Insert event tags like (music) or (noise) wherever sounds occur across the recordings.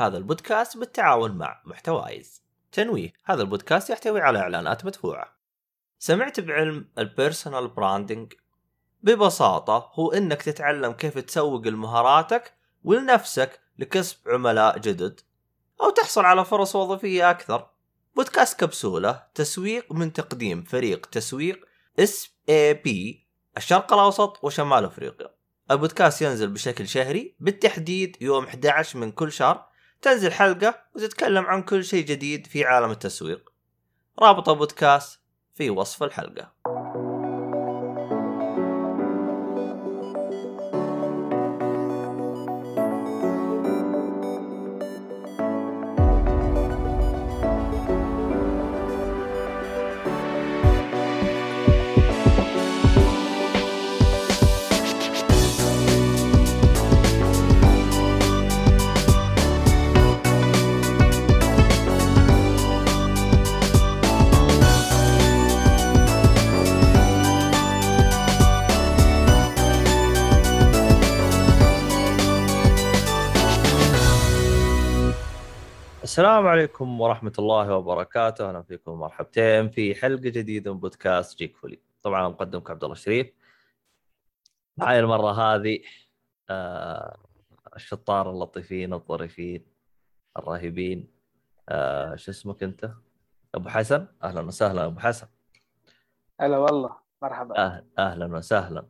هذا البودكاست بالتعاون مع محتوايز. تنويه هذا البودكاست يحتوي على إعلانات مدفوعة. سمعت بعلم ال personal branding ببساطة هو إنك تتعلم كيف تسوق لمهاراتك ولنفسك لكسب عملاء جدد أو تحصل على فرص وظيفية أكثر. بودكاست كبسولة تسويق من تقديم فريق تسويق SAP الشرق الأوسط وشمال أفريقيا. البودكاست ينزل بشكل شهري بالتحديد يوم 11 من كل شهر تنزل حلقة وتتكلم عن كل شيء جديد في عالم التسويق. رابط البودكاست في وصف الحلقة. السلام عليكم ورحمة الله وبركاته، أهلا فيكم مرحبتين في حلقة جديدة من بودكاست جيك فولي. طبعا مقدمك عبد الله الشريف. معي المرة هذه آه الشطار اللطيفين الظريفين الرهيبين آه شو اسمك أنت؟ أبو حسن، أهلا وسهلا أبو حسن. هلا والله مرحبا أهلا, أهلا وسهلا.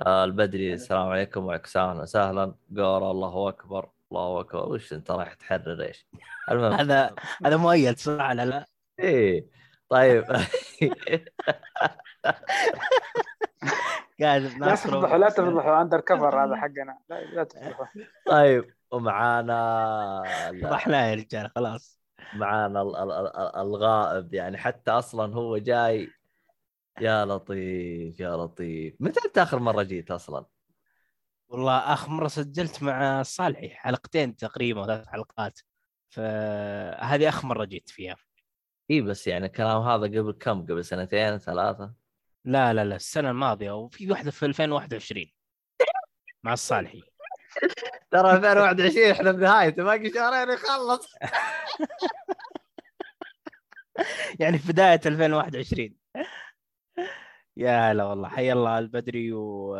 آه البدري السلام عليكم وعليكم السلام وسهلا. قورة الله أكبر. الله أكبر وش أنت رايح تحرر إيش؟ المهم. هذا هذا مؤيد صح لا لا. إيه. طيب. قاعد (laughs) لا تفضحوا لا تفضحوا. اندر كفر هذا حقنا. لا لا تفضحوا. طيب. ومعانا فضحناه يا رجال خلاص. معانا الغائب. يعني حتى أصلا هو جاي. يا لطيف يا لطيف. متى أنت آخر مرة جيت أصلا؟ والله آخر مرة سجلت مع صالحي حلقتين تقريبا ثلاث حلقات. فهذه آخر مرة جيت فيها. إي بس يعني الكلام هذا قبل كم؟ قبل سنتين ثلاثة؟ لا لا لا السنة الماضية. وفي واحدة في 2021 مع الصالحي (laughs) ترى 2021 إحنا بنهايته باقي شهرين يخلص. (laughs) يعني في بداية 2021 يا هلا والله حي الله البدري و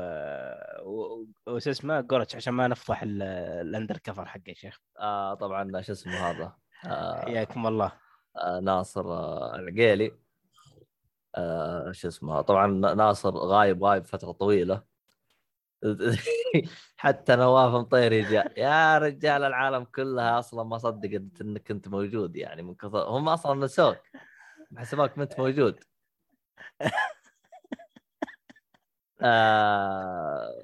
وش اسمه جورتش عشان ما نفضح الأندر كفر حقه يا شيخ. آه طبعا شو اسمه هذا؟ آه حياكم الله. آه ناصر آه العقيلي. آه شو اسمه طبعا ناصر غايب غايب فترة طويلة. (laughs) حتى نواف مطيري جاء يا رجال العالم كلها أصلا ما صدقت إنك أنت موجود يعني من كثر هم أصلا نسوك حسبوك ما أنت موجود. (laughs) آه...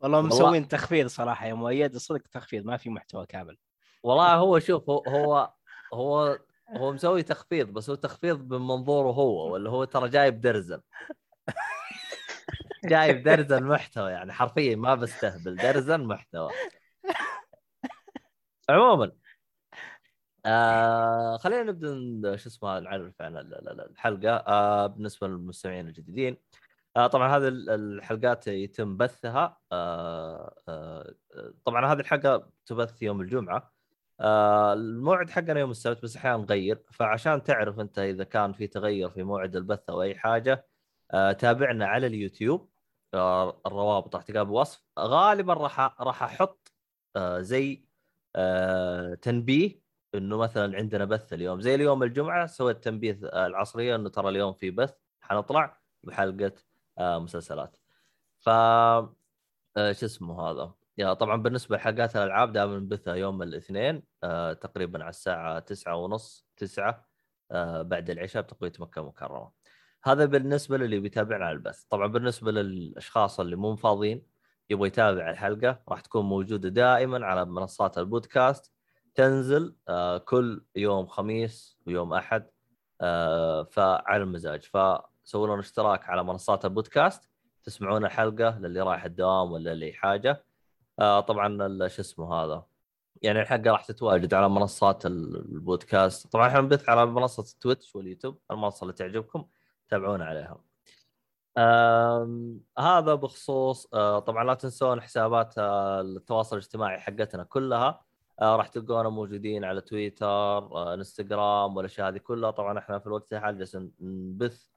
والله مسوين تخفيض صراحة يا مؤيد صدق تخفيض ما في محتوى كامل. والله هو شوف هو هو هو, هو مسوي تخفيض بس هو تخفيض من منظوره هو ولا هو ترى جايب درزن. (laughs) جايب درزن محتوى يعني حرفيا ما بستهبل درزن محتوى. عموما آه خلينا نبدأ شو اسمه نعرف عن الحلقة. آه بالنسبة للمستمعين الجديدين آه طبعا هذه الحلقات يتم بثها. آه آه طبعا هذه الحلقة تبث يوم الجمعة. آه الموعد حقنا يوم السبت بس أحيانا نغير. فعشان تعرف أنت إذا كان في تغير في موعد البث أو أي حاجة آه تابعنا على اليوتيوب. آه الروابط راح تلقاها بالوصف غالبا راح راح أحط زي تنبيه إنه مثلا عندنا بث اليوم. زي اليوم الجمعة سويت تنبيه العصرية إنه ترى اليوم في بث. حنطلع بحلقة مسلسلات. ف آه شو اسمه هذا؟ يا طبعا بالنسبة لحلقات الألعاب دائما نبثها يوم الاثنين آه تقريبا على الساعة تسعة ونص تسعة آه بعد العشاء بتقوية مكة المكرمة. هذا بالنسبة للي بيتابعنا على البث. طبعا بالنسبة للأشخاص اللي مو فاضيين يبغى يتابع الحلقة راح تكون موجودة دائما على منصات البودكاست. تنزل آه كل يوم خميس ويوم أحد آه فعلى المزاج. ف سووا لنا اشتراك على منصات البودكاست تسمعون الحلقة للي رايح الدوام ولا اللي حاجة. آه طبعا شو اسمه هذا؟ يعني الحلقة راح تتواجد على منصات البودكاست. طبعا إحنا نبث على منصة تويتش واليوتيوب المنصة اللي تعجبكم تابعونا عليها. هذا بخصوص آه طبعا لا تنسون حسابات آه التواصل الاجتماعي حقتنا كلها. آه راح تلقونا موجودين على تويتر آه إنستغرام والأشياء هذه كلها. طبعا إحنا في الوقت الحالي جالسين نبث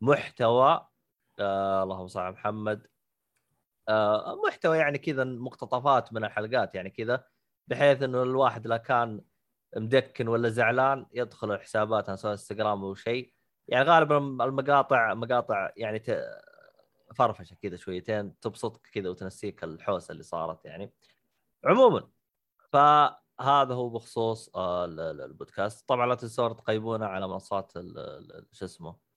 محتوى آه اللهم صل على محمد. آه محتوى يعني كذا مقتطفات من الحلقات يعني كذا بحيث إنه الواحد لا كان مدكن ولا زعلان يدخل الحسابات سواء إنستغرام أو شيء. يعني غالبا المقاطع مقاطع يعني. فرفشة كذا شويتين تبسطك كذا وتنسيك الحوسة اللي صارت يعني. عموما فهذا هو بخصوص آه، البودكاست. طبعا لا تنسون تقيمونا على منصات شو اسمه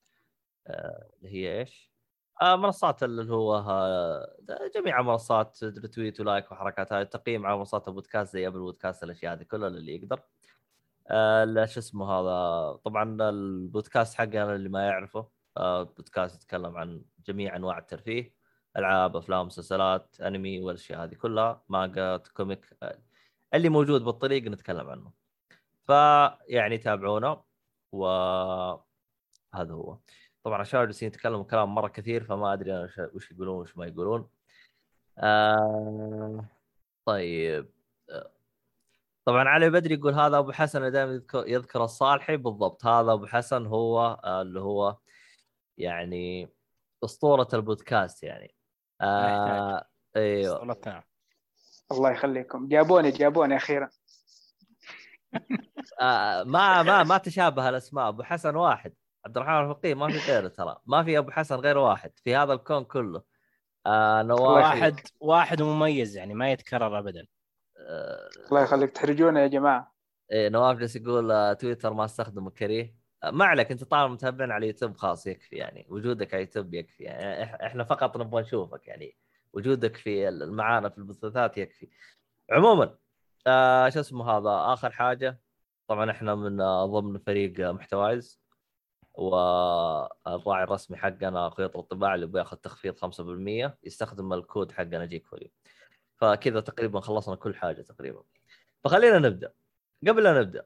اللي هي إيش؟ آه، منصات اللي هو جميع منصات retweet و like وحركات هاي التقييم على منصات البودكاست زي Apple Podcast الأشياء هذه كلها اللي يقدر. شو اسمه هذا؟ طبعا البودكاست حقنا اللي ما يعرفه بودكاست يتكلم عن جميع أنواع الترفيه ألعاب أفلام مسلسلات أنمي والأشياء هذه كلها مانجا كوميك اللي موجود بالطريق نتكلم عنه. فيعني تابعونا و هذا هو. طبعا الشباب جالسين يتكلموا كلام مرة كثير فما أدري أنا وش يقولون وش ما يقولون. آه... طيب. طبعا علي بدري يقول هذا أبو حسن دائما يذكر, يذكر الصالحي. بالضبط هذا أبو حسن هو اللي هو يعني أسطورة البودكاست يعني. آه أيوه الله يخليكم. جابوني جابوني أخيرا. آه ما ما ما تشابه الأسماء. أبو حسن واحد. عبد الرحمن الفقيه ما في غيره ترى. ما في أبو حسن غير واحد في هذا الكون كله. آه نواف واحد واحد مميز يعني ما يتكرر ابدا. آه الله يخليك. تحرجونا يا جماعة. إيه نواف جالس يقول آه تويتر ما استخدمه كريه. آه ما عليك انت طالما متابعين على يوتيوب خلاص يكفي يعني. وجودك على يوتيوب يكفي يعني. إحنا فقط نبغى نشوفك يعني. وجودك في معانا في البثوثات يكفي. عموما آه شو اسمه هذا؟ آخر حاجة. طبعا إحنا من آه ضمن فريق محتوايز. والراعي الرسمي حقنا خيط الطباعة اللي بياخذ تخفيض 5% يستخدم الكود حقنا جيك فولي فكذا تقريبا خلصنا كل حاجة تقريبا. فخلينا نبدأ. قبل لا نبدأ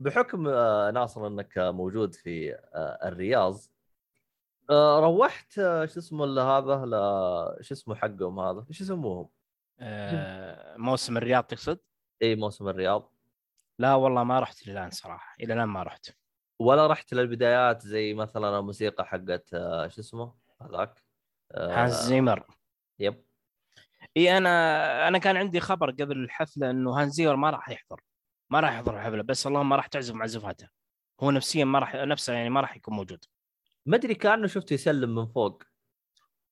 بحكم آه، ناصر إنك موجود في آه، الرياض آه، روحت شو اسمه هذا؟ شو اسمه حقهم هذا؟ إيش يسموهم؟ موسم الرياض تقصد؟ إي موسم الرياض. لا والله ما رحت إلى الآن صراحة إلى الآن ما رحت. ولا رحت للبدايات زي مثلا الموسيقى حقت شو اسمه هذاك؟ هانز زيمر. yep. إي أنا أنا كان عندي خبر قبل الحفلة إنه هانز زيمر ما راح يحضر. ما راح يحضر الحفلة بس اللهم راح تعزف معزفاته هو نفسيا ما راح نفسه يعني ما راح يكون موجود. ما أدري كأنه شفته يسلم من فوق.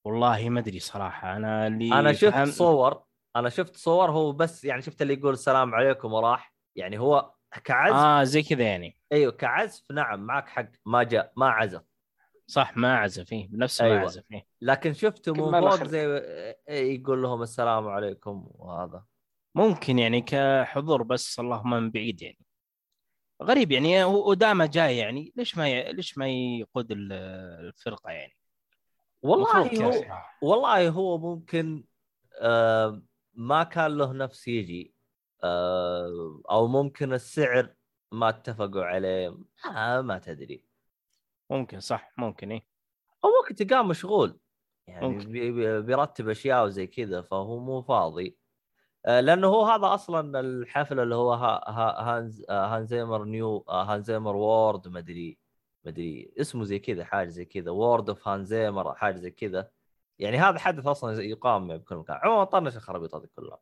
والله ما أدري صراحة. أنا اللي أنا شفت فهم... صور أنا شفت صور هو بس يعني شفت اللي يقول السلام عليكم وراح. يعني هو كعزف؟ آه زي كذا يعني. أيوه كعزف. نعم معك حق. ما جاء ما عزف. صح ما عزف فيه بنفسه أيوة. ما عزف فيه لكن شفته من فوق زي يقول لهم السلام عليكم وهذا. ممكن يعني كحضور بس اللهم من بعيد يعني. غريب يعني ودامه جاي يعني ليش ما ي... ليش ما يقود الفرقة يعني؟ والله هو والله هو ممكن آه ما كان له نفس يجي. أو ممكن السعر ما اتفقوا عليه. آه ما تدري. ممكن صح ممكن إيه. أو ممكن تلقاه مشغول. يعني ممكن. بيرتب أشياء وزي كذا فهو مو فاضي. آه، لأنه هو هذا أصلا الحفل اللي هو ها ها هانز آه، هانزيمر نيو آه، هانز زيمر world ما أدري اسمه زي كذا حاجة زي كذا world of هانز زيمر حاجة زي كذا. يعني هذا حدث أصلا يقام بكل مكان. عموما طنش الخرابيط هذه كلها.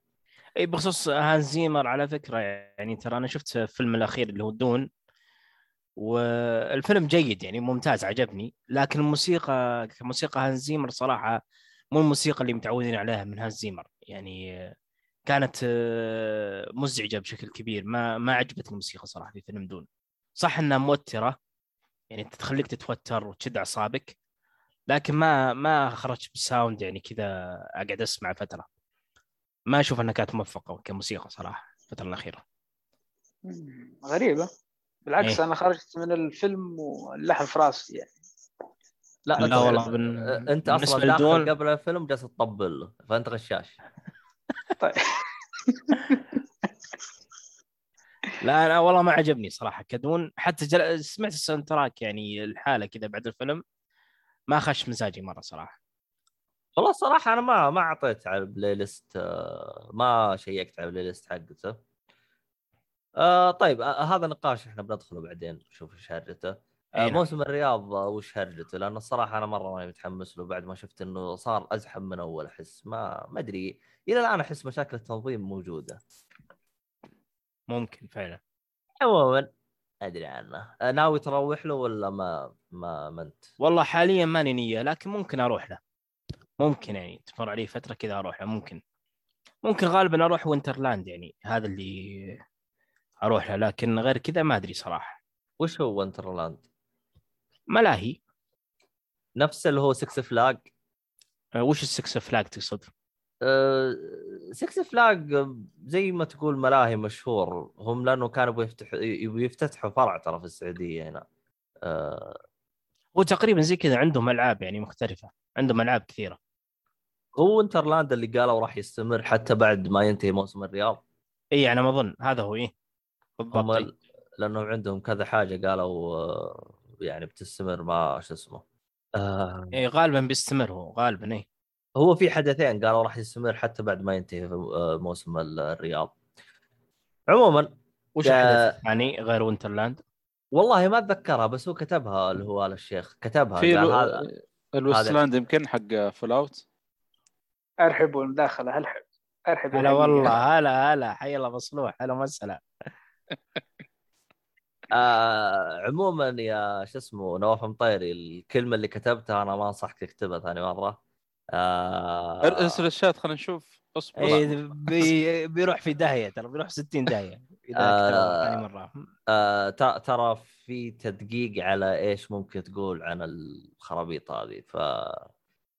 اي بخصوص هانز زيمر على فكرة يعني ترى أنا شفت الفيلم الأخير اللي هو Dune والفيلم جيد يعني ممتاز عجبني. لكن الموسيقى كموسيقى هانز زيمر صراحة مو الموسيقى اللي متعودين عليها من هانز زيمر. يعني كانت آه، مزعجة بشكل كبير. ما ما عجبتني الموسيقى صراحة في فيلم Dune. صح إنها موترة يعني تخليك تتوتر وتشد أعصابك لكن ما ما خرجت بالساوند يعني كذا أقعد أسمع فترة. ما أشوف أنها كانت موفقة كموسيقى صراحة الفترة الأخيرة. غريبة. بالعكس إيه؟ أنا خرجت من الفيلم واللحن في راسي يعني. لا, لا والله بن... أنت أصلا داخل قبل الفيلم جالس تطبل له فأنت غشاش. (laughs) طيب. لا أنا والله ما عجبني صراحة ك Dune. حتى جل... سمعت ال soundtrack يعني الحالة كذا بعد الفيلم ما خش مزاجي مرة صراحة. والله الصراحه أنا ما ما أعطيت على ال playlist ما شيكت على ال playlist حقته. آه طيب آه هذا نقاش إحنا بندخله بعدين نشوف إيش هرجته. آه نعم. موسم الرياض آه، وش هرجته؟ لأنه الصراحة أنا مرة ماني متحمس له بعد ما شفت إنه صار أزحم من أول أحس ما ما أدري. إلى الآن أحس مشاكل التنظيم موجودة. ممكن فعلا. عموما أدري عنه. آه ناوي تروح له ولا ما ما ما أنت؟ والله حاليا ماني نية لكن ممكن أروح له. ممكن يعني تمر علي فترة كذا أروح له ممكن. ممكن غالبا أروح Winterland يعني هذا اللي أروح له لكن غير كذا ما أدري صراحة. وش هو Winterland؟ ملاهي نفس اللي هو Six Flags أه، وش ال Six Flags تقصد؟ Six Flags زي ما تقول ملاهي مشهور هم لأنه كانوا يبغوا يفتتحوا فرع ترى في السعودية هنا. آه، هو تقريبا زي كذا عندهم ألعاب يعني مختلفة عندهم ألعاب كثيرة. هو Winterland اللي قالوا راح يستمر حتى بعد ما ينتهي موسم الرياض إي أنا ما أظن. هذا هو إيه بالضبط إيه. لانهم عندهم كذا حاجة قالوا آه، يعني بتستمر ما شو اسمه. آه، إيه غالبا بيستمر هو غالبا إيه هو في حدثين قالوا راح يستمر حتى بعد ما ينتهي آه، موسم ال- الرياض عموما وش الحدث الثاني غير وينترلاند؟ والله ما أتذكرها بس هو كتبها اللي هو ال الشيخ كتبها في قال لو... هذا الويستلاند يمكن حق فول اوت أرحب بالمداخله هلحب أرحب هلا والله (laughs) هلا هلا حي الله مصلوح هلا وسهلا (laughs) آه عموما يا شو اسمه نواف مطيري الكلمة اللي كتبتها أنا ما أنصحك تكتبها ثاني مرة. آه ارسل الشات خلينا نشوف. اصبر. إيه بي... بيروح في داهية ترى بيروح 60 داهية إذا آه. ثاني مرة. آه ت- ترى في تدقيق على إيش ممكن تقول عن الخرابيط هذه ف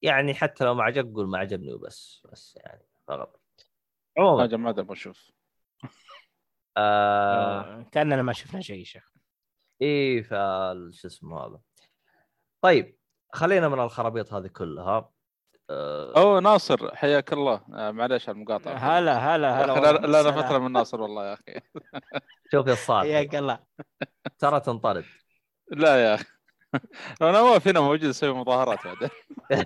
يعني حتى لو ما عجبك قول ما عجبني وبس بس يعني فقط. عموما. حاجة ما ادري بشوف آه آه. كأننا ما شفنا شيء يا شيخ. إيه فال شو اسمه هذا. طيب خلينا من الخرابيط هذه كلها. آه أوه ناصر حياك الله. آه معليش على المقاطعة. هلا هلا هلا. لا أنا. فتره من ناصر والله يا أخي. شوف يا الصالح حياك الله. ترى تنطرد. لا يا أخي. أنا واقف هنا موجود أسوي مظاهرات بعدين (laughs)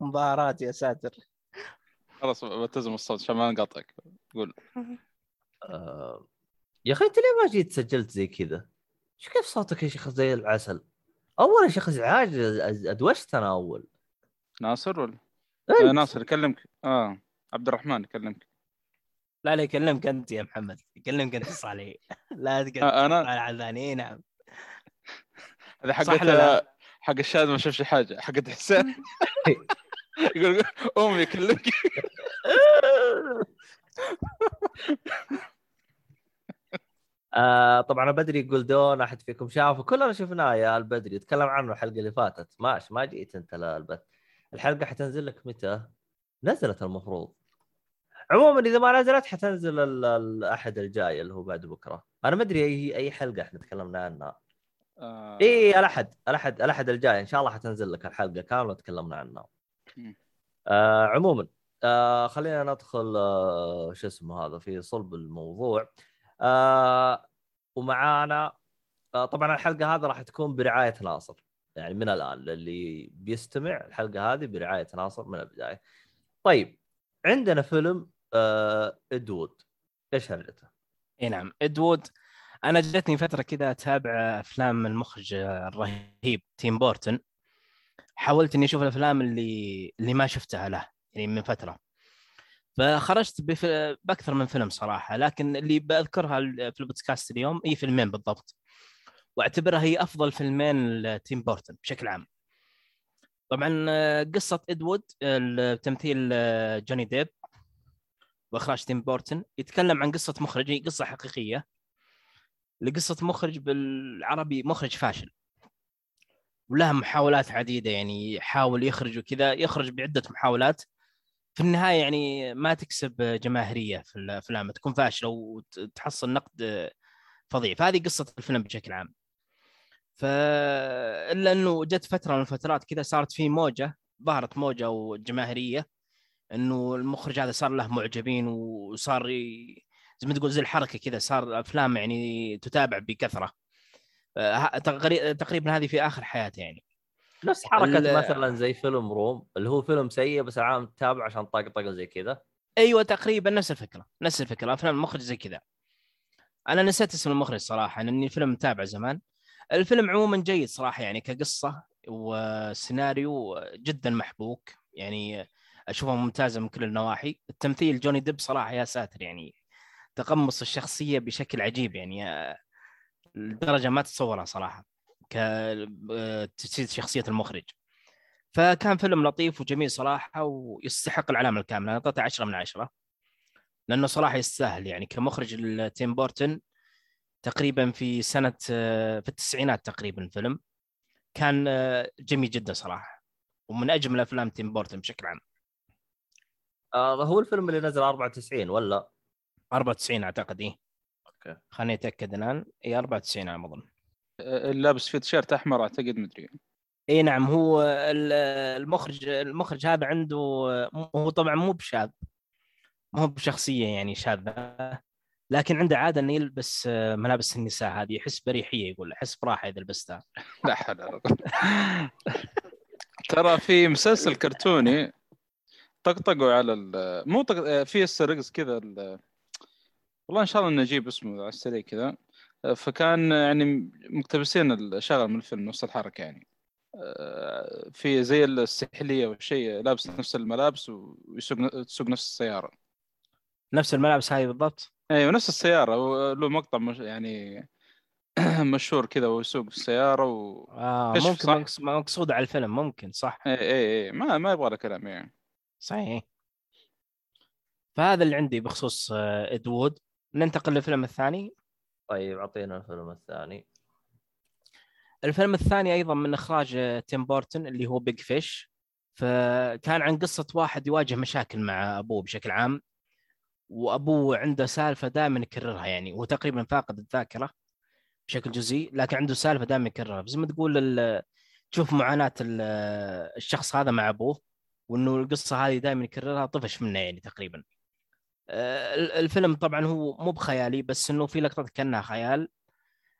مظاهرات يا ساتر. خلاص بلتزم الصوت عشان ما نقاطعك قول. آه يا أخي أنت ليه ما جيت سجلت زي كذا؟ شو كيف صوتك يا شيخ زي العسل؟ أول يا شيخ ازعاج أدوشت أنا أول. ناصر ولا؟ أنت. آه ناصر يكلمك. آه عبد الرحمن يكلمك. لا لا يكلمك أنت يا محمد يكلمك أنت صالح. (laughs) لا آه أنا؟ على الثاني اي نعم. ولا لا؟ حق الشاهد ما شافش حاجة حقت حسين. (laughs) يقول امي يكلمك. (laughs) آه طبعا بدري يقول دون أحد فيكم شافه. كلنا شفناه يا البدري تكلم عنه الحلقة اللي فاتت. ماش ما جيت أنت للبث الحلقة حتنزل لك متى؟ نزلت المفروض. عموما إذا ما نزلت حتنزل ال- الأحد الجاي اللي هو بعد بكرة. أنا ما أدري اي اي حلقة إحنا تكلمنا عنها. آه. إي الأحد الأحد الأحد الجاي. إن شاء الله حتنزل لك الحلقة كاملة تكلمنا عنها. آه عموما آه خلينا ندخل آه شو اسمه هذا في صلب الموضوع. آه ومعانا آه طبعا الحلقة هذه راح تكون برعاية ناصر. يعني من الآن للي بيستمع الحلقة هذه برعاية ناصر من البداية. طيب عندنا فيلم آه Ed Wood. إيش هرجته؟ إي نعم Ed Wood. أنا جتني فترة كذا أتابع أفلام المخرج الرهيب تيم بورتن حاولت إني أشوف الأفلام اللي اللي ما شفتها له يعني من فترة. فخرجت بف... بأكثر من فيلم صراحة لكن اللي بذكرها في البودكاست اليوم هي فيلمين بالضبط. وأعتبرها هي أفضل فيلمين لتيم بورتن بشكل عام. طبعا آه، قصة Ed Wood تمثيل آه، جوني ديب. واخراج تيم بورتن يتكلم عن قصة مخرج قصة حقيقية لقصة مخرج بالعربي مخرج فاشل. ولها محاولات عديدة يعني يحاول يخرج وكذا يخرج بعدة محاولات. في النهاية يعني ما تكسب جماهيرية في الافلام تكون فاشلة وتحصل نقد فظيع. فهذه قصة الفيلم بشكل عام. ف الا إنه جت فترة من الفترات كذا صارت في موجة ظهرت موجة وجماهيرية. إنه المخرج هذا صار له معجبين وصار ي... زي ما تقول زي الحركة كذا صار أفلام يعني تتابع بكثرة. تقري- تقريبا هذه في آخر حياته يعني. نفس حركة ال- مثلا زي فيلم روم اللي هو فيلم سيء بس العالم تتابع عشان طقطقه زي كذا. أيوه تقريبا نفس الفكرة نفس الفكرة. أفلام المخرج زي كذا. أنا نسيت اسم المخرج صراحة لأني فيلم متابع زمان. الفيلم عموما جيد صراحة يعني كقصة وسيناريو جدا محبوك. يعني أشوفها ممتازة من كل النواحي. التمثيل جوني ديب صراحة يا ساتر يعني تقمص الشخصية بشكل عجيب يعني آه، لدرجة ما تتصورها صراحة كتجسيد شخصية المخرج. فكان فيلم لطيف وجميل صراحة ويستحق العلامة الكاملة أنا أعطيته 10 من 10 لأنه صراحة يستاهل يعني كمخرج تيم بورتن تقريبا في سنة آه، في التسعينات تقريبا الفيلم كان آه، جميل جدا صراحة ومن أجمل أفلام تيم بورتن بشكل عام. آه هو الفيلم اللي نزل 94 ولا؟ 94 أعتقد إيه. أوكي. خليني أتأكد الآن. اي 94 على ما أظن. اللي لابس في تيشيرت أحمر أعتقد مدري. اي نعم هو ال- المخرج المخرج هذا عنده هو طبعا مو بشاذ مو بشخصية يعني شاذه لكن عنده عادة إنه يلبس ملابس النساء هذه يحس بريحية يقول يحس براحة إذا لبستها. لا حول ولا قوة. ترى في مسلسل كرتوني طقطقوا على ال... مو طق... في السرقس كذا ال... والله إن شاء الله نجيب اسمه على السريع كذا. فكان يعني مقتبسين الشغل من الفيلم نفس الحركة يعني. آه، في زي السحلية والشيء لابس نفس الملابس ويسوق تسوق نفس السيارة. نفس الملابس هذه بالضبط؟ أيوه نفس السيارة. له مقطع مش يعني (clears throat) مشهور كذا ويسوق السيارة و آه ممكن مقصود على الفيلم ممكن صح. اي اي اي ما ما يبغى له كلام يعني صحيح. فهذا اللي عندي بخصوص آه، Ed Wood. ننتقل للفيلم الثاني. طيب أعطينا الفيلم الثاني. الفيلم الثاني أيضا من إخراج آه، تيم بورتن اللي هو Big Fish فكان عن قصة واحد يواجه مشاكل مع أبوه بشكل عام وأبوه عنده سالفة دائما يكررها يعني هو تقريبا فاقد الذاكرة بشكل جزئي لكن عنده سالفة دائما يكررها. زي ما تقول ال- تشوف معاناة ال- الشخص هذا مع أبوه. وإنه القصة هذه دائما يكررها طفش منه يعني تقريبا. آه، ال- الفيلم طبعا هو مو بخيالي بس إنه في لقطات كأنها خيال.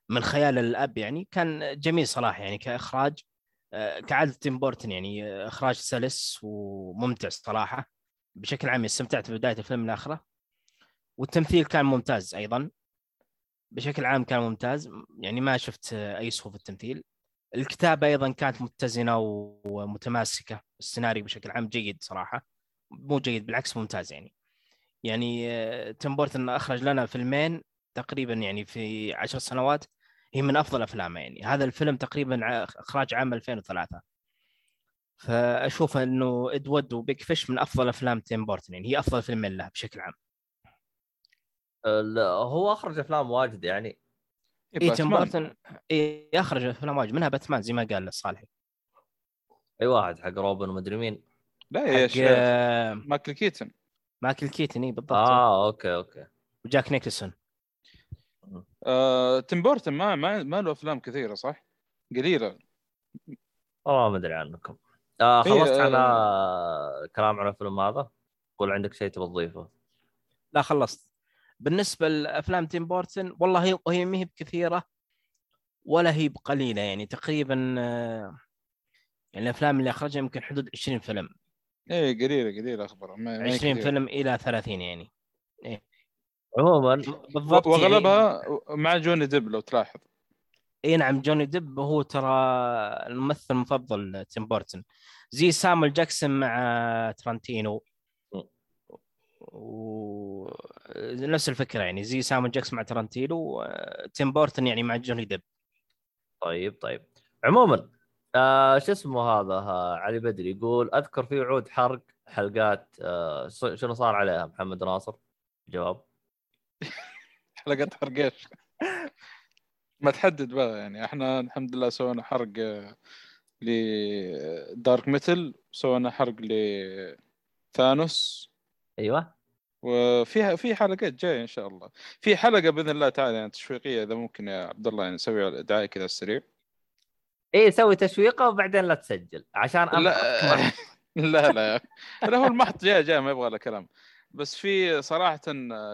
من خيال الأب يعني كان جميل صراحة يعني كإخراج. آه، كعادة تيم بورتن يعني آه، إخراج سلس وممتع صراحة. بشكل عام استمتعت ببداية الفيلم لآخره. والتمثيل كان ممتاز أيضا. بشكل عام كان ممتاز. يعني ما شفت أي سوء في التمثيل. الكتابة أيضا كانت متزنة ومتماسكة السيناريو بشكل عام جيد صراحة. مو جيد بالعكس ممتاز يعني. يعني آه، تيم بورتن أخرج لنا فيلمين تقريبا يعني في عشر سنوات هي من أفضل أفلامه يعني. هذا الفيلم تقريبا إخراج عام 2003 فأشوف إنه Ed Wood و Big Fish من أفضل أفلام تيم بورتن يعني. هي أفضل فيلمين له بشكل عام. ال- هو أخرج أفلام واجد يعني. اي تيم باتمان. بورتن اي أخرج افلام واجد منها باتمان زي ما قال صالحي أي واحد حق روبن ومدري مين. لا يا حق شيخ آه، مايكل كيتن. مايكل كيتن اي بالضبط. آه أوكي أوكي. وجاك نيكلسون. آه، تيم بورتن ما ما ما له أفلام كثيرة صح؟ قليلة. والله ما أدري عنكم. آه إيه، خلصت آه. على كلام عن الفيلم هذا؟ ولا عندك شيء تبغى تضيفه؟ لا خلصت. بالنسبة لأفلام تيم بورتن والله هي هي ما هي بكثيرة ولا هي بقليلة يعني تقريبا آه، يعني الأفلام اللي أخرجها يمكن حدود 20 فيلم. إيه قليلة قليلة أخبار ما ما هي 20 كثيرة. فيلم إلى 30 يعني. عموما بالضبط وأغلبها مع جوني ديب لو تلاحظ. إي نعم جوني ديب هو ترى الممثل المفضل تيم بورتن زي سامويل جاكسون مع ترانتينو. ونفس الفكرة يعني زي سامويل جاكسون مع ترانتينو آه، تيم بورتن يعني مع جوني ديب. طيب طيب. عموما آه شو اسمه هذا آه علي بدري يقول أذكر في وعود حرق حلقات آه شنو صار عليها؟ محمد ناصر؟ جواب. (laughs) حلقات حرق إيش؟ ما تحدد بقى يعني إحنا الحمد لله سوينا حرق آه، ل Dark Metal سوينا حرق لثانوس أيوه. وفيها في حلقات جاية إن شاء الله. في حلقة بإذن الله تعالى يعني تشويقية إذا ممكن يا عبد الله يعني نسوي دعاية كذا سريع. إيه سوي تشويقة وبعدين لا تسجل عشان لا. (laughs) لا لا. لا هو المحط جاي جاي ما يبغى له كلام. بس في صراحة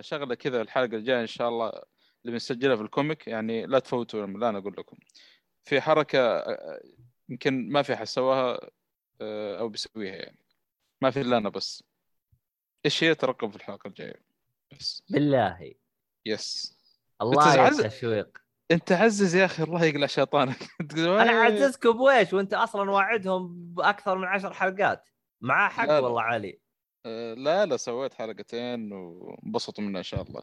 شغلة كذا الحلقة الجاية إن شاء الله اللي بنسجلها في ال comic يعني لا تفوتوا لا أنا أقول لكم. في حركة يمكن ما في حد سواها آه، أو بيسويها يعني. ما في إلا أنا بس. إيش هي ترقب في الحلقة الجاية؟ بس. بالله. يس الله بتعز- يا تشويق أنت عزز يا أخي الله يقلع شيطانك. (laughs) أنا "ويه". اعززكم بويش وأنت أصلا واعدهم بأكثر من عشر حلقات. مع حق لا لا. والله علي آه، لا لا سويت حلقتين وانبسطوا منها إن شاء الله.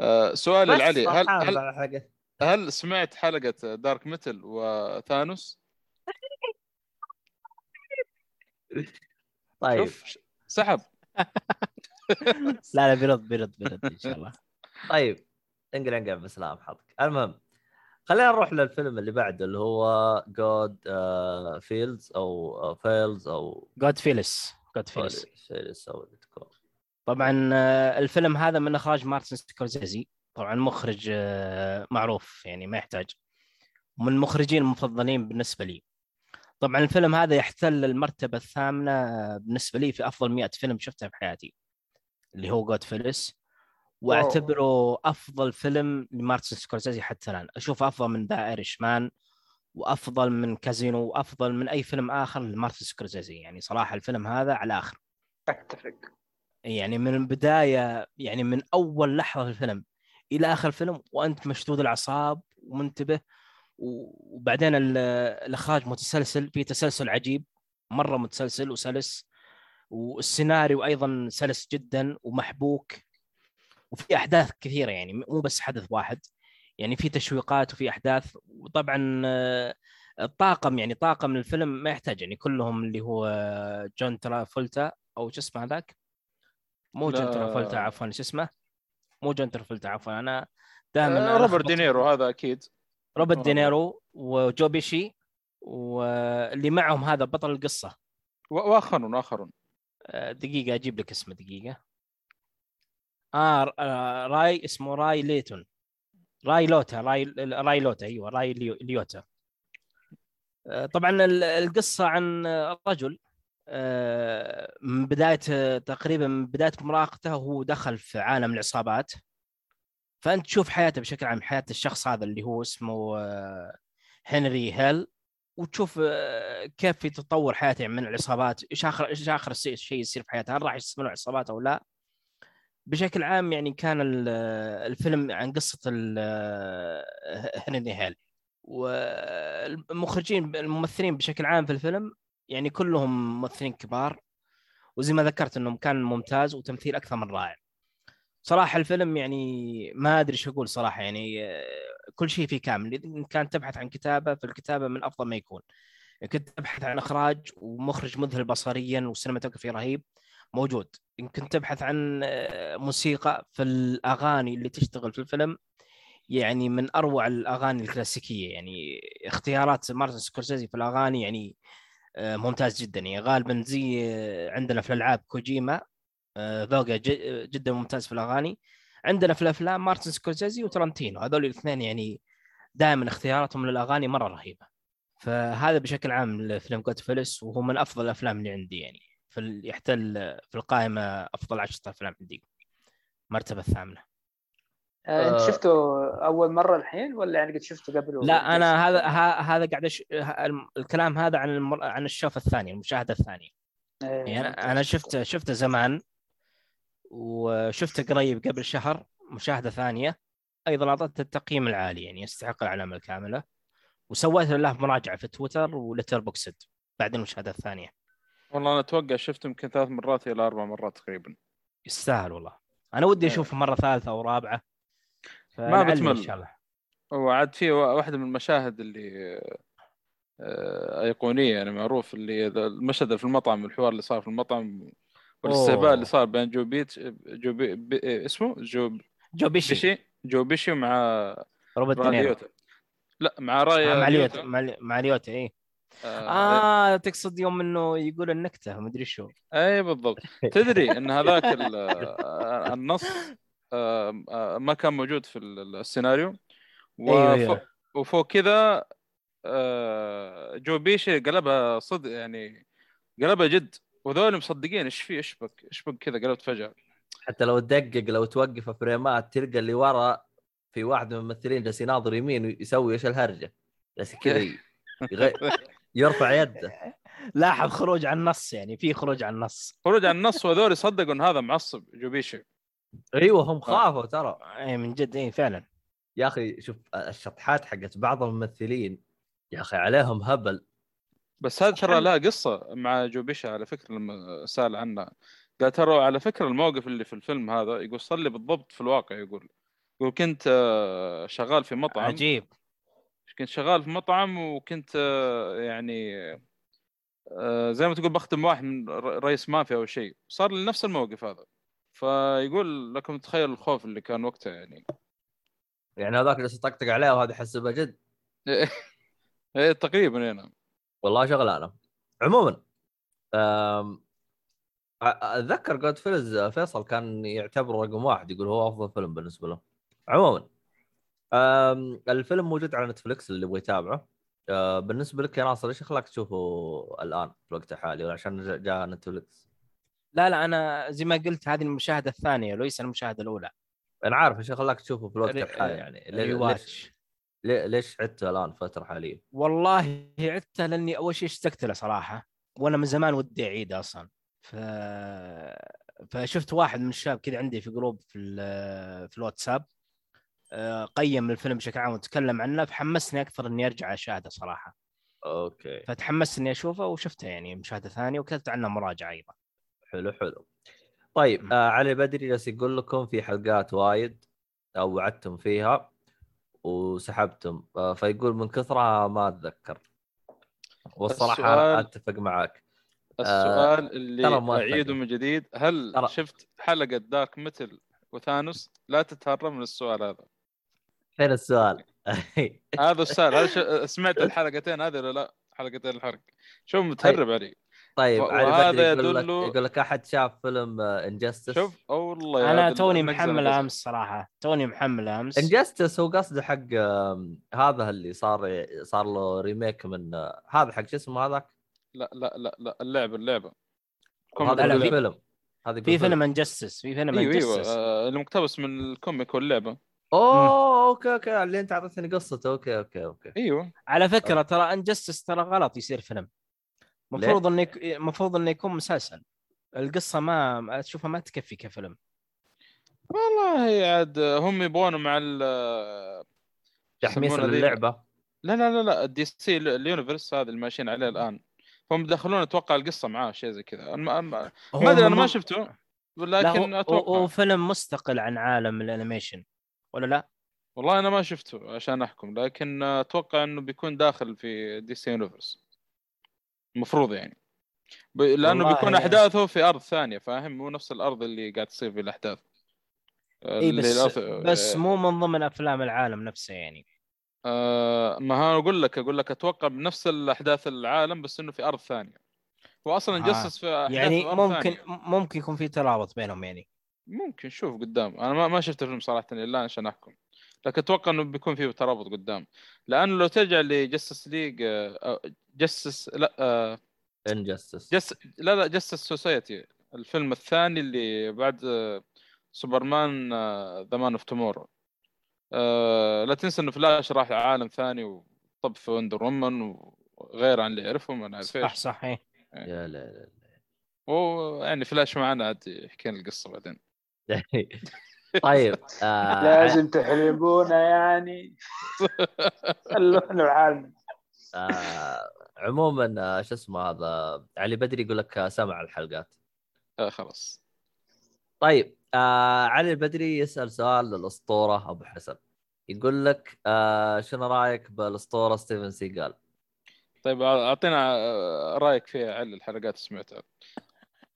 آه، سؤال لعلي هل هل الحلقة. هل سمعت حلقة Dark Metal وثانوس؟ طيب. سحب. لا لا بيرد بيرد بيرد إن شاء الله. طيب انقل انقل بسلام حظك المهم خلينا نروح للفيلم اللي بعده اللي هو Goodfellas أو fellas أو Goodfellas Goodfellas fellas أو. طبعا آه، الفيلم هذا من إخراج مارتن سكورسيزي. طبعا مخرج آه، معروف يعني ما يحتاج. من المخرجين المفضلين بالنسبة لي. طبعا الفيلم هذا يحتل المرتبة الثامنة بالنسبة لي في أفضل 100 فيلم شفتها في حياتي اللي هو Goodfellas وأعتبره أفضل فيلم لمارتن سكورسيزي حتى الآن. أشوفه أفضل من The Irishman وأفضل من كازينو وأفضل من أي فيلم آخر لمارتن سكورسيزي. يعني صراحة الفيلم هذا على آخر. أتفق. يعني من البداية يعني من أول لحظة في الفيلم إلى آخر الفيلم وأنت مشدود الأعصاب ومنتبه وبعدين ال- الإخراج متسلسل في تسلسل عجيب مرة متسلسل وسلس والسيناريو أيضا سلس جدا ومحبوك وفي أحداث كثيرة يعني مو بس حدث واحد يعني في تشويقات وفي أحداث وطبعا آه، الطاقم يعني طاقم الفيلم ما يحتاج يعني كلهم اللي هو جون ترافولتا أو شو اسمه هذاك؟ مو. جون ترافولتا عفوا شو اسمه؟ مو جون ترافولتا عفوا أنا دائما آه، روبرت دينيرو هذا أكيد. روبرت دينيرو وجو بيشي واللي معهم هذا بطل القصة. وآخرون اخرون آه، دقيقة أجيب لك اسمه دقيقة. آه آه، راي اسمه راي ليتون. راي لوتا راي راي لوتا أيوه راي ليو- ليوتا. آه، طبعا ال- القصة عن رجل من بداية تقريبا من بداية مراهقته وهو دخل في عالم العصابات. فأنت تشوف حياته بشكل عام حياة الشخص هذا اللي هو اسمه آه، هنري هيل وتشوف آه، كيف في تطور حياته من العصابات إيش آخر إيش آخر شيء يصير في حياته هل راح يستمر عصابات أو لا؟ بشكل عام يعني كان ال- الفيلم عن قصة هنري هيل. والمخرجين الممثلين بشكل عام في الفيلم يعني كلهم ممثلين كبار وزي ما ذكرت إنهم كان ممتاز وتمثيل أكثر من رائع. صراحة الفيلم يعني ما أدري إيش أقول صراحة يعني كل شيء فيه كامل إذا كانت تبحث عن كتابة فالكتابة من أفضل ما يكون. كنت تبحث عن إخراج ومخرج مذهل بصريا وسينماتوجرافي رهيب موجود. إن كنت تبحث عن آه، موسيقى في الاغاني اللي تشتغل في الفيلم يعني من أروع الأغاني الكلاسيكية. يعني اختيارات مارتن سكورسيزي في الأغاني يعني آه، ممتاز جدا. يعني غالبا زي آه، عندنا في الألعاب كوجيما ذوقه ج- جدا ممتاز في الأغاني. عندنا في الأفلام مارتن سكورسيزي وتارنتينو. هذول الاثنين يعني دائما اختياراتهم للأغاني مرة رهيبة. فهذا بشكل عام الفيلم Goodfellas وهو من أفضل الأفلام اللي عندي يعني. في ال- يحتل في القائمة أفضل عشرة أفلام عندي. المرتبة الثامنة. آه، أنت آه. شفته أول مرة الحين ولا يعني قد شفته قبل لا أنا هذا هذا قاعد أش... الكلام هذا عن المر... عن الشوف الثاني المشاهدة الثانية. يعني أنا أنا شفته شفته زمان. وشفته قريب قبل شهر مشاهدة ثانية. أيضا اعطته التقييم العالي يعني يستحق العلامه الكاملة. وسويت له مراجعة في تويتر ولتر بوكسد بعد المشاهدة الثانية. والله أنا أتوقع شفته يمكن ثلاث مرات إلى أربع مرات تقريبا. يستاهل والله. أنا ودي إيه. أشوفه مرة ثالثة أو رابعة. ما بتمل. إن شاء الله. وعاد في وا- واحدة من المشاهد اللي آه، أيقونية يعني معروف اللي المشهد في المطعم الحوار اللي صار في المطعم. والاستهبال. اللي صار بين جو بيت جو بي بي اسمه جو جو بيشي جو بيشي مع روبرت دينيرو لا مع راي آه مع ليوتا. مع, ليوتا إيه آه. آه تقصد يوم إنه يقول النكتة مدري شو اي بالضبط تدري إن هذاك آه، النص آه، آه، ما كان موجود في ال- السيناريو أيوة، وفوق, أيوة. وفوق كذا آه، جو بيشي قلبها صدق يعني قلبها جد وذول مصدقين إيش في؟ إيش بك؟ إيش بك كذا؟ قلبت فجاه حتى لو تدقق لو توقف فريمات تلقى اللي ورا في واحد من الممثلين جالس يناظر يمين ويسوي إيش الهرجة. جالس كذا ي- يغ... (laughs) يرفع يده. لاحظ خروج عن النص يعني في خروج عن النص. خروج عن النص وهذول يصدقوا إن هذا معصب جوبيشي. أيوه هم خافوا ترى. اي من جد اي فعلا. يا أخي شوف الشطحات حقت بعض الممثلين يا أخي عليهم هبل. بس هذا ترى لها قصة مع جوبيشا على فكرة لما سأل عنها قال ترى على فكرة الموقف اللي في الفيلم هذا يقول صار لي بالضبط في الواقع يقول. يقول كنت آه، شغال في مطعم. عجيب. كنت شغال في مطعم وكنت آه، يعني آه، زي ما تقول بخدم واحد من رئيس مافيا أو شيء. صار لي نفس الموقف هذا. فيقول لكم تخيل الخوف اللي كان وقتها يعني. يعني هذاك اللي طقطق عليه وهذا حسبه جد. (laughs) إيه تقريبا هنا والله شغلانه عموما أتذكر Goodfellas فيصل كان يعتبره رقم واحد يقول هو أفضل فيلم بالنسبة له. عموما. الفيلم موجود على نتفلكس اللي يبغى يتابعه. بالنسبة لك يا ناصر إيش خلاك تشوفه الآن في الوقت الحالي؟ ولا عشان جا- جاء نتفلكس لا لا أنا زي ما قلت هذه المشاهدة الثانية وليس المشاهدة الأولى. أنا عارف إيش خلاك تشوفه في الوقت الحالي يعني. rewatch ليش عدته الآن فترة حالية والله عدته لأني أول شيء اشتقت له صراحة وأنا من زمان ودي اعيده أصلا. ف... فشفت واحد من الشباب كذا عندي في group في في الواتساب آه، قيم الفيلم بشكل عام وتكلم عنه فحمسني أكثر إني أرجع أشاهده صراحة. أوكي. فتحمست اني أشوفه وشفته يعني مشاهدة ثانية وكتبت عنه مراجعة أيضا. حلو حلو. طيب. آه علي بدري جالس يقول لكم في حلقات وايد أو وعدتم فيها. وسحبتم آه فيقول من كثرها ما أتذكر. والصراحة السؤال- أتفق معك. السؤال اللي ترى ما اعيده. من جديد هل ترى- شفت حلقة دارك متل وثانوس؟ لا تتهرب من السؤال هذا. فين السؤال؟ هذا (laughs) السؤال هل ش... سمعت الحلقتين هذه ولا لا؟ حلقتين الحرق. شو متهرب علي؟ طيب و- علي وهذا بدري يقول لك يدل- يقول لك أحد شاف فيلم انجستس شوف أو والله أنا هذا توني محمل. أمس صراحة توني محمل أمس. انجستس هو قصده حق هذا اللي صار صار له remake من آه، هذا حق شو اسمه هذاك؟ لا لا لا لا اللعبة اللعبة. هذا لا، في- فيلم. هذا في فيلم Injustice في فيلم أيوه أيوه Injustice آه، المقتبس من ال comic واللعبة. أوه أوكي أوكي اللي أنت أعطيتني قصته. أوكي أوكي أوكي. إيوه. على فكرة ترى Injustice ترى غلط يصير فيلم. المفروض إنه المفروض إنه يكون مسلسل. القصة ما أشوفها ما تكفي كفيلم. والله عاد هم يبغون مع ال تحميس يسمونه ذي- للعبه لا لا لا لا ال DC ال universe هذا اللي ماشيين عليه الآن. هم بيدخلون أتوقع القصة معاه شيء زي كذا. ما أدري أنا ما شفته لا لكن هو, هو, أتوقع. هو فيلم مستقل عن عالم ال animation ولا لا؟ والله أنا ما شفته عشان أحكم لكن أتوقع إنه بيكون داخل في DC universe المفروض يعني. ب... لأنه بيكون يعني. أحداثه في أرض ثانية فاهم؟ مو نفس الأرض اللي قاعد تصير في الأحداث. إي بس الأرض- بس مو من ضمن أفلام العالم نفسه يعني. آه ما ها أقول لك أقول لك أتوقع بنفس الأحداث العالم بس إنه في أرض ثانية. واصلا آه. جسس في أحداث يعني في أرض ممكن ثانية. ممكن يكون في ترابط بينهم يعني. ممكن شوف قدام. أنا ما, ما شفت الفيلم صراحة إلا عشان أحكم. لكن أتوقع إنه بيكون فيه ترابط قدام. لأنه لو ترجع لجستس ليج جستس لا آه، انجستس جس لا لا جستس سوسايتي الفيلم الثاني اللي بعد آه، سوبرمان ذا مان اوف تومورو لا تنسى إنه فلاش راح لعالم ثاني وطب في وندر وومن وغير عن اللي يعرفهم أنا عارف صح صح إيه. يا لا لا ويعني فلاش معنا عاد يحكي لنا القصة بعدين. لا. (laughs) طيب آه لازم تحرقونا يعني. (laughs) خلونا بحالنا آه عموما آه، شو اسمه هذا؟ علي بدري يقول لك آه، سمع الحلقات. آه خلاص. طيب آه علي البدري يسأل سؤال للأسطورة أبو حسن. يقول لك آه شنو رأيك بالأسطورة ستيفن سيجال؟ طيب أعطينا آه، رأيك فيها على الحلقات اللي سمعتها.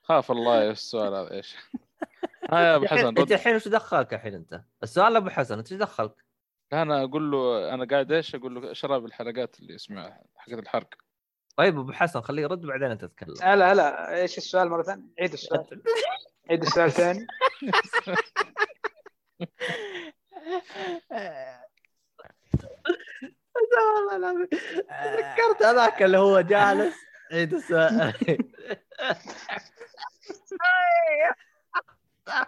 خاف الله السؤال هذا إيش؟ (laughs) ها يا أبو حسن أنت الحين وش دخلك الحين أنت؟ السؤال أبو حسن أنت إيش دخلك؟ أنا أقول له أنا قاعد إيش؟ أقول له شراب الحلقات اللي يسمعها حقت الحرق. طيب أبو حسن خليه يرد بعدين أنت تتكلم. هلا هلا إيش السؤال مرة ثانية؟ عيد السؤال. عيد السؤال ثاني. والله العظيم. تذكرت هذاك اللي هو جالس. عيد السؤال.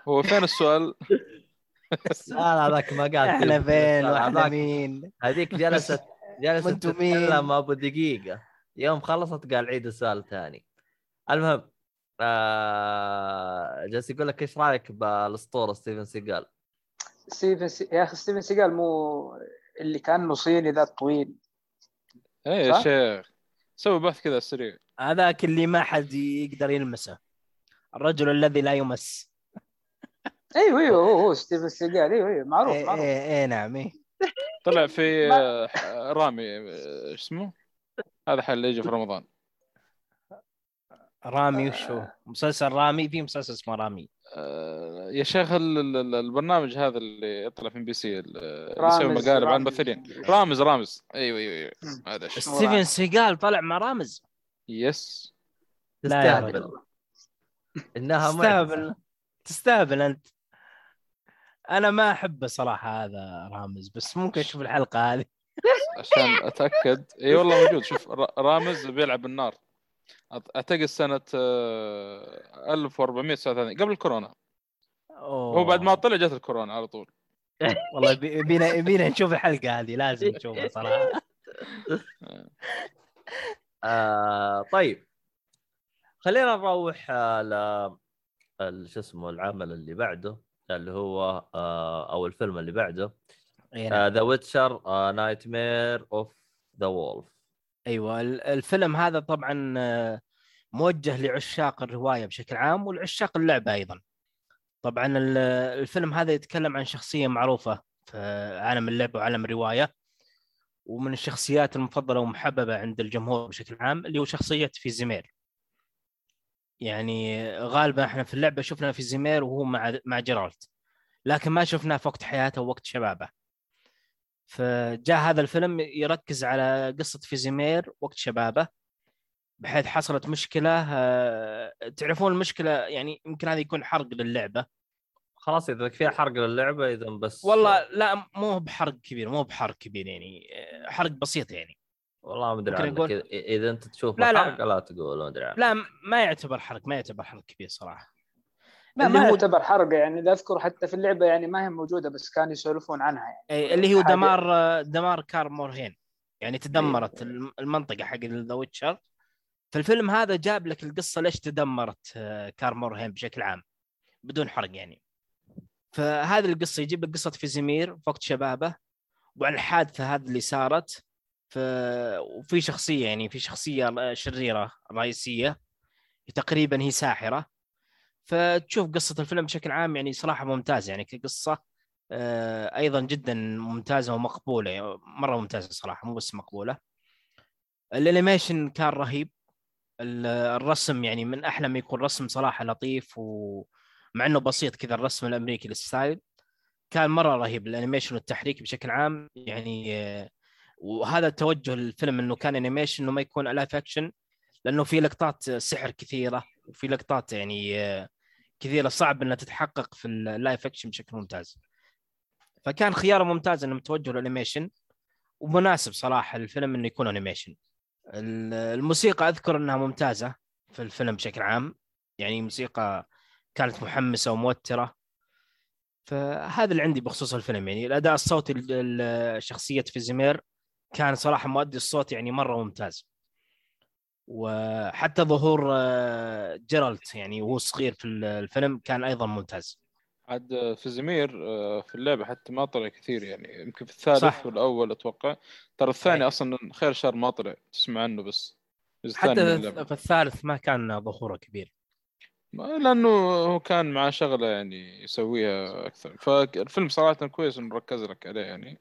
هو فين السؤال؟ السؤال هذاك ما قال إحنا. فين وإحنا مين هذيك جلست جلست؟ تتكلم أبو دقيقة. يوم خلصت قال عيد السؤال الثاني. المهم آه جالس يقول لك إيش رأيك بالأسطورة ستيفن سيجال؟ ستيفن سي... يا أخي ستيفن سيجال مو اللي كانه صيني ذا طويل. إيه يا؟ شيخ. سوي بحث كذا سريع. هذاك اللي ما حد يقدر يلمسه. الرجل الذي لا يمس. أيوه أيوه هو هو ستيفن سيجال أيوه أيوه معروف إيه معروف. إيه, إيه نعم إيه. طلع في (laughs) آه، رامي آه، اسمه؟ هذا حل يجي في رمضان. رامي وشو مسلسل رامي؟ في مسلسل اسمه رامي. آه، يا شيخ ال- ال- ال- البرنامج هذا اللي يطلع في إم بي سي يسوي مقالب عن رامز. ممثلين رامز رامز. أيوه أيوه أيوه. هذا ستيفن سيجال طلع مع رامز. yes. لا يا تستهبل. رجل. إنها. تستهبل. تستهبل أنت. أنا ما احبه صراحة هذا رامز بس ممكن أشوف الحلقة هذه. عشان أتأكد. إي والله موجود. شوف ر- رامز بيلعب النار أت- اعتقد سنة آه، 1439 قبل الكورونا. هو بعد ما طلع جت الكورونا على طول. (laughs) والله يبي- يبينا يبينا نشوف الحلقة هذه لازم نشوفها صراحة. (laughs) آه طيب. خلينا نروح آه ل شو اسمه العمل اللي بعده. اللي هو آه أو الفيلم اللي بعده. The Witcher Nightmare of the Wolf أيوه ال- الفيلم هذا طبعا آه، موجه لعشاق الرواية بشكل عام ولعشاق اللعبة أيضا. طبعا ال- الفيلم هذا يتكلم عن شخصية معروفة في عالم اللعبه وعالم الرواية ومن الشخصيات المفضلة ومحببة عند الجمهور بشكل عام اللي هو شخصية فيزيمير. يعني غالبا إحنا في اللعبة شفنا فيزيمير وهو مع مع جيرالت لكن ما شفناه في وقت حياته ووقت شبابه. فجاء هذا الفيلم يركز على قصة فيزيمير وقت شبابه بحيث حصلت مشكلة آه، تعرفون المشكلة يعني يمكن هذا يكون حرق للعبة. خلاص إذا فيها حرق للعبة إذا بس والله لا مو بحرق كبير مو بحرق كبير يعني آه، حرق بسيط يعني. والله ما أدري عنك. اذا أنت تشوف لا، لا. حرق لا تقول ما أدري عنك. لا ما يعتبر حرق ما يعتبر حرق كبير صراحة. لا اللي ما هو- يعتبر حرق يعني إذا أذكر حتى في اللعبة يعني ما هي موجودة بس كانوا يسولفون عنها يعني. أي اللي هو دمار دمار كار مورهين. يعني تدمرت الم- المنطقة حق The Witcher. فالفيلم هذا جاب لك القصة ليش تدمرت آه، كار مورهين بشكل عام بدون حرق يعني. فهذه القصة يجيب لك قصة فيزيمير في وقت شبابه وعن الحادثة هذه اللي صارت ف... وفي شخصية يعني في شخصية شريرة رئيسية تقريبا هي ساحرة. فتشوف قصة الفيلم بشكل عام يعني صراحة ممتازة يعني كقصة آه، أيضا جدا ممتازة ومقبولة يعني مرة ممتازة صراحة مو بس مقبولة. ال animation كان رهيب. ال- الرسم يعني من أحلى ما يكون رسم صراحة لطيف ومع إنه بسيط كذا الرسم الأمريكي ال style كان مرة رهيب ال animation والتحريك بشكل عام يعني آه، وهذا التوجه للفيلم إنه كان animation إنه ما يكون live action لأنه في لقطات سحر كثيرة وفي لقطات يعني آه، كثيرة صعب إنها تتحقق في ال live action بشكل ممتاز. فكان خيار ممتاز انهم توجهوا لل animation ومناسب صراحة الفيلم إنه يكون animation ال- الموسيقى أذكر إنها ممتازة في الفيلم بشكل عام. يعني موسيقى كانت محمسة وموترة. فهذا اللي عندي بخصوص الفيلم يعني الأداء الصوتي ل- ل- شخصية فيزيمير كان صراحة مؤدي الصوت يعني مرة ممتاز وحتى ظهور آه، جيرالت يعني وهو صغير في ال- الفيلم كان أيضا ممتاز عاد فيزيمير آه، في اللعبة حتى ما طلع كثير يعني يمكن في الثالث صح. والأول أتوقع ترى الثاني إيه. أصلا خير شر ما طلع تسمع عنه بس حتى. في الثالث ما كان ظهوره كبير ما- لأنه هو كان معاه شغلة يعني يسويها أكثر فالفيلم صراحة كويس إنه ركز لك عليه يعني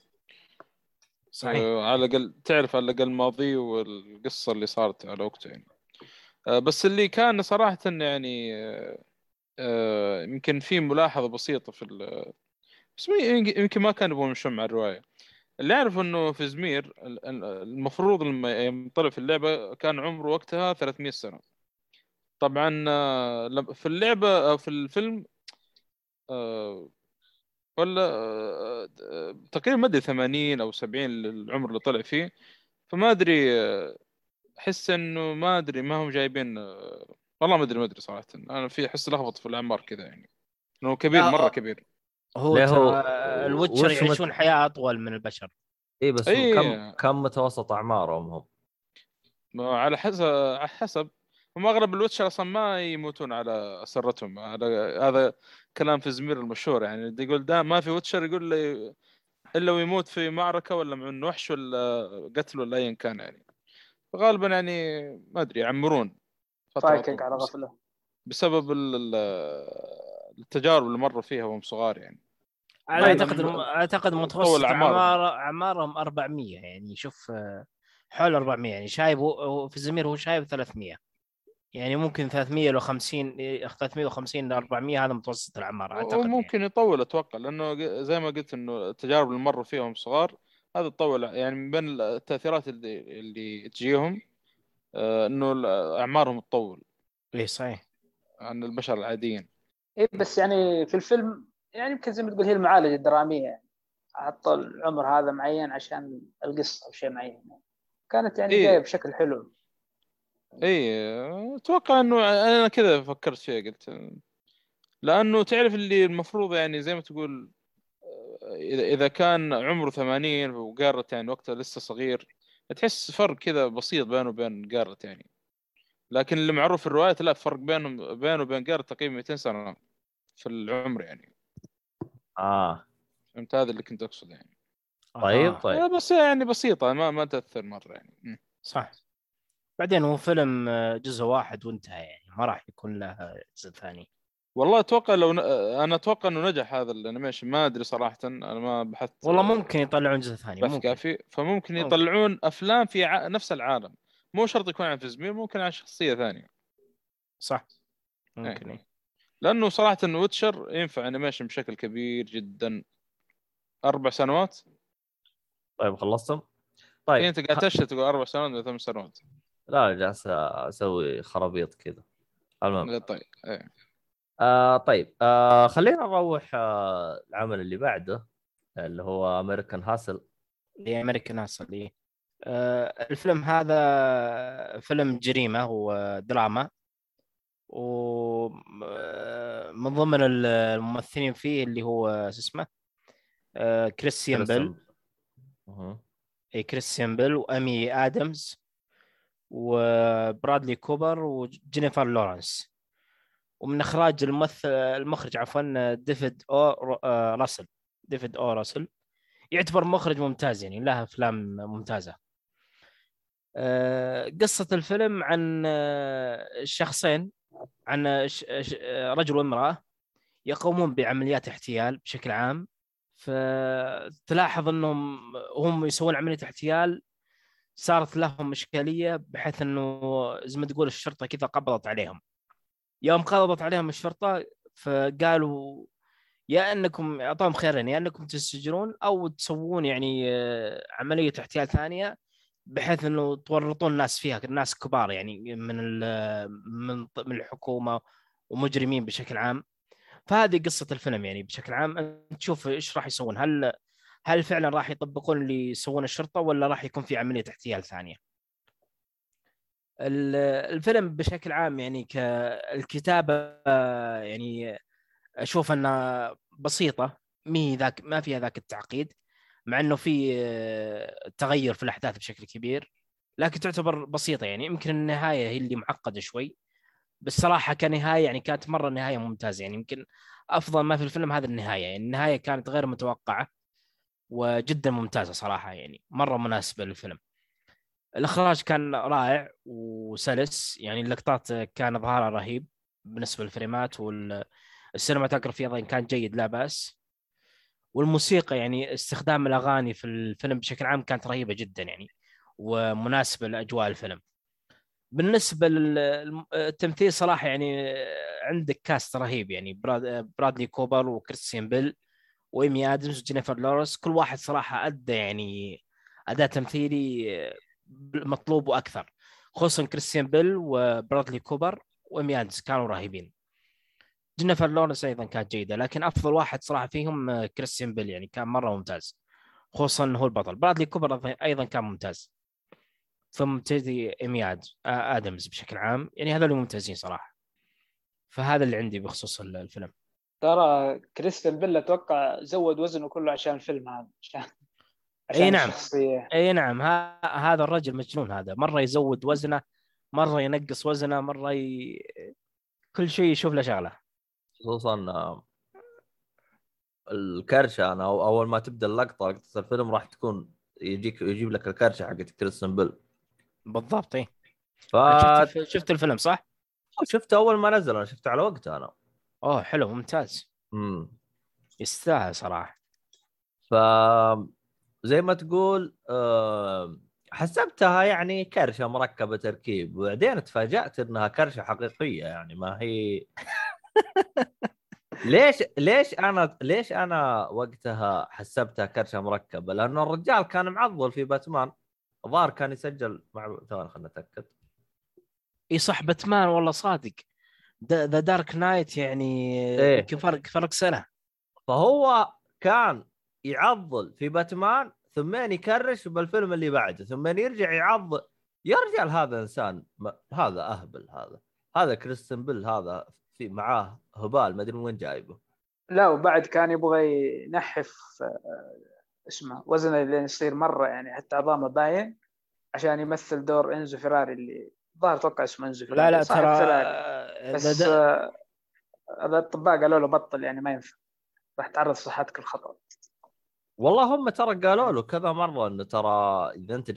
صحيح. آه، على الأقل تعرف على الأقل ماضيه والقصة اللي صارت على وقته يعني. آه، بس اللي كان صراحة يعني آه، يمكن في ملاحظة بسيطة في بس يمكن ما كان يبغون يمشون مع الرواية. اللي اعرف إنه في زمير ال- ال- المفروض لما طلع في اللعبة كان عمره وقتها 300 سنة. طبعا في اللعبة في الفيلم ولا آه، تقريبا ما أدري 80 أو 70 العمر اللي طلع فيه. فما أدري آه، أحس إنه ما أدري ما هم جايبين آه، والله ما أدري ما أدري صراحة. أنا في أحس لخبط في الأعمار كذا يعني. إنه كبير مرة كبير. هو هو- ترى الوتشر مت- يعيشون حياة أطول من البشر. اي بس إيه. كم كم متوسط أعمارهم هم؟ على حسب على حسب. هم أغلب الوتشر أصلا ما يموتون على اسرتهم هذا هذا كلام في زمير المشهور يعني يقول دا ما في وتشر يقول لي إلا ويموت في معركة ولا من وحش ولا قتل ولا ايا كان يعني غالبا يعني ما أدري يعمرون فايكنج. على غفلة بسبب ال- ال- التجارب اللي مروا فيها وهم صغار يعني أنا. أعتقد اعتقد متوسط. اعمار أعمارهم 400 يعني شوف آه، حول 400 يعني شايب في الزمير هو شايب 300 يعني ممكن 300 لو 50 إيه، 350 ل 400 هذا متوسط الأعمار أعتقد يعني. وممكن يطول أتوقع لأنه زي ما قلت إنه التجارب اللي مروا فيها وهم صغار هذا تطول يعني من بين التأثيرات اللي اللي تجيهم آه، إنه أعمارهم تطول اي صحيح عن البشر العاديين اي بس يعني في الفيلم يعني يمكن زي ما تقول هي المعالجه الدرامية يعني حطوا العمر هذا معين عشان القصة أو شيء معين يعني. كانت يعني إيه. جاية بشكل حلو اي أتوقع إنه أنا كذا فكرت فيها قلت لأنه تعرف اللي المفروض يعني زي ما تقول إذا إذا كان عمره 80 وقارت يعني وقتها لسه صغير تحس فرق كذا بسيط بينه وبين جيرالت يعني. لكن اللي معروف في الروايات لا فرق بينهم بينه وبين جيرالت تقريبا 200 سنة في العمر يعني. آه. فهمت؟ هذا اللي كنت أقصده يعني. طيب آه. طيب. بس يعني بسيطة ما ما تأثر مرة يعني. صح. بعدين هو فيلم آه، جزء واحد وانتهى يعني ما راح يكون له جزء ثاني والله أتوقع لو ن... أنا أتوقع إنه نجح هذا ال animation ما أدري صراحة أنا ما بحثت والله ممكن يطلعون جزء ثاني ممكن كافي فممكن ممكن. يطلعون أفلام في ع... نفس العالم مو شرط يكون عن فيزيمير ممكن عن شخصية ثانية صح ممكن إيه. إيه. لأنه صراحة Witcher ينفع animation بشكل كبير جدا أربع سنوات طيب خلصتم؟ طيب. طيب أنت قاعد تشتت تقول أربع سنوات ولا ثمان سنوات لا جالس أسوي خرابيط كذا. المهم. طيب. إيه. آه طيب. آه خلينا نروح آه العمل اللي بعده اللي هو American Hustle اللي American Hustle. آه الفيلم هذا فيلم جريمة ودراما ومن ضمن الممثلين فيه اللي هو شو اسمه؟ آه كريستيان بيل مهم. اي كريستيان بيل وامي ادمز وبرادلي كوبر وجينيفر لورنس. ومن إخراج الممثل المخرج عفوا ديفيد أو آه، راسل. ديفيد أو راسل. يعتبر مخرج ممتاز يعني له أفلام ممتازة. آه، قصة الفيلم عن آه، شخصين عن رجل وامرأة يقومون بعمليات احتيال بشكل عام. فتلاحظ إنهم هم يسوون عملية احتيال صارت لهم اشكاليه بحيث إنه زي ما تقول الشرطة كذا قبضت عليهم. يوم قبضت عليهم الشرطة فقالوا يا إنكم أعطاهم خيارين يا إنكم تسجلون أو تسوون يعني آه، عملية احتيال ثانية بحيث إنه تورطون الناس فيها ناس كبار يعني من من من الحكومة ومجرمين بشكل عام. فهذه قصة الفيلم يعني بشكل عام. تشوف إيش راح يسوون. هل هل فعلا راح يطبقون اللي يسوون الشرطة ولا راح يكون في عملية احتيال ثانية؟ ال- الفيلم بشكل عام يعني كالكتابة يعني أشوف أنها بسيطة مي ذاك ما فيها ذاك التعقيد مع إنه في آه، تغير في الأحداث بشكل كبير لكن تعتبر بسيطة يعني. يمكن النهاية هي اللي معقدة شوي بس صراحة كنهاية يعني كانت مرة نهاية ممتازة يعني. يمكن أفضل ما في الفيلم هذا النهاية يعني. النهاية كانت غير متوقعة وجدا ممتازة صراحة يعني مرة مناسبة للفيلم. الإخراج كان رائع وسلس يعني اللقطات كان إظهارها رهيب بالنسبة لل frameات وال cinematography أيضا كان جيد لا بأس. والموسيقى يعني استخدام الأغاني في الفيلم بشكل عام كانت رهيبة جدا يعني ومناسبة لأجواء الفيلم. بالنسبة للتمثيل صراحة يعني عندك cast رهيب يعني براد- برادلي كوبر وكريستيان بيل. وإيمي آدمز وجينيفر لورنس كل واحد صراحة أدى يعني اداء تمثيلي مطلوب وأكثر خصوصا كريستيان بيل وبرادلي كوبر وإيمي آدمز كانوا رهيبين. جينيفر لورنس أيضا كانت جيدة لكن أفضل واحد صراحة فيهم كريستيان بيل يعني كان مرة ممتاز خصوصا هو البطل. برادلي كوبر أيضا كان ممتاز. ثم تجي إيمي آدمز بشكل عام يعني هذول ممتازين صراحة. فهذا اللي عندي بخصوص ال- الفيلم. ترى كريستيان بيل أتوقع زود وزنه كله عشان الفيلم هذا عشان عشان إي نعم. الشخصية. أي نعم. ها هذا الرجل مجنون هذا. مرة يزود وزنه مرة ينقص وزنه مرة ي... كل شيء يشوف له شغلة. خصوصا الكرشة. أنا أول ما تبدأ اللقطة لقطة الفيلم راح تكون يجيك يجيب لك الكرشة حقت كريستن بيل. بالضبط إي. ف شفت, شفت الفيلم صح؟ شفته أول ما نزل. أنا شفته على وقته أنا. أوه حلو ممتاز. امم يستاهل صراحة. ف زي ما تقول آه، حسبتها يعني كرشة مركبة تركيب. وبعدين تفاجأت إنها كرشة حقيقية يعني ما هي (laughs) ليش ليش أنا ليش أنا وقتها حسبتها كرشة مركبة؟ لأنه الرجال كان معضل في باتمان. الظاهر كان يسجل مع ثواني خلينا نتأكد. إي صح باتمان والله صادق. The Dark Knight يعني إيه. فرق فرق سنة. فهو كان يعضل في باتمان ثم يكرش بالفيلم اللي بعده ثم يرجع يعضل. يا رجال هذا إنسان ما... هذا أهبل هذا. هذا كريستيان بيل هذا في معاه هبال ما أدري من وين جايبه. لا وبعد كان يبغى ينحف آه، اسمه وزنه لين يصير مرة يعني حتى عظامه باين عشان يمثل دور إنزو فيراري اللي ظهر أتوقع اسمه انزو لا لا ترى فيراري. بس آه، هذا الأطباء قالوا له بطل يعني ما ينفع. راح تعرض صحتك للخطر والله هم ترى قالوا له كذا مرة إنه ترى إذا أنت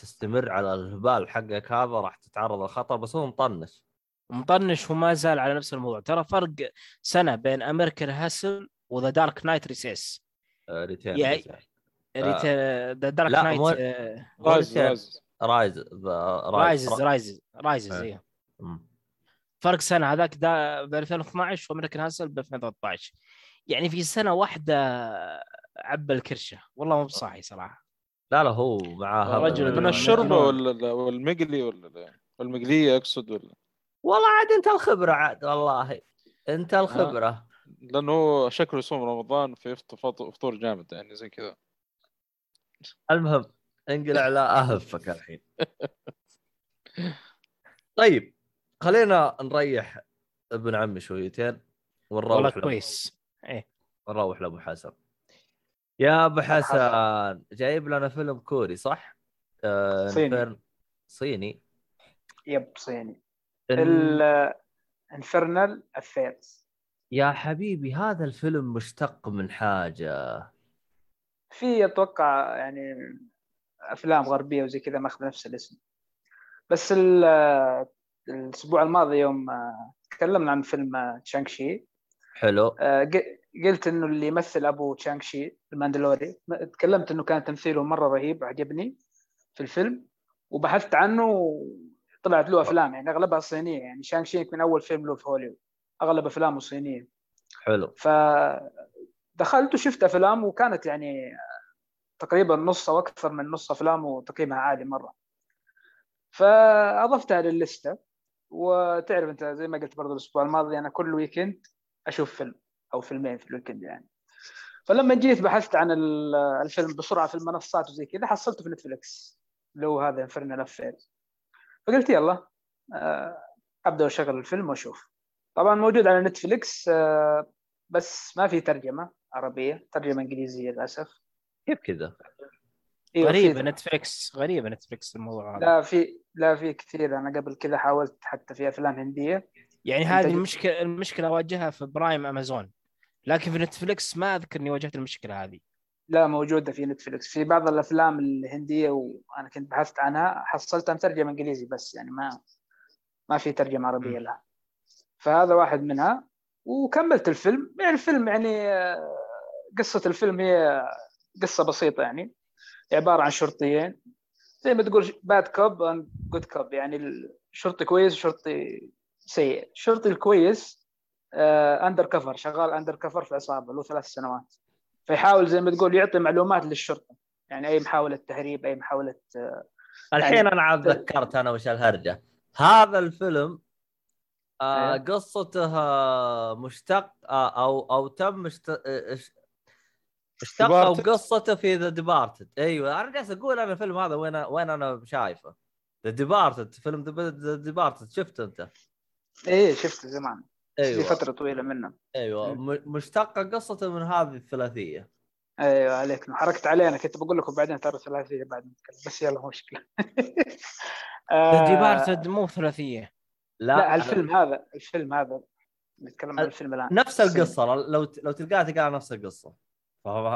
تستمر على الهبال حقك هذا راح تتعرض للخطر بس هو مطنش. مطنش وما زال على نفس الموضوع. ترى فرق سنة بين American Hustle و The Dark Knight Rises آه، ريتين يا- ريتين. ذا دارك نايت رايز. رايز رايز رايزز رايزز رايزز آه. أيوه مم. فرق سنة هذاك دا ب 2012 و American Hustle ب 2013 يعني في سنة واحدة عبى الكرشة والله مو بصاحي صراحة لا لا هو معاه رجل. من آه، الشرب. ولا والمقلي ولا والمقلية اقصد ولا والله عاد انت الخبرة عاد والله انت الخبرة لأنه هو شكله يصوم رمضان في فطور جامد يعني زي كذا المهم انقلع لا أهفك الحين. طيب خلينا نريح ابن عمي شويتين والله ونروح له- كويس. إيه. نروح لابو حسن يا أبو حسن. جايب لنا فيلم كوري صح؟ آه صيني. صيني. Yep صيني. إن- Infernal Affairs يا حبيبي هذا الفيلم مشتق من حاجة. في أتوقع يعني أفلام غربية وزي كذا ماخذ نفس الاسم. بس ال- الأسبوع الماضي يوم آه، تكلمنا عن فيلم آه، شانغ شي حلو. آه، قلت إنه اللي يمثل أبو شانغ شي الماندارين تكلمت إنه كان تمثيله مرة رهيب عجبني في الفيلم. وبحثت عنه وطلعت له أفلام يعني أغلبها صينية. يعني شانغ شي من أول فيلم له في هوليوود. أغلب أفلامه صينية. حلو. فدخلت وشفت أفلام وكانت يعني تقريبا نص أو أكثر من نص أفلامه تقييمها عالي مرة. فاضفتها لل list وتعرف أنت زي ما قلت برضو الأسبوع الماضي أنا كل weekend أشوف فيلم أو فيلمين في ال weekend يعني. فلما جيت بحثت عن ال- الفيلم بسرعة في المنصات وزي كذا حصلته في نتفلكس اللي هو هذا Infernal Affairs فقلت يلا آه، أبدأ اشغل الفيلم وأشوف. طبعا موجود على نتفلكس آه، بس ما في ترجمة عربية ترجمة إنجليزية للأسف. كيف كذا؟ أيوة، في غريبة نتفلكس غريبة نتفلكس الموضوع هذا. لا في لا في كثير. أنا قبل كذا حاولت حتى في أفلام هندية. يعني هذه المشكلة المشكلة أواجهها في برايم أمازون لكن في نتفلكس ما أذكر إني واجهت المشكلة هذه. لا موجودة في نتفلكس في بعض الأفلام الهندية وأنا كنت بحثت عنها حصلتها مترجمه إنجليزي بس يعني ما ما في ترجمة عربية. لها. فهذا واحد منها. وكملت الفيلم. يعني الفيلم يعني آه، قصة الفيلم هي قصة بسيطة يعني. عبارة عن شرطيين. زي ما تقول bad cop good cop يعني الشرطي كويس وشرطي سيء. الشرطي الكويس undercover شغال undercover في عصابة له ثلاث سنوات. فيحاول زي ما تقول يعطي معلومات للشرطة. يعني أي محاولة تهريب أي محاولة آه، الحين يعني- أنا عاد ذكرت أنا وش الهرجة. هذا الفيلم آه إيه. قصته آه، مشتق آه أو أو تم مشت... إش- اشتق أو Departed. قصته في The Departed أيوه أنا جالس أقول أنا الفيلم هذا وين وين أنا شايفه. The Departed فيلم The Departed شفته أنت؟ إيه شفته زمان. في أيوه. فترة طويلة منه. أيوه. م- مشتقة قصته من هذه الثلاثية. أيوه عليك. حركت علينا كنت بقول لكم بعدين ترى ثلاثية بعد نتكلم. بس يلا مو مشكلة. (laughs) آه، Departed مو ثلاثية. لا الفيلم هذا الفيلم هذا. نتكلم عن الفيلم الآن. نفس القصة. لو لو تلقاها تلقاها نفس القصة.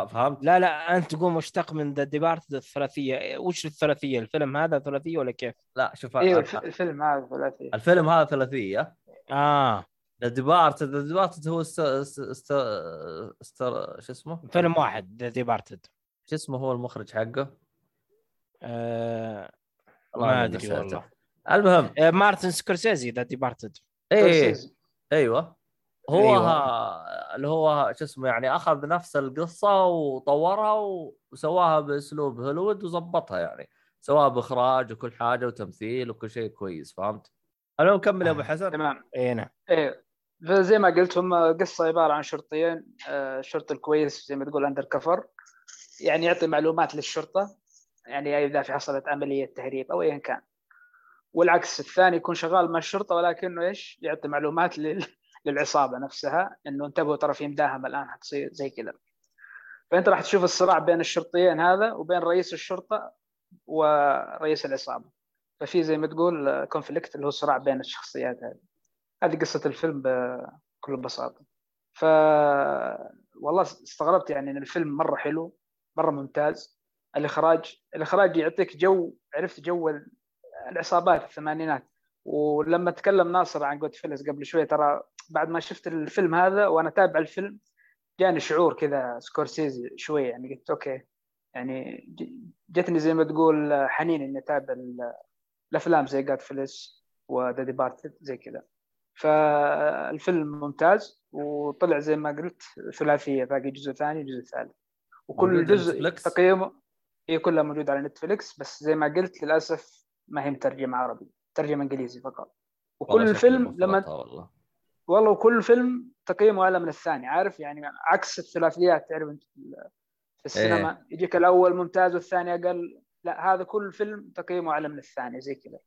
فهمت؟ لا لا أنت تقول مشتق من The Departed الثلاثية. وش الثلاثية؟ الفيلم هذا ثلاثية ولا كيف؟ لا شوف إيوه الف- الفيلم هذا ثلاثية. الفيلم هذا ثلاثية. آه. The Depart The Depart هو است... است... است... است... شو اسمه؟ فيلم واحد The Departed شو اسمه هو المخرج حقه؟ آه ما أدري. والله. المهم. آه مارتن سكورسيزي The Departed إيه أيوه. هو أيوة. ها... اللي هو شو اسمه يعني أخذ نفس القصة وطورها وسواها بأسلوب هوليوود وظبطها يعني سواها بإخراج وكل حاجة وتمثيل وكل شيء كويس فهمت؟ المهم كمل يا أبو آه. حسن تمام اي نعم إيه فزي ما قلت هم قصة عبارة عن شرطيين آه، الشرطي الكويس زي ما تقول اندر كفر يعني يعطي معلومات للشرطة يعني إذا في حصلت عملية تهريب أو ايا كان والعكس الثاني يكون شغال مع الشرطة ولكنه إيش يعطي معلومات لل... للعصابة نفسها إنه انتبهوا ترى في مداهمة الآن حتصير زي كذا. فأنت راح تشوف الصراع بين الشرطيين هذا وبين رئيس الشرطة ورئيس العصابة. ففي زي ما تقول conflict اللي هو صراع بين الشخصيات هذه. هذه قصة الفيلم بكل بساطة. ف والله استغربت يعني إن الفيلم مرة حلو مرة ممتاز. الإخراج الإخراج يعطيك جو عرفت جو ال- العصابات الثمانينات. ولما تكلم ناصر عن Goodfellas قبل شوي ترى بعد ما شفت الفيلم هذا وأنا تابع الفيلم جاني شعور كذا سكورسيزي شوي يعني قلت okay يعني جتني زي ما تقول حنين إني أتابع ال- الأفلام زي Goodfellas و The Departed زي كذا. فالفيلم ممتاز وطلع زي ما قلت ثلاثية باقي جزء ثاني جزء ثالث. وكل جزء؟ تقييمه هي كلها موجوده على نتفليكس بس زي ما قلت للأسف ما هي مترجمة عربي ترجمة إنجليزي فقط. وكل فيلم لما والله. والله وكل فيلم تقييمه اعلى من الثاني عارف؟ يعني عكس الثلاثيات تعرف أنت في السينما. يجيك الأول ممتاز والثاني أقل. لا هذا كل فيلم تقييمه اعلى من الثاني زي كذا.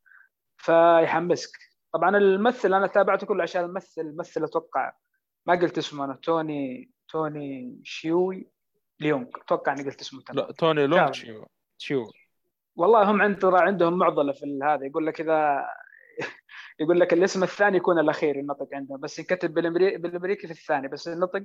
فيحمسك. طبعا الممثل أنا تابعته كله عشان الممثل الممثل أتوقع ما قلت اسمه أنا توني توني تشيو واي ليونغ. أتوقع أني قلت اسمه تمام لا توني. ليونغ تشيو تشيو والله هم عند ترى عندهم معضلة في هذا يقول لك إذا يقول لك الاسم الثاني يكون الأخير النطق عندهم. بس ينكتب بالامريكي بالإمريكي في الثاني بس النطق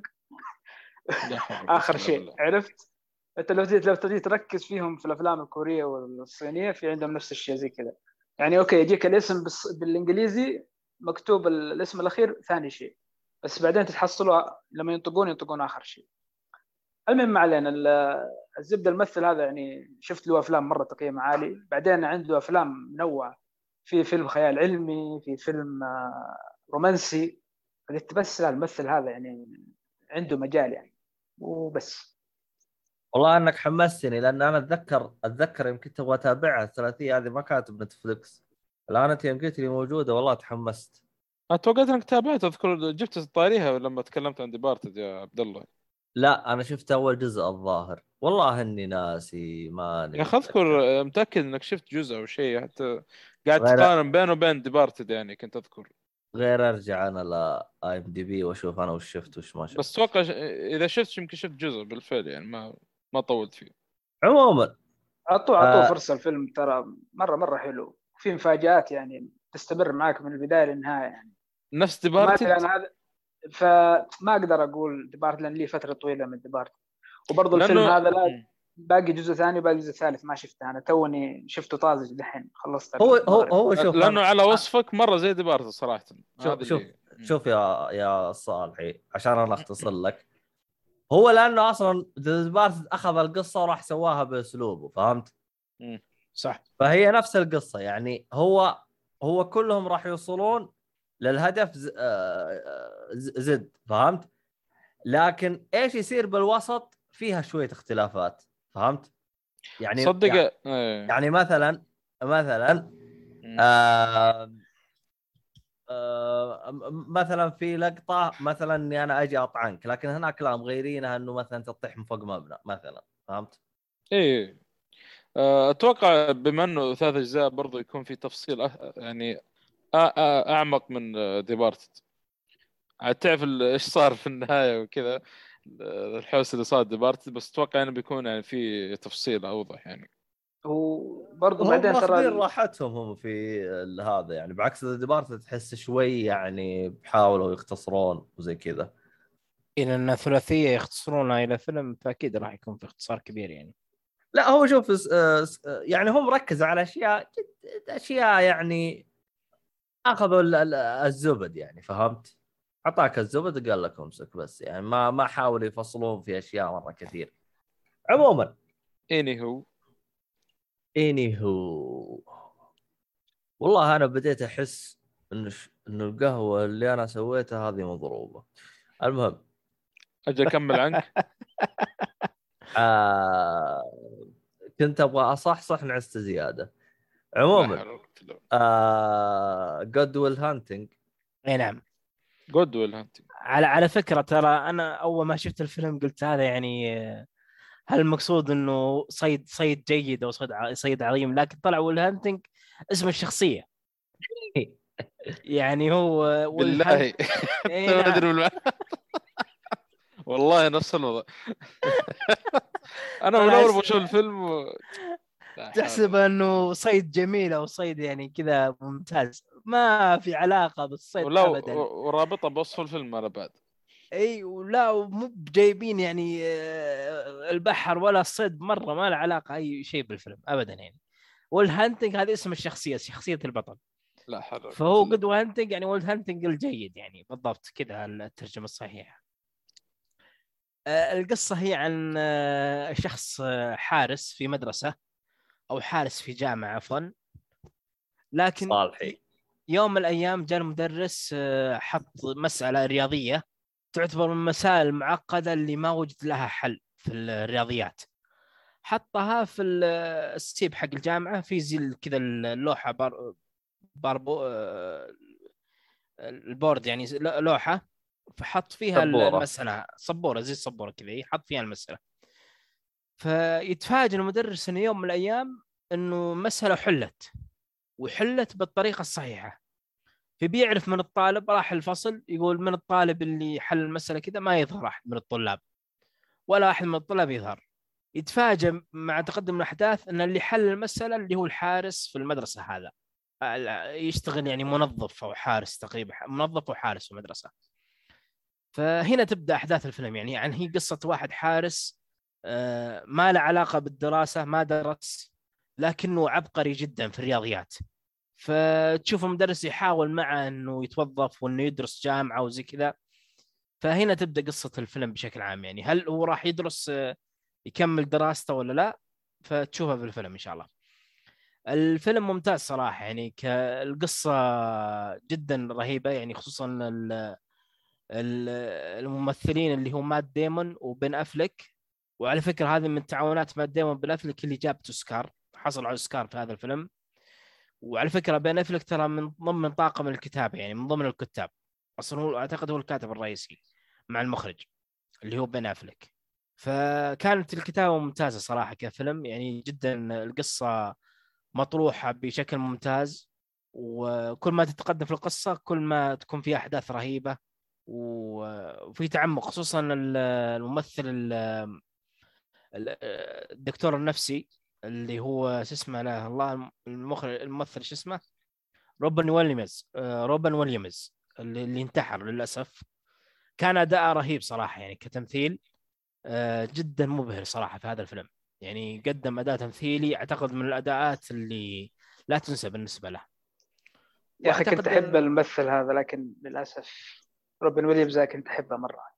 آخر شيء. عرفت؟ أنت لو لو تجي تركز فيهم في الأفلام الكورية والصينية في عندهم نفس الشيء زي كذا. يعني أوكي يجيك الاسم بالإنجليزي مكتوب ال- الاسم الأخير ثاني شيء. بس بعدين تتحصلوا لما ينطقون ينطقون آخر شيء. المهم ما علينا ال- الزبدة الممثل هذا يعني شفت له أفلام مرة تقييمه عالي. بعدين عنده أفلام منوعة. في فيلم خيال علمي في فيلم آه، رومانسي. قلت بس لا الممثل هذا يعني عنده مجال يعني وبس. والله أنك حمستني لأن أنا أتذكر أتذكر يمكن تبغى أتابعها. الثلاثية هذه ما كانت بنتفلكس الآن أنت يوم قلت لي موجودة والله تحمست. أنا توقعت أنك تابعت أذكر جبت طاريها لما تكلمت عن ديبارتد يا عبد الله. لا أنا شفت أول جزء الظاهر. والله إني ناسي ماني يا أخي اذكر متأكد إنك شفت جزء أو شيء. حتى قاعد غير- تقارن بينه وبين Departed يعني كنت أذكر. غير أرجع أنا ل IMDb وأشوف أنا وش شفت وش ما شفت. بس أتوقع ش... إذا شفت يمكن شفت جزء بالفعل يعني ما ما طولت فيه. عموما. أعطوه أعطوه آه. فرصة. الفيلم ترى مرة مرة حلو. في مفاجات يعني تستمر معك من البداية للنهاية يعني. نفس مثلا Departed هذا فما أقدر أقول Departed لأن لي فترة طويلة من Departed وبرضه الفيلم هذا لا باقي جزء ثاني وباقي جزء ثالث ما شفته. أنا توني شفته طازج دحين خلصت هو هو هو شوف لأنه على وصفك مرة زي Departed صراحة. شوف- شوف. اللي- شوف يا يا صالحي عشان أنا أختصر لك. هو لأنه أصلا Departed أخذ القصة وراح سواها بأسلوبه فهمت؟ صح. فهي نفس القصة يعني هو هو كلهم راح يوصلون للهدف آه، ز- زد فهمت؟ لكن إيش يصير بالوسط فيها شوية اختلافات فهمت؟ يعني صدق يعني, إيه. يعني مثلا مثلا. آه آه مثلا في لقطة مثلا إني أنا أجي أطعنك لكن هناك لا مغيرينها إنه مثلا تطيح من فوق مبنى مثلا فهمت؟ إيه آه، أتوقع بما إنه ثلاث أجزاء برضو يكون في تفصيل يعني أعمق من Departed عاد تعرف ال- إيش صار في النهاية وكذا الحوس اللي صار Departed بس أتوقع إنه بيكون يعني في تفصيل أوضح يعني. وبرضه بعدين ترى راحتهم هم في هذا يعني. بعكس The Departed تحس شوي يعني بحاولوا يختصرون وزي كذا. إلى أن ثلاثية يختصرونها إلى فيلم فأكيد راح يكون في اختصار كبير يعني. لا هو شوف آه، آه، يعني هم ركزوا على أشياء جد أشياء يعني أخذوا ال- ال- الزبد يعني فهمت؟ أعطاك الزبد قال لك امسك بس يعني ما ما حاولوا يفصلون في أشياء مرة كثير. عموما إني هو إني هو والله أنا بديت أحس انه. انه القهوة اللي أنا سويتها هذه مضروبة. المهم أجي أكمل عنك (laughs) آه... كنت أبغى أصحصح نعست زيادة. عموما بالله. آه... Good Will Hunting إي نعم. جود ويل هانتنج على على فكرة ترى أنا أول ما شفت الفيلم قلت هذا يعني آه، هل المقصود إنه صيد صيد جيد أو صيد ع- صيد عظيم؟ لكن طلع ويل هانتنج اسم الشخصية. (laughs) يعني هو (laughs) ما نعم. والله نفس الوضع. (laughs) أنا من أول ما أشوف الفيلم تحسب إنه صيد جميل أو صيد يعني كذا ممتاز. ما في علاقة بالصيد ولا ابدا. ورابطه بوصف الفيلم على بعد. إي ولا مو جايبين يعني آه، البحر ولا الصيد مرة ما له علاقة أي شيء بالفيلم ابدا يعني. ويل هانتنج هذا اسم الشخصيه شخصية البطل. لا ولا فهو Good Hunting يعني ويل هانتنج الجيد يعني بالضبط كذا الترجمة الصحيحة. آه، القصة هي عن آه، شخص حارس في مدرسة. أو حارس في جامعة عفوا. لكن صالحي. يوم من الأيام جاء المدرس آه، حط مسألة رياضية تعتبر من المسائل المعقده اللي ما وجد لها حل في الرياضيات. حطها في ال- السيب حق الجامعة في زي كذا اللوحة بار باربو آه، البورد يعني لوحة. فحط فيها سبورة. المسألة. سبوره زي السبوره كذا يحط فيها المسألة. فيتفاجئ المدرس إنه يوم من الأيام إنه مسألة حلت وحلت بالطريقة الصحيحة. فبيعرف من الطالب راح الفصل يقول من الطالب اللي حل المسألة كذا ما يظهر أحد من الطلاب ولا أحد من الطلاب يظهر. يتفاجئ مع تقدم الأحداث إن اللي حل المسألة اللي هو الحارس في المدرسة هذا. يشتغل يعني منظف أو حارس تقريبا منظف وحارس في المدرسة. فهنا تبدأ أحداث الفيلم يعني يعني هي قصة واحد حارس ما له علاقة بالدراسة ما درس لكنه عبقري جدا في الرياضيات. فتشوف المدرس يحاول معه إنه يتوظف وإنه يدرس جامعة وزي كذا فهنا تبدأ قصة الفيلم بشكل عام يعني. هل هو راح يدرس آه، يكمل دراسته ولا لا؟ فتشوفها في الفيلم إن شاء الله. الفيلم ممتاز صراحة يعني القصة جدا رهيبة يعني خصوصا ال- ال- الممثلين اللي هو مات ديمون وبن افلك وعلى فكرة هذه من تعاونات مات ديمون بن افلك اللي جابت اوسكار حصل على أوسكار في هذا الفيلم. وعلى فكرة بن افلك ترى من ضمن طاقم الكتابه يعني من ضمن الكتاب. أصلا هو أعتقد هو الكاتب الرئيسي مع المخرج اللي هو بن افلك فكانت الكتابة ممتازة صراحة كفيلم يعني جدا القصة مطروحة بشكل ممتاز. وكل ما تتقدم في القصة كل ما تكون فيها أحداث رهيبة. وفي تعمق خصوصا ال- الممثل ال- ال- الدكتور النفسي اللي هو شو اسمه لا الله المخرج الممثل شو اسمه؟ روبن ويليامز آه، روبن ويليامز اللي, اللي انتحر للأسف. كان اداءه رهيب صراحة يعني كتمثيل آه، جدا مبهر صراحة في هذا الفيلم. يعني قدم أداء تمثيلي أعتقد من الأداءات اللي لا تنسى بالنسبة له. يا أخي كنت أحب الممثل هذا لكن للأسف روبن ويليامز كنت أحبه مرة.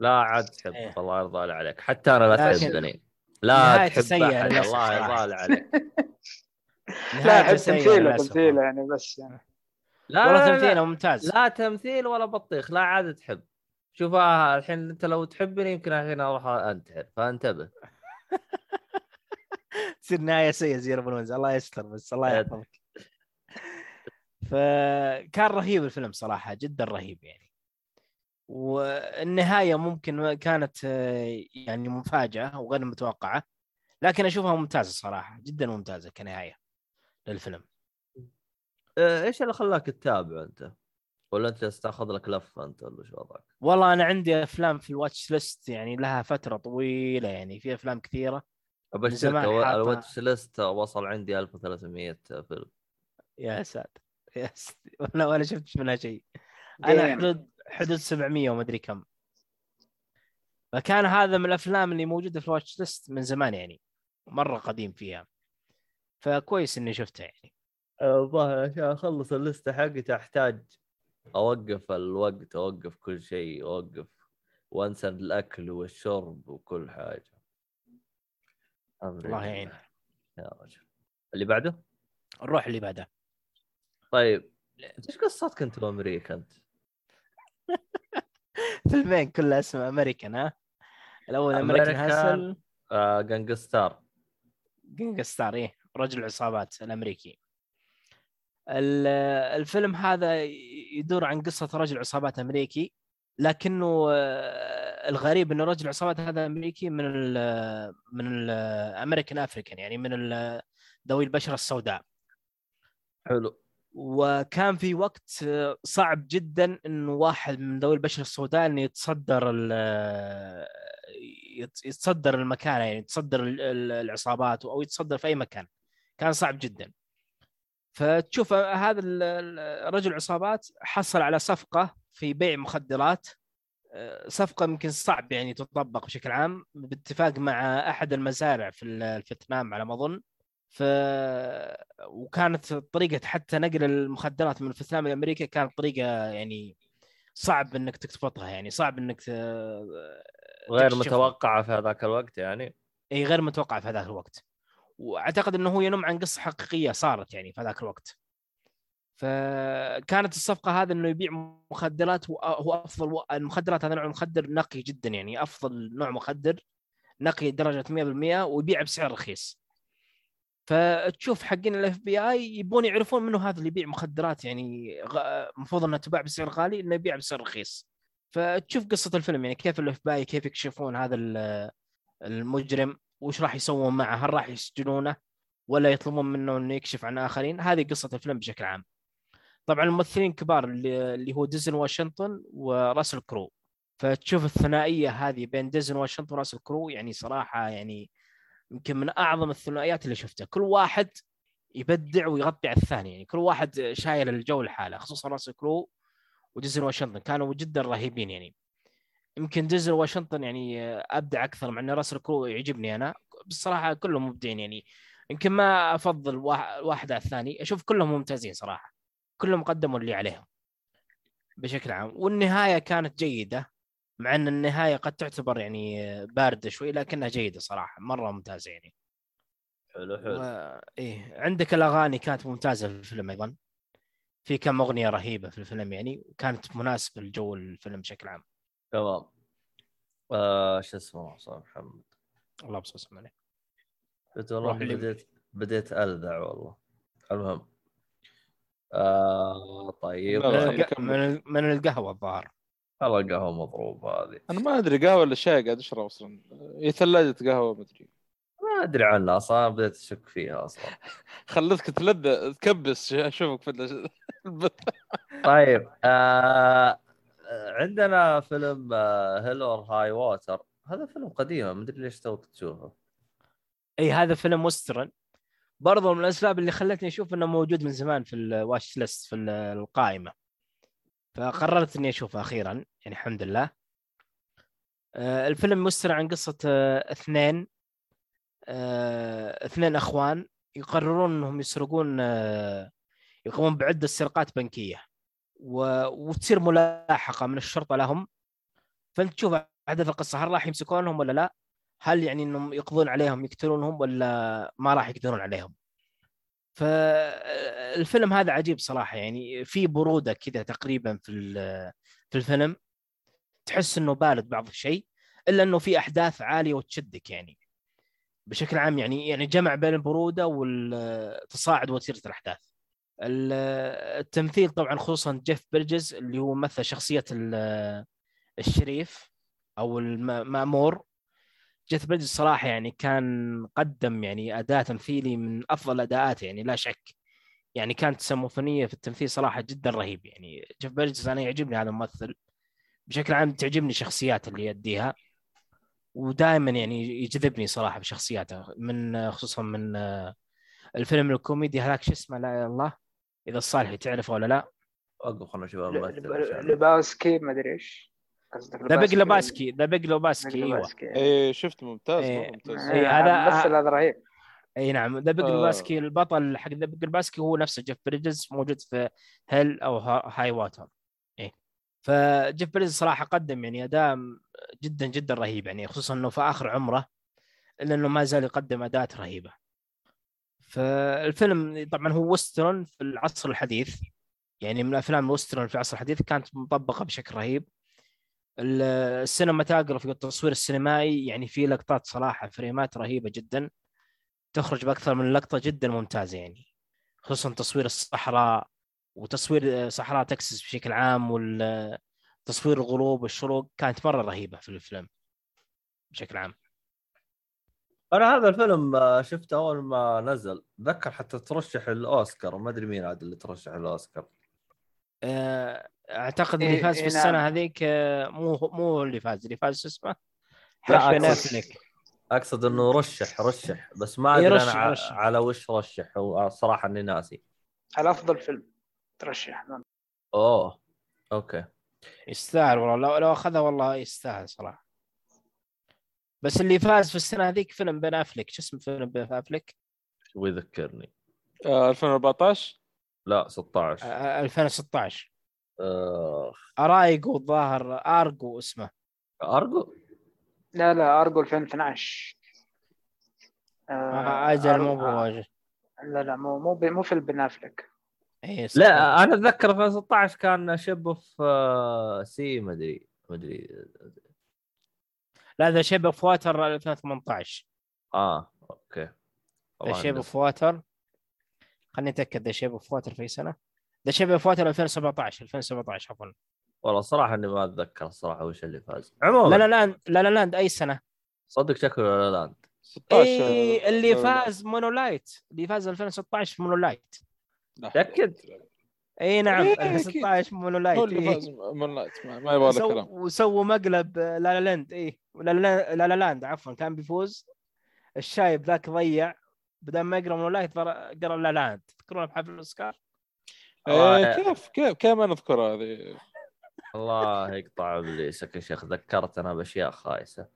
لا عاد تحب إيه. الله يرضى لي عليك. حتى أنا لا تحبني لا تحب أحد. الله. يرضى لي عليك. (laughs) لا أحب تمثيله. تمثيله يعني بس يعني. لا والله تمثيله ممتاز. لا تمثيل ولا بطيخ لا عاد تحب. شوف آه، الحين أنت لو تحبني يمكن الحين أروح أنتحر. فانتبه. (laughs) تصير نهاية سيئة زي ويلز الله يستر بس الله. يحفظك. فكان رهيب الفيلم صراحة جدا رهيب يعني. والنهاية ممكن كانت آه، يعني مفاجأة وغير متوقعة لكن أشوفها ممتازة صراحة جدا ممتازة كنهاية للفيلم آه، إيش اللي خلاك تتابع أنت؟ ولا أنت تأخذ لك لفة أنت ولا شو وضعك؟ والله أنا عندي أفلام في الواتش ليست يعني لها فترة طويلة يعني في أفلام كثيرة ابشرك الواتش ليست وصل عندي 1300 فيلم يا ساتر يا ساتر (laughs) ولا ولا شفت منها شيء أنا. حدود حدود 700 وما أدري كم. فكان هذا من الأفلام اللي موجودة في الواتش ليست من زمان يعني مرة قديم فيها. فكويس إني شفتها يعني. الظاهر عشان أخلص اللسته حقتي أحتاج أوقف الوقت أوقف كل شيء أوقف وانسى الأكل والشرب وكل حاجة. الله لله. يعين. يا رجل. اللي بعده؟ نروح اللي بعده. طيب إيش قصتك أنت بأمريكا أنت؟ (laughs) فيلمين كلها اسمه أمريكان ها؟ الأول American. Hustle. آه Gangster Gangster إيه. رجل العصابات الأمريكي. ال- الفيلم هذا يدور عن قصة رجل عصابات أمريكي لكنه آه، الغريب انه رجل العصابات هذا أمريكي من ال من ال American African يعني من ذوي البشرة السوداء. حلو. وكان في وقت صعب جدا انه واحد من ذوي البشره السوداء إنه يتصدر يتصدر المكان يعني يتصدر ال- ال- العصابات أو يتصدر في أي مكان. كان صعب جدا. فتشوف هذا رجل عصابات حصل على صفقة في بيع مخدرات. صفقة يمكن صعب يعني تطبق بشكل عام باتفاق مع أحد المزارع في الفيتنام على ما أظن. ف وكانت طريقة حتى نقل المخدرات من الفيتنام لامريكا كانت طريقة يعني صعب إنك تضبطها يعني صعب إنك ت... غير. متوقعة في هذاك الوقت يعني؟ إي غير متوقع في هذاك الوقت. وأعتقد إنه هو ينم عن قصة حقيقية صارت يعني في هذاك الوقت. فكانت الصفقة هذا إنه يبيع مخدرات هو هو أفضل و- المخدرات هذا نوع مخدر نقي جدا يعني أفضل نوع مخدر نقي درجة 100% ويبيع بسعر رخيص. فتشوف حقين ال FBI يبون يعرفون منه هذا اللي يبيع مخدرات يعني المفروض انها تباع بسعر غالي إنه يبيع بسعر رخيص. فتشوف قصة الفيلم يعني كيف ال FBI كيف يكشفون هذا ال- المجرم وش راح يسوون معه؟ هل راح يسجنونه ولا يطلبون منه إنه يكشف عن آخرين؟ هذه قصة الفيلم بشكل عام. طبعا الممثلين كبار اللي هو دينزل واشنطن وراسل كرو فتشوف الثنائية هذه بين دينزل واشنطن وراسل كرو يعني صراحة يعني يمكن من أعظم الثنائيات اللي شفتها. كل واحد يبدع ويغطي على الثاني. يعني كل واحد شايل الجو لحاله خصوصا راسل كرو ودينزل واشنطن. كانوا جدا رهيبين يعني. يمكن دينزل واشنطن يعني أبدع أكثر مع إن راسل كرو يعجبني أنا. بصراحة كلهم مبدعين يعني. يمكن ما أفضل واحد على الثاني. أشوف كلهم ممتازين صراحة. كلهم قدموا اللي عليهم بشكل عام. والنهاية كانت جيدة. مع إن النهاية قد تعتبر يعني باردة شوي لكنها جيدة صراحة مرة ممتازة يعني. حلو حلو. و... إيه عندك الأغاني كانت ممتازة في الفيلم أيضا. في كم أغنية رهيبة في الفيلم يعني وكانت مناسبة لجو الفيلم بشكل عام. تمام. آه شو اسمه صار محمد؟ الله يبصر عليه قلت والله. بديت بديت ألذع والله. المهم. آه طيب. من, من القهوة الظاهر. والله القهوه مضروبه هذه. أنا ما أدري قهوة ولا شاي قاعد أشرب أصلا. هي ثلاجة قهوة ما أدري. ما أدري عنها أصلا بديت أشك فيها أصلا. (laughs) خلتك تلذ تكبس أشوفك في (laughs) طيب آه عندنا فيلم Hell or High Water هذا فيلم قديم ما أدري ليش توك تشوفه. إي هذا فيلم western برضو من الأسباب اللي خلتني أشوف إنه موجود من زمان في ال watch list في ال- القائمة. فقررت إني أشوفه أخيرا يعني الحمد لله آه، الفيلم يسر عن قصة آه، اثنين آه، اثنين أخوان يقررون إنهم يسرقون يقومون بعدة سرقات بنكية. وتصير ملاحقة من الشرطة لهم فأنت تشوف أحداث القصة هل راح يمسكونهم ولا لا؟ هل يعني إنهم يقضون عليهم يقتلونهم ولا ما راح يقدرون عليهم؟ فالفيلم هذا عجيب صراحة يعني في برودة كذا تقريبا في في الفيلم تحس إنه بارد بعض الشيء إلا إنه في أحداث عالية وتشدك يعني بشكل عام يعني يعني جمع بين البرودة والتصاعد وتيره الأحداث. ال- التمثيل طبعا خصوصا جيف بريدجز اللي هو مثل شخصية ال- الشريف أو المأمور جيف بريدجز صراحة يعني كان قدم يعني اداء تمثيلي من أفضل الاداءات يعني لا شك. يعني كانت سيمفونيه في التمثيل صراحة جدا رهيب يعني. جيف بريدجز أنا يعجبني هذا الممثل. بشكل عام تعجبني شخصياته اللي يديها ودائما يعني يجذبني صراحة بشخصياته من خصوصا من آه، الفيلم الكوميدي هذاك شو اسمه؟ لا إله إلا الله. إذا الصالحي تعرفه ولا لا. وقف خلنا نشوف. Lebowski ما أدري إيش. قصدك The Big Lebowski The Big Lebowski Big أيوه. إيه شفت ممتاز إيه. ممتاز. إيه، آه، هذا- الممثل هذا رهيب. اي نعم. The Big آه. Lebowski البطل حق The Big Lebowski هو نفسه. جيف بريدجز موجود في Hell or Hi- High Water إيه. فجيف بريدجز صراحة قدم يعني أداء جدا جدا رهيب يعني خصوصا إنه في آخر عمره إلا إنه ما زال يقدم أداءات رهيبة. فالفيلم طبعا هو western في العصر الحديث. يعني من أفلام ال western في العصر الحديث كانت مطبقة بشكل رهيب. ال cinematography والتصوير السينمائي يعني في لقطات صراحة فريمات رهيبة جدا. تخرج بأكثر من لقطة جدا ممتازة يعني. خصوصا تصوير الصحراء وتصوير صحراء تكساس بشكل عام والتصوير الغروب والشروق كانت مرة رهيبة في الفيلم بشكل عام. أنا هذا الفيلم آه، شفته أول ما نزل. ذكر حتى ترشح الأوسكار ما أدري مين عاد اللي ترشح الأوسكار. آه، أعتقد اللي إيه- فاز إيه في السنة نعم. هذيك آه، مو مو اللي فاز اللي فاز شو اسمه؟ بن أقصد- افلك أقصد إنه رشح رشح بس ما إيه، أدري أنا ع- رشح. على وش رشح الصراحه إني ناسي. على أفضل فيلم ترشح. أوه أوكي. يستاهل والله. لو لو اخذها والله يستاهل صراحة. بس اللي فاز في السنة هذيك فيلم بن افلك شو اسمه فيلم بن افلك؟ ويذكرني آه 2014 لا 16 آه، 2016 آه... ارايجو الظاهر أرجو اسمه. أرجو؟ لا لا أرجو 2012 آه، أجل مو آه، هو لا لا مو مو مو فيلم بن افلك إيه،. لا أنا أتذكر 2016 كان شب في آه، سي ما أدري ما أدري. لا ذا شيب أوف واتر 2018 آه أوكي. ذا عندي- أوف واتر. خليني أتأكد The Shape of Water في سنة. The Shape of Water 2017 2017 عفوا والله صراحة اني ما اتذكر الصراحه وش اللي فاز عموما La La Land La La Land اي سنه صدق شكله La La Land 16 اي اللي. فاز Moonlight اللي فاز 2016 في Moonlight لا. تأكد؟ اي نعم إيه، 2016 Moonlight هو اللي إيه. فاز Moonlight ما ما يبغى له كلام وسووا مقلب La La Land اي لا لا La La Land عفوا كان بيفوز الشايب ذاك ضيع بدل ما يقرا Moonlight قرا La Land تذكرون بحفل الاوسكار آه، إيه، كيف كيف كيف ما نذكرها هذه؟ الله يقطع ابليسك يا شيخ ذكرتنا بأشياء خايسة.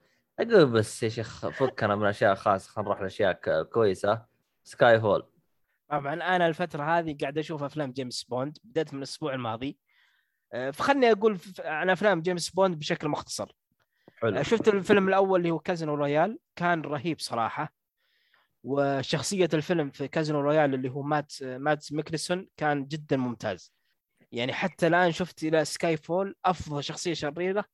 أقول بس يا شيخ فكنا من أشياء خايسة خلينا نروح لأشياء كويسة. Skyfall طبعا أنا الفترة هذه قاعد أشوف أفلام جيمس بوند بديت من الأسبوع الماضي. آه، فخلني أقول عن أفلام جيمس بوند بشكل مختصر. حلو. شفت الفيلم الأول اللي هو Casino Royale كان رهيب صراحة. وشخصية الفيلم في Casino Royale اللي هو مادس مادس ميكلسون كان جدا ممتاز. يعني حتى الآن شفت إلى Skyfall أفضل شخصية شريرة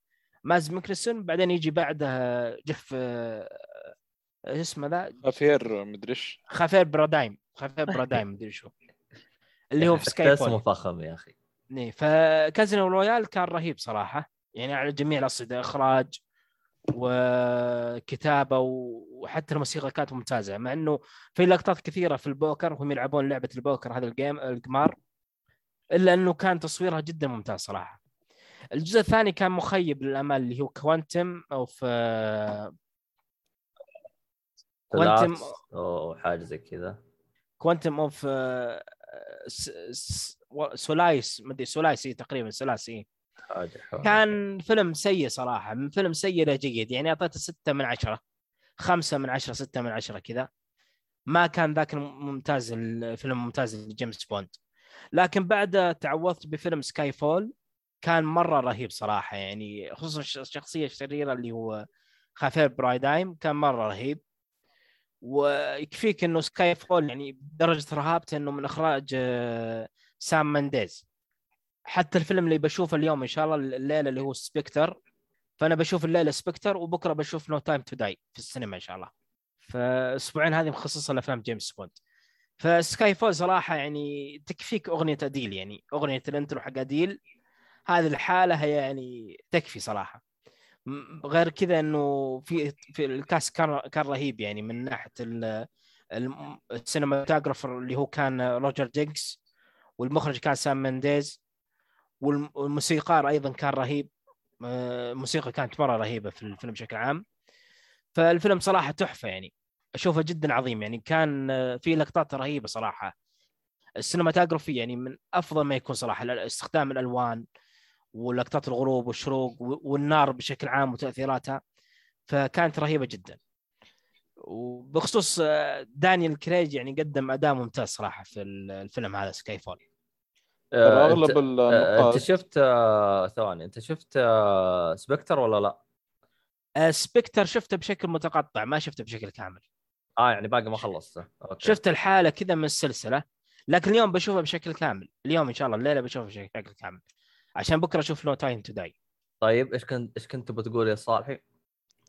مادس ميكلسون بعدين يجي بعده جيف آه، إيش اسمه ذا؟ افير مدري إيش. خافير بارديم خافير بارديم مدري شو اللي هو في Sky اسمه fall فخم يا أخي. إيه، ف Casino Royale كان رهيب صراحة. يعني على جميع الاصعده إخراج وكتابة وحتى الموسيقى كانت ممتازة مع إنه في لقطات كثيرة في البوكر وهم يلعبون لعبة البوكر هذا ال game القمار إلا إنه كان تصويرها جدا ممتاز صراحة الجزء الثاني كان مخيب للامال اللي هو Quantum of Quantum أو حاجة زي كذا Quantum of Solace مدري Solace تقريبا ثلاثي حاجة حلوة. كان فيلم سيء صراحة من فيلم سيء إلى جيد يعني أعطيته ستة من عشرة خمسة من عشرة ستة من عشرة كذا. ما كان ذاك الممتاز الفيلم ممتاز لجيمس بوند. لكن بعد تعوضت بفيلم Skyfall كان مرة رهيب صراحة يعني خصوصا الش- الشخصية الشريرة اللي هو خافير بارديم كان مرة رهيب. ويكفيك إنه Skyfall يعني بدرجه رهابته إنه من إخراج آه، سام منديز. حتى الفيلم اللي بشوفه اليوم إن شاء الله الليلة اللي هو Spectre فأنا بشوف الليلة Spectre وبكرة بشوف No Time to Die في السينما إن شاء الله. فأسبوعين هذه مخصصة لأفلام جيمس بوند ف Skyfall صراحة يعني تكفيك أغنية أديل يعني أغنية ال intro حق أديل. هذه الحالة هي يعني تكفي صراحة. غير كذا إنه في في ال cast كان كان رهيب يعني من ناحية ال cinematographer اللي هو كان روجر ديكنز والمخرج كان سام مينديز والم- والموسيقار أيضا كان رهيب. آه، الموسيقى كانت مرة رهيبة في الفيلم بشكل عام. فالفيلم صراحة تحفة يعني. أشوفه جدا عظيم يعني. كان آه، فيه لقطات رهيبة صراحة. ال cinematography يعني من أفضل ما يكون صراحة. استخدام الألوان ولقطات الغروب والشروق والنار بشكل عام وتأثيراتها. فكانت رهيبة جدا. وبخصوص آه، دانيال كريج يعني قدم أداء ممتاز صراحة في ال- الفيلم هذا Skyfall. آه، أغلب أنت- آه، النقاط أنت شفت آه، ثواني أنت شفت آه، Spectre ولا لا؟ آه، Spectre شفته بشكل متقطع ما شفته بشكل كامل. آه يعني باقي ما خلصته. okay. شفت الحالة كذا من السلسلة لكن اليوم بشوفه بشكل كامل. اليوم إن شاء الله الليلة بشوفه بشكل كامل. عشان بكرة أشوف No Time to Die طيب إيش كنت إيش كنت بتقول يا صالحي؟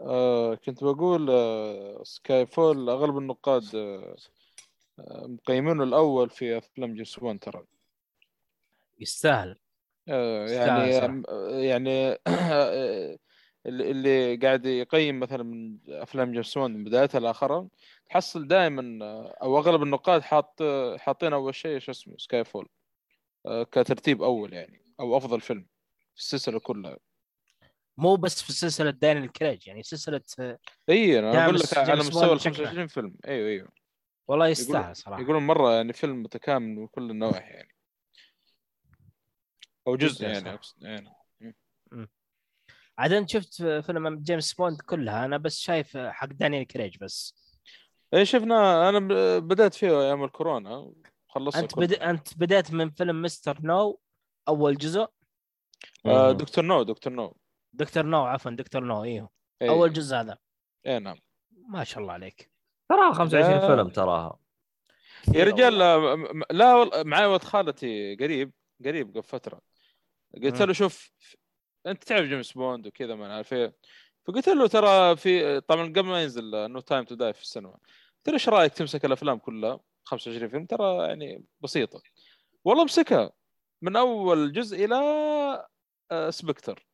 آه كنت بقول آه Skyfall أغلب النقاد آه آه، مقيمينه الأول في أفلام جيمس بوند ترى. يستاهل آه يستاهل يعني. آه، يعني (coughs) آه، اللي قاعد يقيم مثلا من أفلام جيمس بوند من بدايتها لآخرها تحصل دائما أو أغلب النقاد حاط حاطين أول شيء شو اسمه Skyfall آه، كترتيب أول يعني أو أفضل فيلم في السلسلة كلها. مو بس في سلسلة دانيال كريج يعني سلسلة آه، إي أنا أقول لك على مستوى ال بشكل 25 فيلم. أيوه أيوه والله يستاهل صراحة. يقولون مرة يعني فيلم متكامل من كل النواحي يعني. أو جزء يعني يعني. عاد انت شفت فيلم جيمس بوند كلها أنا بس شايف حق دانيال كريج بس. اي شفنا أنا ب- بدأت فيه أيام الكورونا خلصت أنت بد... أنت بديت من فيلم Mr. No أول جزء؟ آه. دكتور نو دكتور نو. دكتور نو عفوا دكتور نو أيوه أي. أول جزء هذا. اي نعم. ما شاء الله عليك. تراها 25 لا. فيلم تراها يا رجال. لا, لا والله معي ولد خالتي قريب قريب قبل فترة. قلت. له شوف انت تعرف جيمس بوند وكذا ما عارف إيه. فقلت له ترى في طبعا قبل ما ينزل No Time to Die في السينما قلت له إيش رأيك تمسك الأفلام كلها؟ 25 فيلم ترى يعني بسيطة. والله مسكها من أول جزء إلى آه، Spectre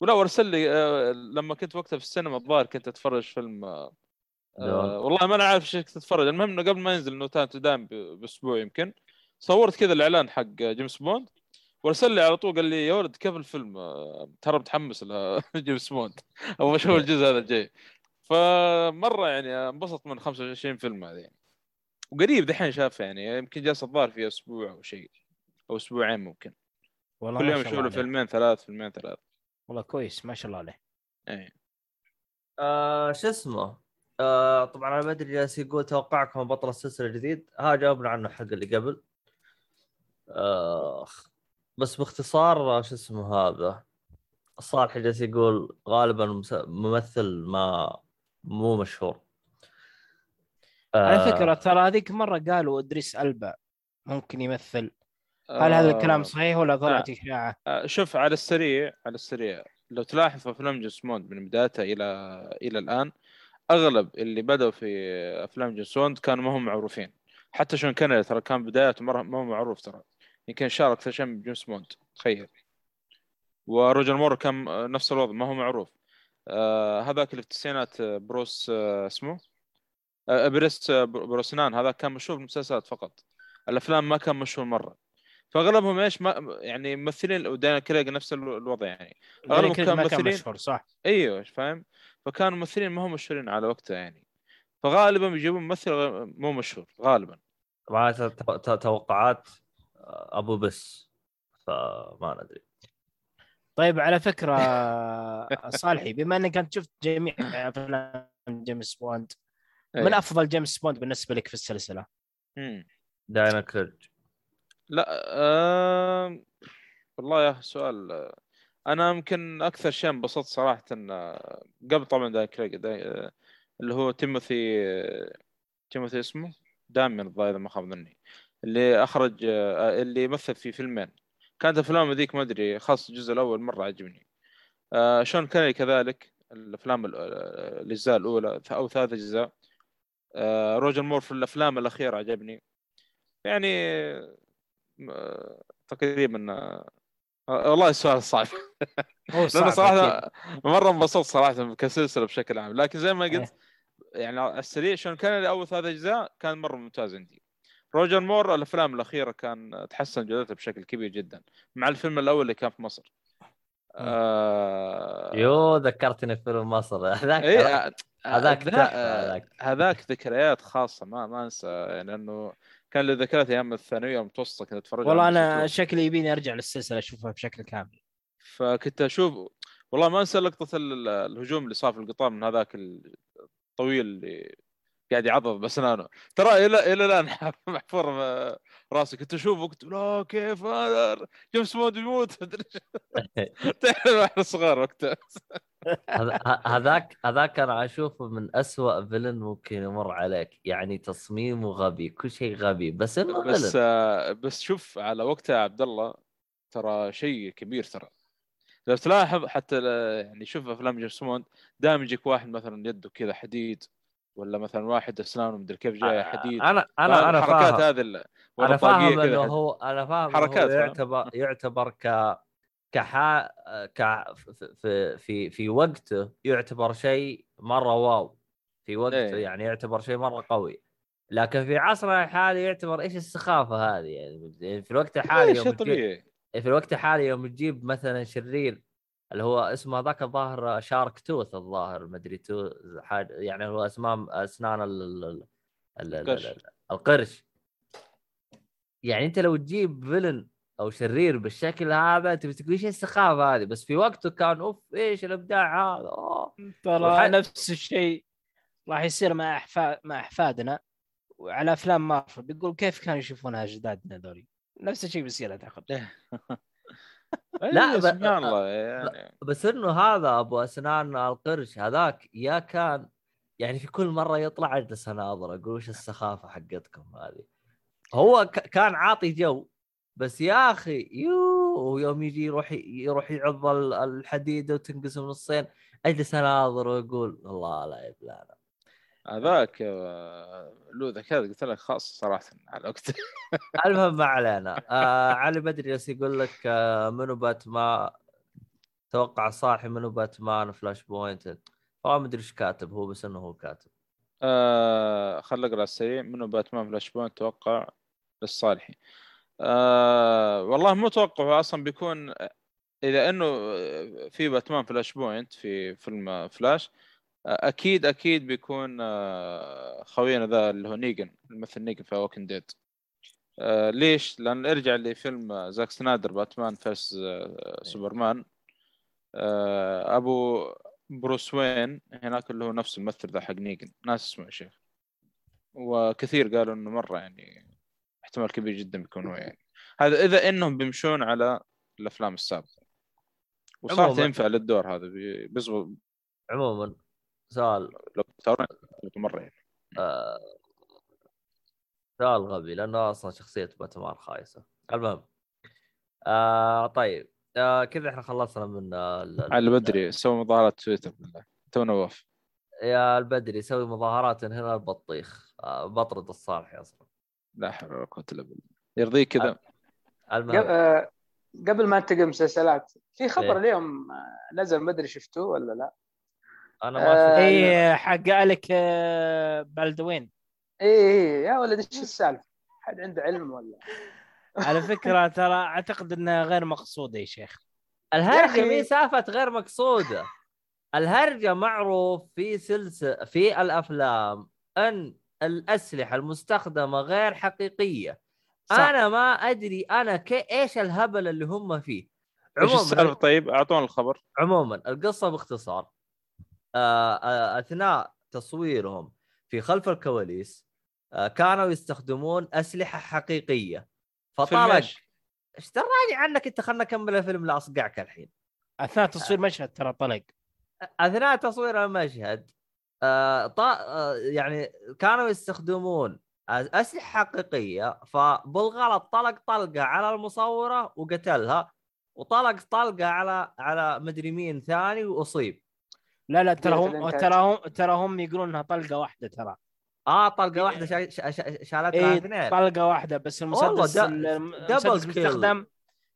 ولا وارسل لي آه، لما كنت وقتها في السينما الظاهر كنت أتفرج فيلم آه، آه، والله ما أنا عارف إيش كنت اتفرج المهم إنه قبل ما ينزل No Time to Die بأسبوع يمكن صورت كذا الإعلان حق جيمس بوند. وارسل لي على طول قال لي يا ولد كيف الفيلم؟ آه، ترى متحمس لجيمس (laughs) بوند. أو أشوف الجزء هذا الجاي. فمرة يعني انبسط من 25 فيلم هذه. يعني وقريب دحين شافه يعني يمكن جالس الظاهر في أسبوع أو شيء أو أسبوعين ممكن. والله كل يوم يشوف له. فيلمين ثلاث فيلمين ثلاث. والله كويس ما شاء الله عليه. اي آه شو اسمه؟ آه طبعا أنا ما أدري جالس يقول توقعكم بطل السلسلة الجديد. ها جاوبنا عنه حق اللي قبل. آه بس باختصار آه، شو اسمه هذا؟ صالح جالس يقول غالبا ممثل ما مو مشهور. على آه، فكرة ترى هذيك مرة قالوا إدريس ألبا ممكن يمثل. هل هذا الكلام آه، صحيح ولا طلعت إشاعة؟ آه، شوف على السريع على السريع. لو تلاحظ في أفلام جيمس بوند من بدايتها إلى إلى الآن أغلب اللي بدأوا في أفلام جيمس بوند كانوا ما هم معروفين. حتى شون كونري ترى كان بدايته مرة ما هو معروف ترى. يمكن شارك أكثر شيء بجيمس بوند تخيل. وروجر مور كان آه، نفس الوضع ما هو معروف. آه هذاك اللي في التسعينات آه، بروس آه اسمه؟ آه بريس آه بر- بروسنان هذا كان مشهور في المسلسلات فقط. الأفلام ما كان مشهور مرة. فأغلبهم إيش ما يعني ممثلين ودانيال كريج نفس الو- الوضع يعني. أغلبهم كريج كان ممثلين. مشهور صح. أيوه فاهم؟ فكانوا ممثلين ما هم مشهورين على وقتها يعني. فغالبا بيجيبون ممثل مو مشهور غالبا. طبعا ت- ت- توقعات؟ أبو بس فما ندري. طيب على فكرة (laughs) صالحي بما إنك أنت شفت جميع أفلام جيمس بوند من إيه. أفضل جيمس بوند بالنسبة لك في السلسلة؟ دانيال كريج لا آه... والله يا سؤال آه، أنا يمكن أكثر شيء انبسطت صراحة آه، قبل طبعا دانيال كريج دا... آه، اللي هو تيموثي تيموثي اسمه؟ دالتون الظاهر إذا ما خاب ظني. اللي أخرج آه، اللي مثل في فيلمين. كانت افلام ذيك ما أدري خاص الجزء الأول مرة عجبني. آه شون كونري كذلك الأفلام ال- آه، الأجزاء الأولى أو ثلاث أجزاء. روجر مور في الأفلام الأخيرة عجبني. يعني تقريبا والله السؤال صعب. (laughs) لأنه صراحة. مرة انبسطت صراحة كسلسلة بشكل عام. لكن زي ما قلت يعني على السريع شون كونري اول ثلاث أجزاء كان مرة ممتاز عندي. روجر مور الأفلام الأخيرة كان تحسن جودتها بشكل كبير جدا مع الفيلم الأول اللي كان في مصر آه... يوه ذكرتني في فيلم مصر (laughs) هذاك هذاك ذا- تحفة، هذاك. هذاك ذكريات خاصة ما ما أنسى يعني لأنه كان له ذكريات أيام الثانوية المتوسطة كنت أتفرج والله أنا. شكلي يبيني أرجع للسلسلة أشوفها بشكل كامل فكنت أشوف والله ما أنسى لقطة ال- الهجوم اللي صار في القطار من هذاك الطويل اللي قاعد يعضض باسنانه ترى إلى إلى الآن (laughs) محفور راسي. كنت أشوفه كنت لا كيف هذا؟ جيمس بوند يموت. (laughs) تعرف إحنا صغار وقتها. هذاك هذاك أنا أشوفه من أسوأ فيلن ممكن يمر عليك. يعني تصميمه غبي كل شيء غبي بس إنه بس آه، بس شوف على وقتها عبد الله ترى شيء كبير ترى. لو تلاحظ حتى يعني شوف أفلام جيمس بوند دائما يجيك واحد مثلا يده كذا حديد ولا مثلا واحد أسنانه مدري كيف جاي حديد. أنا أنا أنا الحركات فاهم. هذه ال- أنا فاهم إنه هو أنا فاهم حركات، فاهم. يعتبر يعتبر ك كحا ك في في في وقته يعتبر شيء مرة wow. في وقته إيه. يعني يعتبر شيء مرة قوي. لكن في عصرنا الحالي يعتبر إيش السخافة هذه يعني؟ في الوقت الحالي إيه، يوم تجيب في الوقت الحالي يوم تجيب مثلا شرير اللي هو اسمه ذاك الظاهر شارك توث الظاهر مدري تو حاجة يعني هو اسمام أسنان ال ال ال ال ال القرش. ال القرش. يعني أنت لو تجيب فيلن أو شرير بالشكل هذا تبي تقول إيش السخافه هذه؟ بس في وقته كان أوف إيش الإبداع هذا. ترى وح- نفس الشيء راح يصير مع احفاد مع إحفادنا وعلى أفلام مارفل. بيقول كيف كانوا يشوفونها أجدادنا ذولي؟ نفس الشيء بيصير أعتقد. (laughs) لا، إيه، ب- سبحان الله يعني. بس إنه هذا أبو أسنان القرش هذاك يا كان يعني في كل مرة يطلع أجلس اناظر أقول وش السخافة حقتكم هذه؟ هو ك- كان عاطي جو بس يا أخي يو يوم يجي يروح يروح يعض ال- الحديده وتنقسم نصين أجلس اناظر واقول الله لا يبلانا هذاك آه، له ذكاء قلت لك خاص صراحة على وقته (laughs) المهم ما علينا. آه علي بدري جالس يقول لك آه منو باتمان؟ توقع صاحي منو باتمان فلاش بوينت والله ما أدري إيش كاتب هو بس إنه هو كاتب. آه خل أقرأ السريع. منو باتمان فلاش بوينت توقع للصالحي آه والله مو توقع أصلا بيكون إذا إنه في باتمان Flashpoint في فيلم فلاش آه، أكيد أكيد بيكون خوينا ذا اللي هو Negan الممثل Negan في Walking Dead ليش؟ لأن ارجع لفيلم زاك سنايدر باتمان versus سوبرمان. أبو بروس وين هناك اللي هو نفس الممثل ذا حق Negan. ناس اسمه يا شيخ. وكثير قالوا إنه مرة يعني احتمال كبير جدا بيكون هو يعني. هذا إذا إنهم بيمشون على الأفلام السابقة. عموماً. ينفع للدور هذا بي- بيزبط. عموما. سؤال. لو يزبط مره يعني. آه سؤال غبي لأنه أصلا شخصية باتمان خايسة. المهم آه طيب آه كذا إحنا خلصنا من آه على بدري سوى مظاهرات تويتر بالله. تو نواف يا البدري يسوي مظاهرات هنا البطيخ آه بطرد الصالح أصلا. لا حول ولا قوة إلا بالله. يرضيك كذا. قبل, المهم. آه، قبل ما انتقل مسلسلات في خبر إيه. اليوم آه، نزل ما أدري شفتوه ولا لا. أنا ما آه، اي حق الك آه، بالدوين. اي اي يا ولد إيش السالفة؟ حد عنده علم ولا؟ (laughs) على فكرة ترى أعتقد انها غير مقصوده يا شيخ. الهرجة. مي سالفه غير مقصودة. الهرجة معروف في سلسله في الأفلام أن الأسلحة المستخدمة غير حقيقية. صح. أنا ما أدري أنا كي إيش الهبل اللي هم فيه. إيش السالفة عموما طيب؟ أعطونا الخبر. عموما القصة باختصار. أثناء تصويرهم في خلف الكواليس آه، كانوا يستخدمون أسلحة حقيقية. إيش؟ إيش تراني عنك أنت؟ خلنا نكمل الفيلم لا اصقعك الحين. أثناء تصوير مشهد ترى طلق. أثناء تصوير المشهد آه ط... آه يعني كانوا يستخدمون أسلحة حقيقية فبالغلط طلق طلقة على المصورة وقتلها وطلق طلقة على على مدري مين ثاني وأصيب. لا لا ترى هم. ترى هم ترى هم يقولون إنها طلقة واحدة ترى آه طلقة واحدة شا... شا... شا... شالتها اي اثنين طلقة واحدة بس المسدس المسدس. مستخدم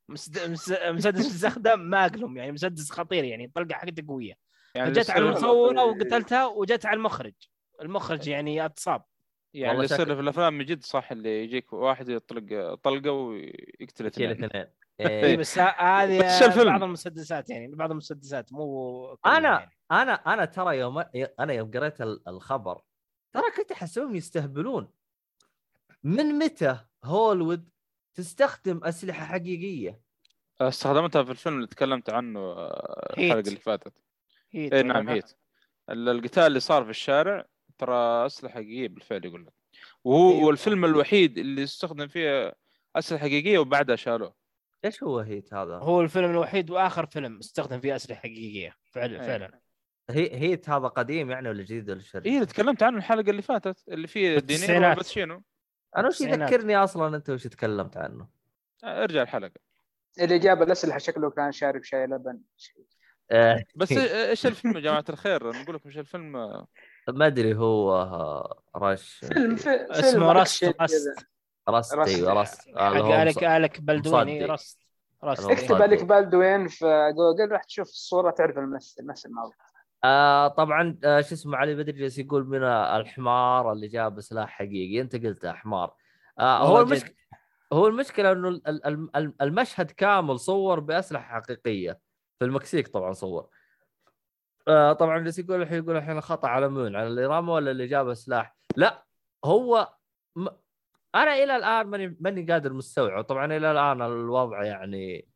مسد- مس- مسدس مستخدم ما اقلم يعني مسدس خطير يعني طلقة حقته قوية يعني فجت على المصوره وقتلتها وجت على المخرج المخرج يعني أتصاب يعني والله اللي يصير في الأفلام من جد صح اللي يجيك واحد يطلق طلقة ويقتل اثنين اثنين اي (laughs) إيه. بس هذه. بعض المسدسات يعني بعض المسدسات مو أنا يعني. أنا أنا ترى يوم أنا يوم قريت ال- الخبر ترى كنت أحسبهم يستهبلون من متى هوليوود تستخدم أسلحة حقيقية؟ استخدمتها في الفيلم اللي تكلمت عنه آه، هيت. الحلقة اللي فاتت هيت اي ولا نعم؟ هيت ال- القتال اللي صار في الشارع ترى أسلحة حقيقية بالفعل يقول لك وهو أيوة. الفيلم الوحيد اللي استخدم فيه أسلحة حقيقية وبعدها شالوه إيش هو هيت هذا؟ هو الفيلم الوحيد وآخر فيلم استخدم فيه أسلحة حقيقية فعلا أي. فعلا هي هيت هذا قديم يعني ولا جديد ولا شرير؟ اي تكلمت عنه الحلقة اللي فاتت اللي فيه دينيرو. والباتشينو أنا وش. يذكرني أصلا أنت وش تكلمت عنه؟ آه، ارجع الحلقة اللي جاب الاسلحه شكله كان شارب شاي لبن آه، بس إيه- إيش الفيلم يا جماعة الخير نقول لكم إيش الفيلم ما أدري هو رش فيلم في اسمه فيلم رست رست. إيوه رست آه، هو الك بلدوين مصدق. رست رست. اكتب مصدق. الك بالدوين في جوجل راح تشوف الصورة تعرف الممثل نفس الموضوع آه طبعا آه شو اسمه علي بدري جالس يقول من الحمار اللي جاب سلاح حقيقي. أنت قلت حمار. آه هو المشكلة هو المشكلة إنه ال- ال- ال- ال- المشهد كامل صور بأسلحة حقيقية. في المكسيك طبعا صور. آه طبعا جالس يقول الحين يقول الحين خطأ على مين؟ على اللي رمى ولا اللي جاب سلاح؟ لا هو م... أنا إلى الآن ماني ماني قادر مستوعب. طبعا إلى الآن الوضع يعني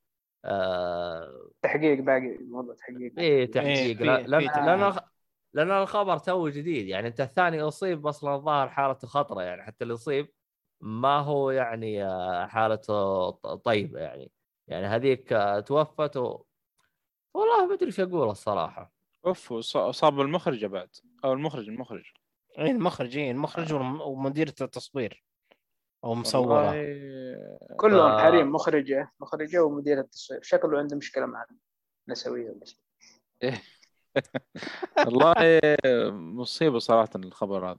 آه تحقيق باقي موضوع تحقيق. في تحقيق. لا- لأن. لأن الخ- لأن الخبر تو جديد يعني أنت الثاني أصيب أصلا الظاهر حالته خطرة يعني حتى اللي يصيب ما هو يعني آه، حالته طيبة يعني. يعني هذيك آه، توفت و... والله ما أدري إيش أقول الصراحة. أوف اصاب المخرجه بعد أو المخرج المخرج. اي المخرج اي المخرج ومديرة التصوير أو مصوره والله كلهم ف- حريم مخرجة مخرجة ومدير التصوير. شكله عنده مشكلة مع النسوية ولا شيء. (laughs) والله مصيبة صراحة الخبر هذا.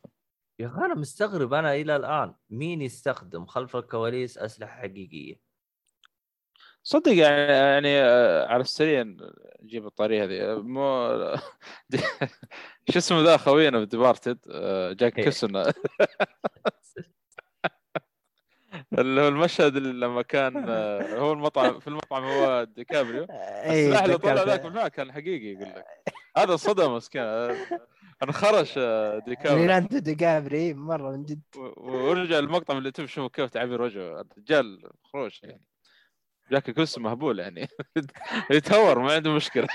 يا أخي أنا مستغرب أنا إلى الآن مين يستخدم خلف الكواليس أسلحة حقيقية؟ صدق يعني يعني آه، على السريع نجيب الطريقة هذه. آه، مو (laughs) شو اسمه ذا خوينا في Departed جاك إيه. نيكلسون (laughs) اللي هو المشهد اللي لما كان آه، هو المطعم في المطعم هو ديكابريو. اي السلاح اللي طلع. ذاك بالفعل كان حقيقي يقول لك. هذا صدم مسكين آه، انخرش آه، ديكابريو. ليوناردو ديكابريو مرة من جد. ورجع المقطع اللي تشوف شوفوا كيف تعبير وجهه. الرجال خروش يعني. جاك نيكلسون مهبول يعني. (laughs) يتهور ما عنده مشكلة.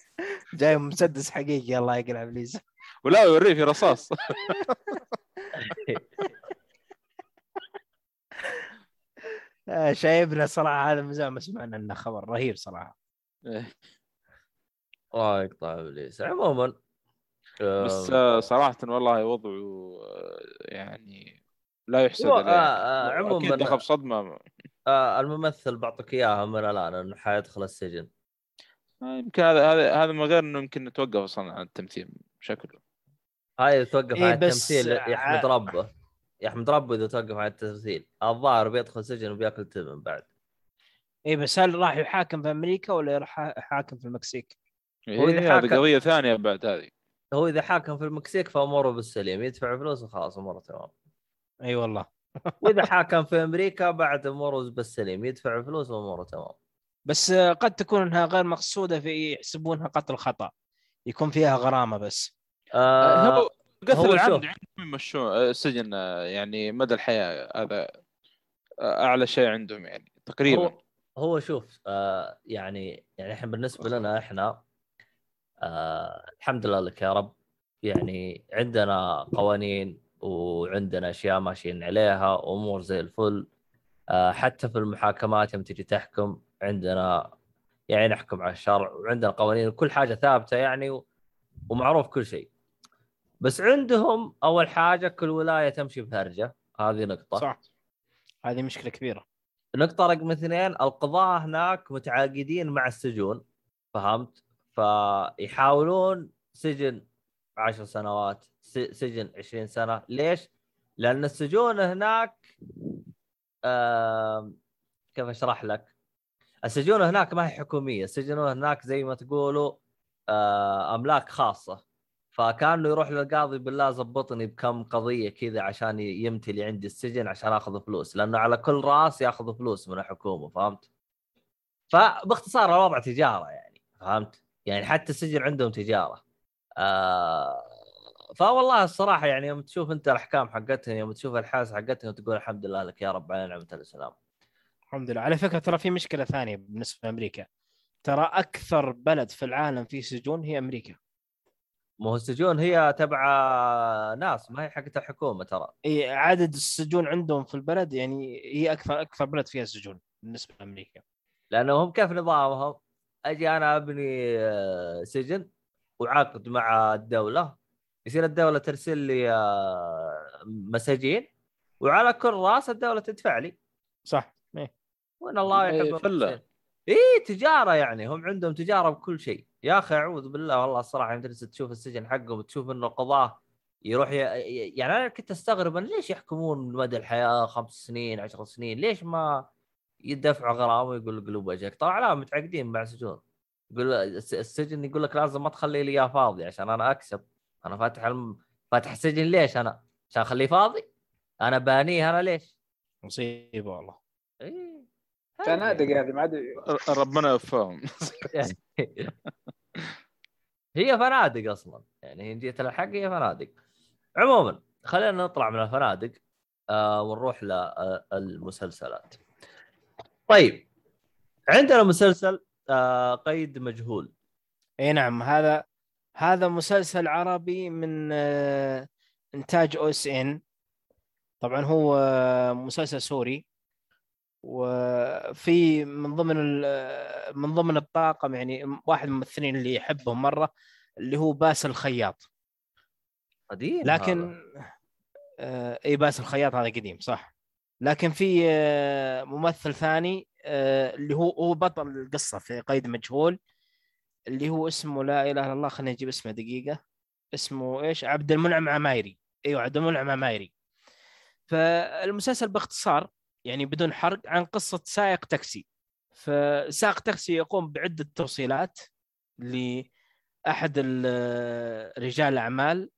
(laughs) جاي مسدس حقيقي الله يقلع إبليس. ولا يوريه في رصاص (laughs) آه، شايبنا صراحة هذا من زمان ما سمعنا عنه خبر رهيب صراحة. الله يقطع إبليس. عموما آه، بس آه، صراحة والله وضعه آه، يعني لا يحسد آه، آه، عموماً- أكيد دخل صدمة. آه الممثل بعطيك إياها من الآن إنه حيدخل السجن. آه، يمكن هذا هذا هذا من غير إنه يمكن نتوقف أصلا عن التمثيل شكله هاي توقف إيه عن التمثيل يحمد ربه. يحمد ربه إذا توقف عن التمثيل الظاهر بيدخل سجن وبياكل تبن بعد. اي إيه، بس هل راح يحاكم في أمريكا ولا راح يحاكم في المكسيك؟ هو إذا إيه، هذه حاكم- قضية ثانية بعد هذه. هو إذا حاكم في المكسيك فاموره بالسليم. يدفع فلوس وخلاص اموره تمام. إي والله. (laughs) وإذا حاكم في أمريكا بعد اموره بالسليم. يدفع فلوس واموره تمام. بس آه، قد تكون إنها غير مقصودة في يحسبونها قتل خطأ. يكون فيها غرامة بس. آه هو قتل العمد. عندهم يمشون. آه، السجن آه، يعني مدى الحياة هذا آه، أعلى شيء عندهم يعني تقريبا. هو هو شوف آه يعني يعني إحنا بالنسبة لنا إحنا آه الحمد لله لك يا رب. يعني عندنا قوانين وعندنا أشياء ماشيين عليها أمور زي الفل. آه حتى في المحاكمات يوم تجي تحكم عندنا يعني نحكم على الشرع وعندنا قوانين وكل حاجة ثابتة يعني ومعروف كل شيء. بس عندهم أول حاجة كل ولاية تمشي بهرجة. هذه نقطة. صح. هذه مشكلة كبيرة. نقطة رقم اثنين القضاة هناك متعاقدين مع السجون فهمت؟ فيحاولون سجن عشر سنوات سجن عشرين سنة. ليش؟ لأن السجون هناك آم، كيف أشرح لك؟ السجون هناك ما هي حكومية، السجون هناك زي ما تقولوا آه، أملاك خاصة. فكانه يروح للقاضي بالله زبطني بكم قضية كذا عشان يمتلي عندي السجن عشان آخذ فلوس لأنه على كل رأس ياخذ فلوس من الحكومة فهمت؟ فباختصار الوضع تجارة يعني فهمت؟ يعني حتى السجن عندهم تجارة. آه فوالله الصراحة يعني يوم تشوف أنت الأحكام حقتهم يوم تشوف الحاس حقتهم تقول الحمد لله لك يا رب على نعمة الإسلام. الحمد لله على فكرة ترى في مشكلة ثانية بالنسبة لأمريكا ترى أكثر بلد في العالم فيه سجون هي أمريكا مو هو السجون هي تبع ناس ما هي حقت الحكومة ترى. إي عدد السجون عندهم في البلد يعني هي أكثر أكثر بلد فيها سجون بالنسبة لأمريكا لأنه هم كيف نظامهم؟ أجي أنا أبني آه، سجن وعقد مع الدولة يصير الدولة ترسل لي آه، مساجين وعلى كل رأس الدولة تدفع لي صح إيه. وإن الله إيه، يحب. المحسنين. اي تجارة يعني هم عندهم تجارة بكل شيء يا أخي أعوذ بالله والله الصراحة تجلس تشوف السجن حقهم وتشوف إنه القضاه يروح ي... يعني أنا كنت أستغرب أنا ليش يحكمون مدى الحياة خمس سنين عشر سنين ليش ما يدفعوا غرامة ويقول قلوب وجهك طبعا لا متعقدين مع سجون يقول الس- السجن يقول لك لازم ما تخلي لي إياه فاضي عشان أنا أكسب أنا فاتح الم... فاتح السجن ليش أنا؟ عشان أخليه فاضي؟ أنا بانيه أنا ليش؟ مصيبة والله. فنادق هذه ما عاد ربنا يوفقهم. (laughs) هي فنادق أصلا. يعني هي جيت الحق هي فنادق. عموما خلينا نطلع من الفنادق آه ونروح للمسلسلات طيب عندنا مسلسل آه قيد مجهول. إي نعم هذا هذا مسلسل عربي من آه، إنتاج OSN. طبعا هو آه، مسلسل سوري. وفي من ضمن من ضمن الطاقم يعني واحد من الممثلين اللي يحبهم مرة اللي هو باسل الخياط. قديم لكن آه إي باسل الخياط هذا قديم صح. لكن في آه ممثل ثاني آه اللي هو هو بطل القصة في قيد مجهول اللي هو اسمه لا إله إلا الله خليني أجيب اسمه دقيقة. اسمه إيش؟ عبد المنعم عمايري. أيوه عبد المنعم عمايري. فالمسلسل باختصار يعني بدون حرق عن قصة سائق تاكسي. فسائق تاكسي يقوم بعدة توصيلات لأحد ال- رجال الأعمال.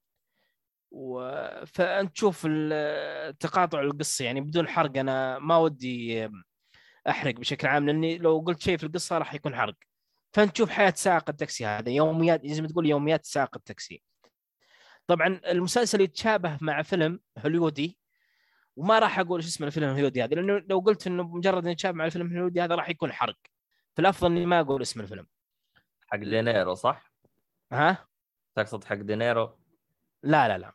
و... فأنت تشوف ال- تقاطع القصة. يعني بدون حرق أنا ما ودي أحرق بشكل عام لأني لو قلت شيء في القصة راح يكون حرق. فأنت تشوف حياة سائق التاكسي هذا يوميات زي ما تقول يوميات سائق التاكسي. طبعا المسلسل يتشابه مع فيلم هوليودي وما راح أقول إيش اسم الفيلم الهوليودي هذا لأنه لو قلت إنه مجرد يتشابه مع الفيلم الهوليودي هذا راح يكون حرق. فالافضل إني ما أقول اسم الفيلم. حق دينيرو صح؟ ها؟ تقصد حق دينيرو؟ لا لا لا.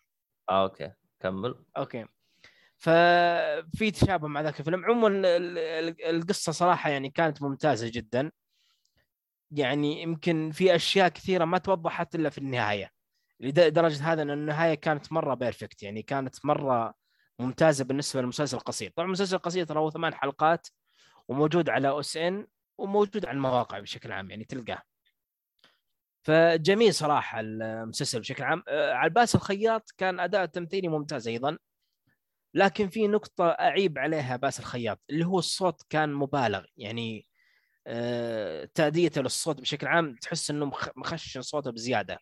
آه أوكي. كمل. أوكي. ففي تشابه مع ذاك الفيلم. عموما ال- ال- القصة صراحة يعني كانت ممتازة جدا. يعني يمكن في أشياء كثيرة ما توضحت إلا في النهاية. لدرجة هذا إن النهاية كانت مرة perfect يعني كانت مرة ممتازة بالنسبة للمسلسل القصير. طبعا المسلسل القصير ترى هو ثمان حلقات وموجود على OSN وموجود على المواقع بشكل عام يعني تلقاه. فجميل صراحة المسلسل بشكل عام. آه، على باسل الخياط كان أداء تمثيلي ممتاز أيضا لكن في نقطة أعيب عليها باسل الخياط اللي هو الصوت كان مبالغ. يعني آه، تأديته للصوت بشكل عام تحس إنه مخ- مخشن صوته بزيادة.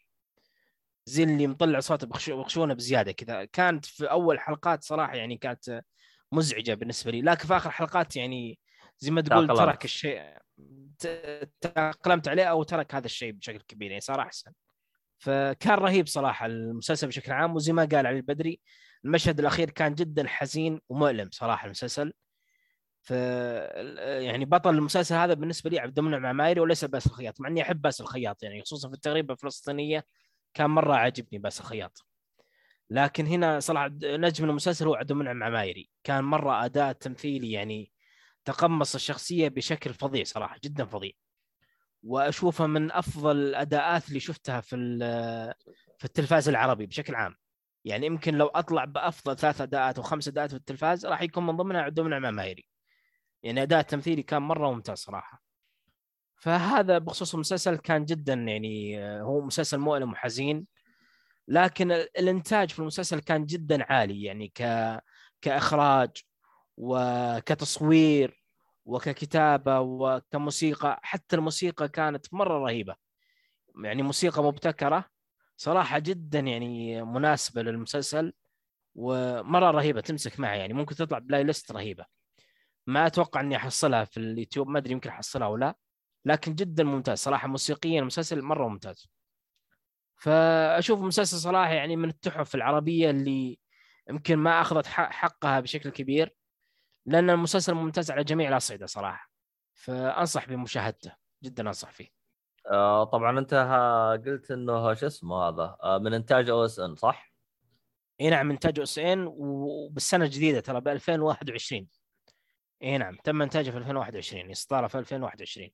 زي اللي مطلع صوته بخش- بخشونه بزيادة كذا. كانت في أول حلقات صراحة يعني كانت مزعجة بالنسبة لي. لكن في آخر حلقات يعني زي ما تقول تأقلمت. ترك الشيء ت- تأقلمت عليه أو ترك هذا الشيء بشكل كبير يعني صار أحسن. فكان رهيب صراحة المسلسل بشكل عام. وزي ما قال علي البدري المشهد الأخير كان جدا حزين ومؤلم صراحة المسلسل. ف يعني بطل المسلسل هذا بالنسبة لي عبد المنعم عمايري وليس بأس الخياط مع إني أحب بأس الخياط يعني خصوصا في التغريبة الفلسطينية. كان مرة عاجبني باس الخياط لكن هنا صراحة نجم المسلسل هو عبد المنعم عمايري. كان مرة أداء تمثيلي يعني تقمص الشخصية بشكل فظيع صراحة جدا فظيع. وأشوفها من أفضل الأداءات اللي شفتها في في التلفاز العربي بشكل عام. يعني يمكن لو أطلع بأفضل ثلاث أداءات أو خمس أداءات في التلفاز راح يكون من ضمنها عبد المنعم عمايري. يعني أداء تمثيلي كان مرة ممتاز صراحة. فهذا بخصوص المسلسل كان جدا يعني آه، هو مسلسل مؤلم وحزين لكن ال- الإنتاج في المسلسل كان جدا عالي يعني ك كإخراج وكتصوير وككتابة وكموسيقى حتى الموسيقى كانت مرة رهيبة. يعني موسيقى مبتكرة صراحة جدا يعني مناسبة للمسلسل ومرة رهيبة تمسك معها يعني ممكن تطلع بلاي ليست رهيبة. ما أتوقع إني أحصلها في اليوتيوب ما أدري يمكن أحصلها أو لا. لكن جدا ممتاز صراحة موسيقيا المسلسل مرة ممتاز. فأشوف مسلسل صراحة يعني من التحف العربية اللي يمكن ما أخذت حق- حقها بشكل كبير لأن المسلسل ممتاز على جميع الأصعدة صراحة. فأنصح بمشاهدته جدا أنصح فيه. آه طبعا أنت قلت إنه شو اسمه هذا؟ آه من إنتاج OSN صح؟ إي نعم إنتاج OSN وبالسنة الجديدة ترى ب 2021 إي نعم تم إنتاجه في 2021 إصداره في 2021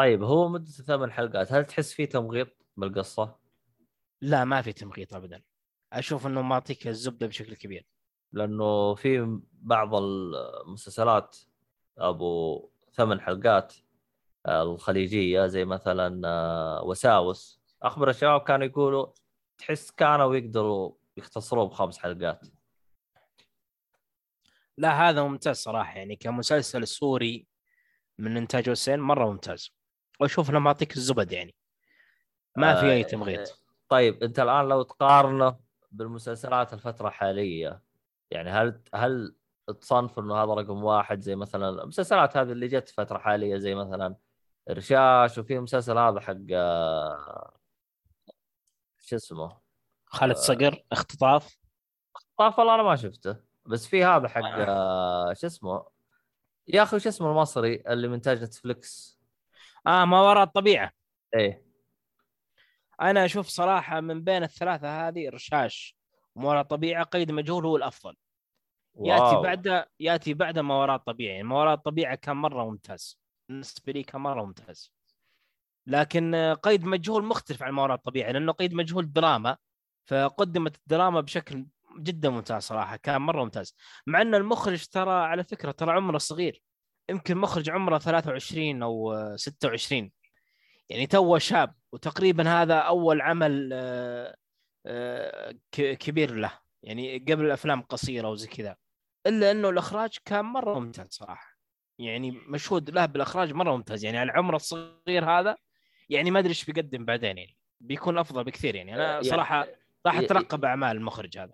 طيب هو مدته ثمان حلقات هل تحس فيه تمغيط بالقصة؟ لا ما في تمغيط ابدا. أشوف إنه معطيك الزبدة بشكل كبير. لأنه في بعض المسلسلات أبو ثمان حلقات آه، الخليجية زي مثلا آه، وساوس. أخبر الشباب كانوا يقولوا تحس كانوا يقدروا يختصروه بخمس حلقات. لا هذا ممتاز صراحة. يعني كمسلسل سوري من إنتاج حسين مرة ممتاز. وأشوف انه معطيك الزبد يعني. ما في أي آه، تمغيط. طيب أنت الآن لو تقارنه بالمسلسلات الفترة الحالية يعني هل هل تصنف إنه هذا رقم واحد زي مثلا المسلسلات هذه اللي جت فترة حالية زي مثلا رشاش وفي مسلسل هذا حق آه، شو اسمه؟ خالد صقر اختطاف. طاف والله أنا ما شفته. بس في هذا حق آه، شو اسمه؟ يا أخي شو اسمه المصري اللي من انتاج نتفلكس آه ما وراء الطبيعة. إيه. أنا أشوف صراحة من بين الثلاثة هذه رشاش وما وراء الطبيعة قيد مجهول هو الأفضل. يأتي واو. بعد يأتي بعد ما وراء الطبيعة. يعني ما وراء الطبيعة كان مرة ممتاز. بالنسبة لي كان مرة ممتاز. لكن آه، قيد مجهول مختلف عن ما وراء الطبيعة لأنه قيد مجهول دراما فقدمت الدراما بشكل جدا ممتاز صراحة. كان مرة ممتاز. مع أن المخرج ترى على فكرة ترى عمره صغير. يمكن مخرج عمره 23 أو آه، 26 يعني توه شاب وتقريبا هذا أول عمل آه، آه، كبير له. يعني قبل الأفلام قصيرة وزي كذا. إلا إنه الإخراج كان مرة ممتاز صراحة. يعني مشهود له بالإخراج مرة ممتاز. يعني على العمر الصغير هذا يعني ما أدري إيش بيقدم بعدين يعني. بيكون أفضل بكثير يعني. أنا يعني- صراحة راح أترقب أعمال المخرج هذا.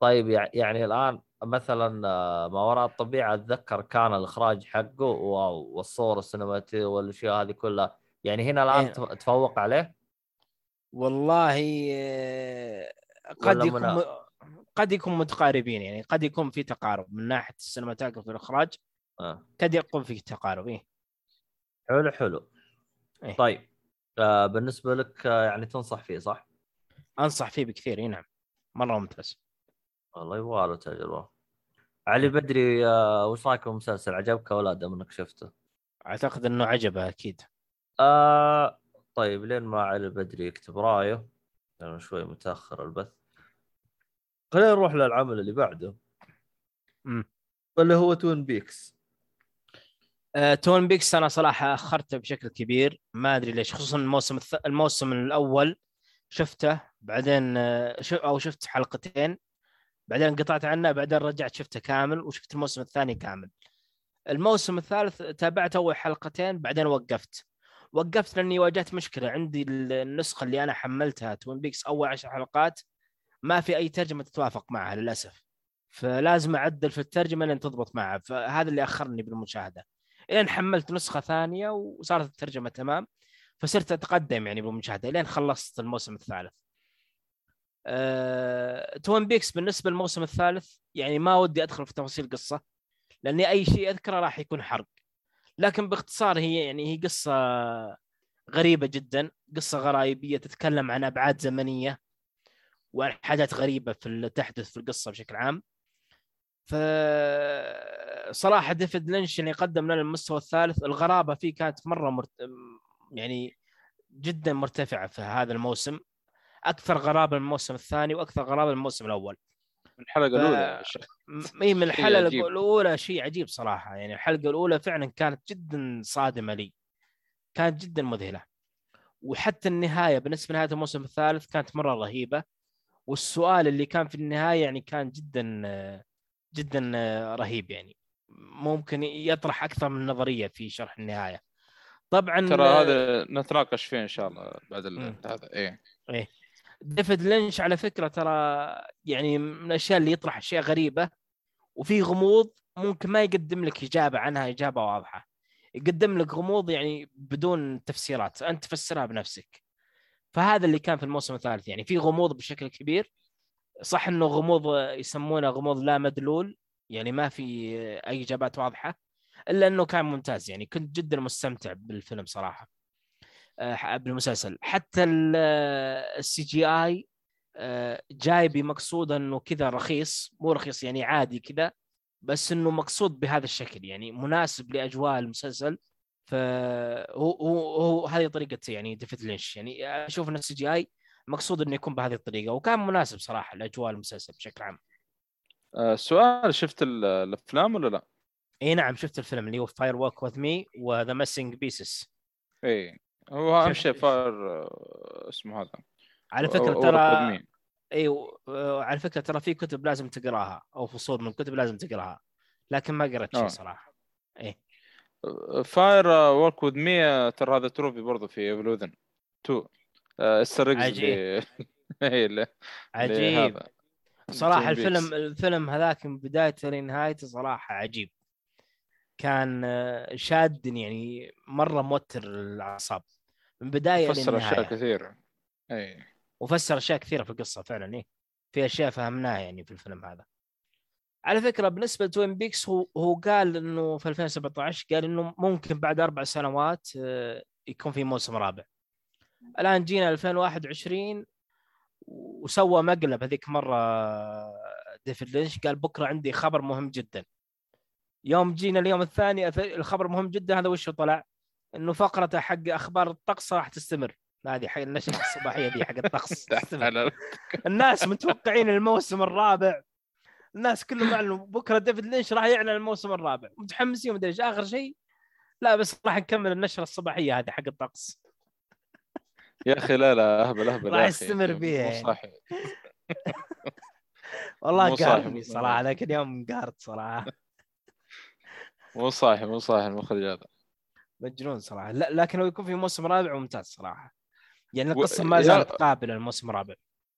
طيب يع- يعني الآن مثلا آه، ما وراء الطبيعة أتذكر كان الإخراج حقه والصور السينمائيه والأشياء هذه كلها يعني هنا الآن إيه. تف- تفوق عليه والله آه، قد يكون م... قد يكون متقاربين يعني قد يكون في تقارب من ناحية السينماتوجرافي والإخراج آه. قد يكون في تقارب إيه. حلو حلو إيه. طيب آه بالنسبة لك آه يعني تنصح فيه صح؟ أنصح فيه بكثير اي نعم مرة ممتاز والله يبغى له تجربة. علي بدري آه وش رايك بالمسلسل عجبك ولا دام انك شفته؟ أعتقد إنه عجبه أكيد. آه طيب لين ما علي بدري يكتب رأيه لأنه شوي متأخر البث. خلينا نروح للعمل اللي بعده. مم. اللي هو Twin Peaks آه، Twin Peaks أنا صراحة أخرته بشكل كبير. ما أدري ليش خصوصا الموسم الث... الموسم الأول شفته بعدين آه،. أو شفت حلقتين. بعدين قطعت عنه بعدين رجعت شفته كامل وشفت الموسم الثاني كامل. الموسم الثالث تابعت أول حلقتين بعدين وقفت. وقفت لأني واجهت مشكلة. عندي ال- النسخة اللي أنا حملتها Twin Peaks أول عشر حلقات ما في أي ترجمة تتوافق معها للأسف. فلازم أعدل في الترجمة لين تضبط معها. فهذا اللي أخرني بالمشاهدة. إلين حملت نسخة ثانية وصارت الترجمة تمام فصرت أتقدم يعني بالمشاهدة لين خلصت الموسم الثالث. أه... Twin Peaks بالنسبة للموسم الثالث يعني ما ودي أدخل في تفاصيل قصة لأني أي شيء أذكره راح يكون حرق. لكن باختصار هي يعني هي قصة غريبة جدا، قصة غرايبيه تتكلم عن أبعاد زمنية وعن حاجات غريبة في اللي تحدث في القصة بشكل عام. ف صراحة ديفيد لينش يعني قدم لنا المستوى الثالث الغرابة فيه كانت مرة مرت... يعني جدا مرتفعة في هذا الموسم أكثر غرابة من الموسم الثاني وأكثر غرابة من الموسم الأول. من الحلقة ف- الاولى إي من الحلقة. الأولى شيء عجيب صراحة. يعني الحلقة الأولى فعلا كانت جدا صادمة لي. كانت جدا مذهلة. وحتى النهاية بالنسبة لنهاية الموسم الثالث كانت مرة رهيبة. والسؤال اللي كان في النهاية يعني كان جدا جدا رهيب يعني. ممكن يطرح أكثر من نظرية في شرح النهاية. طبعا ترى هذا نتناقش فيه إن شاء الله بعد. هذا. إيه. ديفيد لينش على فكرة ترى يعني من الأشياء اللي يطرح أشياء غريبة وفي غموض ممكن ما يقدم لك إجابة عنها إجابة واضحة. يقدم لك غموض يعني بدون تفسيرات أنت تفسرها بنفسك. فهذا اللي كان في الموسم الثالث يعني في غموض بشكل كبير. صح إنه غموض يسمونه غموض لا مدلول يعني ما في أي إجابات واضحة إلا إنه كان ممتاز. يعني كنت جدا مستمتع بالفيلم صراحة. بالمسلسل حتى السي جي آي جاي بمقصود إنه كذا رخيص. مو رخيص يعني عادي كذا بس إنه مقصود بهذا الشكل. يعني مناسب لأجواء المسلسل. فهو هو هو هذه طريقة يعني ديفيد لينش. يعني أشوف إن ال CGI مقصود إنه يكون بهذه الطريقة. وكان مناسب صراحة لأجواء المسلسل بشكل عام. آه، سؤال شفت ال- الأفلام ولا لا؟ إي نعم شفت الفيلم اللي هو Fire Walk with Me و The Missing Pieces إي. هو أهم شيء فار آه، اسمه هذا على فكرة ترى. أيوه على فكرة ترى في كتب لازم تقراها أو فصول من الكتب لازم تقراها لكن ما قرأت شيء آه. صراحة إيه فاير ورك وذ مي ترى هذا تروفي برضه في ايفلوذن 2 السرقز عجيب. (laughs) اللي عجيب. صراحة. الفيلم الفيلم هذاك من بدايته لنهايته صراحة عجيب كان شادني يعني مرة موتر الأعصاب من بداية فسر أشياء للنهاية. كثير أي. وفسر أشياء كثيرة في القصة فعلا إيه. في أشياء فهمناها يعني في الفيلم هذا. على فكرة بالنسبة لتوين بيكس هو هو قال إنه في 2017 قال إنه ممكن بعد أربع سنوات آه، يكون في موسم رابع. الآن جينا 2021 وسوى مقلب هذيك مرة ديفيد لينش. قال بكرة عندي خبر مهم جدا. يوم جينا اليوم الثاني الخبر مهم جدا هذا وش طلع؟ إنه فقرته حق أخبار الطقس راح تستمر. هذه حق النشرة الصباحية دي حق الطقس (laughs) الناس متوقعين الموسم الرابع. الناس كلهم اعلنوا بكرة ديفيد لينش راح يعلن الموسم الرابع. متحمسين ومدري إيش آخر شيء. لا بس راح نكمل النشرة الصباحية هذه حق الطقس. يا أخي لا لا أهبل أهبل راح. يستمر فيها. مو يعني. صحي والله قهرني. صراحة ذاك اليوم قهرت صراحة. مو صاحي مو صاحي المخرج هذا. مجنون صراحة. لا لكن لو يكون في موسم رابع ممتاز صراحة. يعني القصة ما زالت قابله للموسم الرابع.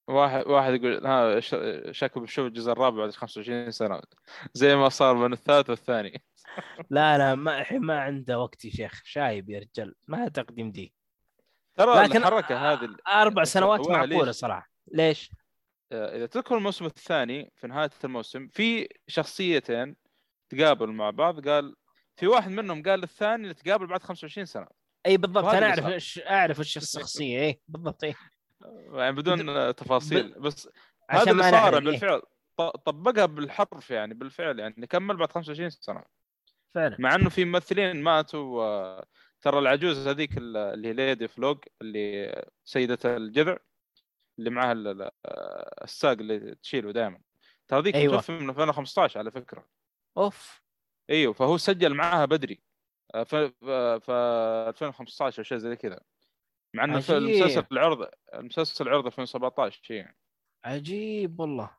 واحد واحد يقول ها ش- شكله بيشوف الجزء الرابع بعد 25 سنة. زي ما صار بين الثالث والثاني. (laughs) لا لا ما الحين ما عنده وقت يا شيخ. شايب يا رجال. ما تقدم دي ترى لكن الحركة هذه أربع سنوات معقولة ليش؟ صراحة. ليش؟ آه، إذا تذكر الموسم الثاني في نهاية الموسم في شخصيتين تقابلوا مع بعض قال في واحد منهم قال للثاني نتقابل بعد 25 سنة. إي بالضبط. أنا أعرف. إيش أعرف إيش الشخصية. إي بالضبط. إي. يعني بدون تفاصيل. بس هذا اللي صار. بالفعل. طبقها بالحرف يعني بالفعل يعني. كمل بعد 25 سنة. فعلا. مع إنه في ممثلين ماتوا ترى العجوز هذيك ال- اللي هي Lady of Log اللي سيدة الجذع اللي معها ال- ال- الساق اللي تشيله دائما ترى ذيك أيوة. متوفى من 2015 على فكرة. أوف. إيوه فهو سجل معاها بدري. آه، ف ف 2015 أو شيء زي كذا. مع إنه. المسلسل العرض المسلسل العرض 2017 شيء عجيب والله.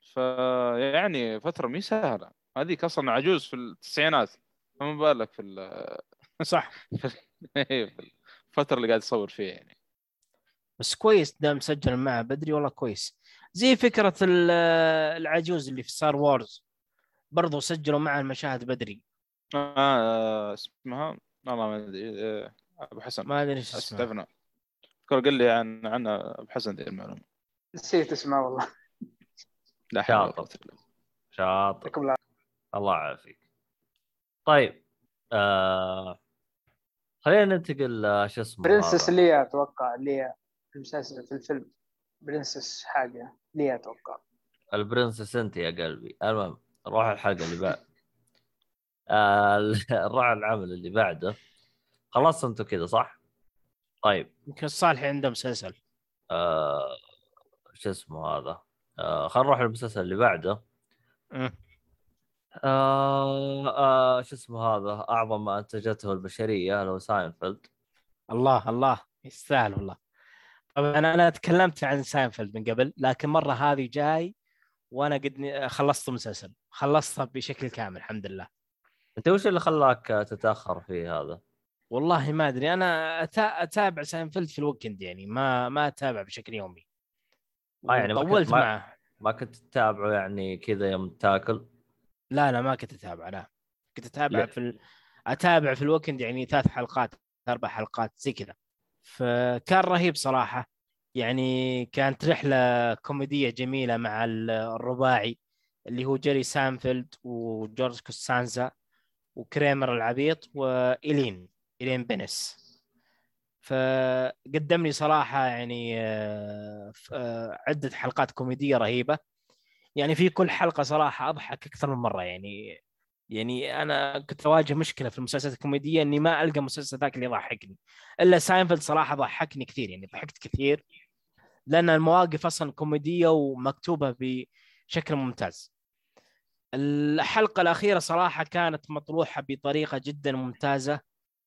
فيعني فترة مي سهلة. هذيك أصلا عجوز في التسعينات. فما بالك في ال- (laughs) صح. إيه، في الفترة اللي قاعد يصور فيها يعني. بس كويس دام مسجل معه بدري والله كويس. زي فكرة ال- العجوز اللي في Star Wars برضو سجلوا معه المشاهد بدري. آه اسمها؟ والله ما أدري. آه، أبو حسن. ما أدري إيش اسمه استعفنا اذكر قال لي عن عن أبو حسن ذي المعلومة. نسيت اسمه والله. لا حول ولا شاطر. قوة إلا بالله. شاطر. الله يعافيك. طيب آه... خلينا ننتقل آه، شو اسمه برنسس. ليا أتوقع ليا في المسلسل في الفيلم. برنسس حاجة ليا أتوقع. البرنسس أنت يا قلبي. المهم نروح الحلقة اللي بعد. (laughs) نروح العمل اللي بعده. خلصتوا أنتم كذا صح؟ طيب. يمكن الصالح عنده مسلسل. آه... شو اسمه هذا؟ آه... خلينا نروح للمسلسل اللي بعده. آه... آه... شو اسمه هذا؟ أعظم ما أنتجته البشرية هو ساينفيلد. الله الله. يستاهل والله. طبعا أنا أنا تكلمت عن ساينفيلد من قبل لكن مرة هذه جاي وأنا قد خلصت المسلسل خلصتها بشكل كامل الحمد لله. أنت وش اللي خلاك تتأخر في هذا؟ والله ما أدري أنا أتابع ساينفيلد في ال weekend يعني ما ما أتابع بشكل يومي. آه، يعني ما كنت- طولت ما- معه. ما كنت تتابعه يعني كذا يوم تاكل؟ لا لا ما كنت اتابع لا. كنت اتابع. في ال... اتابع في ال weekend يعني ثلاث حلقات أربع حلقات زي كذا. فكان رهيب صراحة. يعني كانت رحلة كوميدية جميلة مع ال- الرباعي اللي هو جيري سانفيلد وجورج كوستانزا وكريمر العبيط وإيلين إيلين بنس فقدم لي صراحة يعني آه، آه، عدة حلقات كوميدية رهيبة. يعني في كل حلقة صراحة أضحك أكثر من مرة. يعني يعني أنا كنت أواجه مشكلة في المسلسلات الكوميدية إني ما ألقى مسلسل ذاك اللي يضحكني. إلا ساينفيلد صراحة ضحكني كثير يعني ضحكت كثير. لأن المواقف أصلا كوميدية ومكتوبة بشكل ممتاز. الحلقة الأخيرة صراحة كانت مطروحة بطريقة جدا ممتازة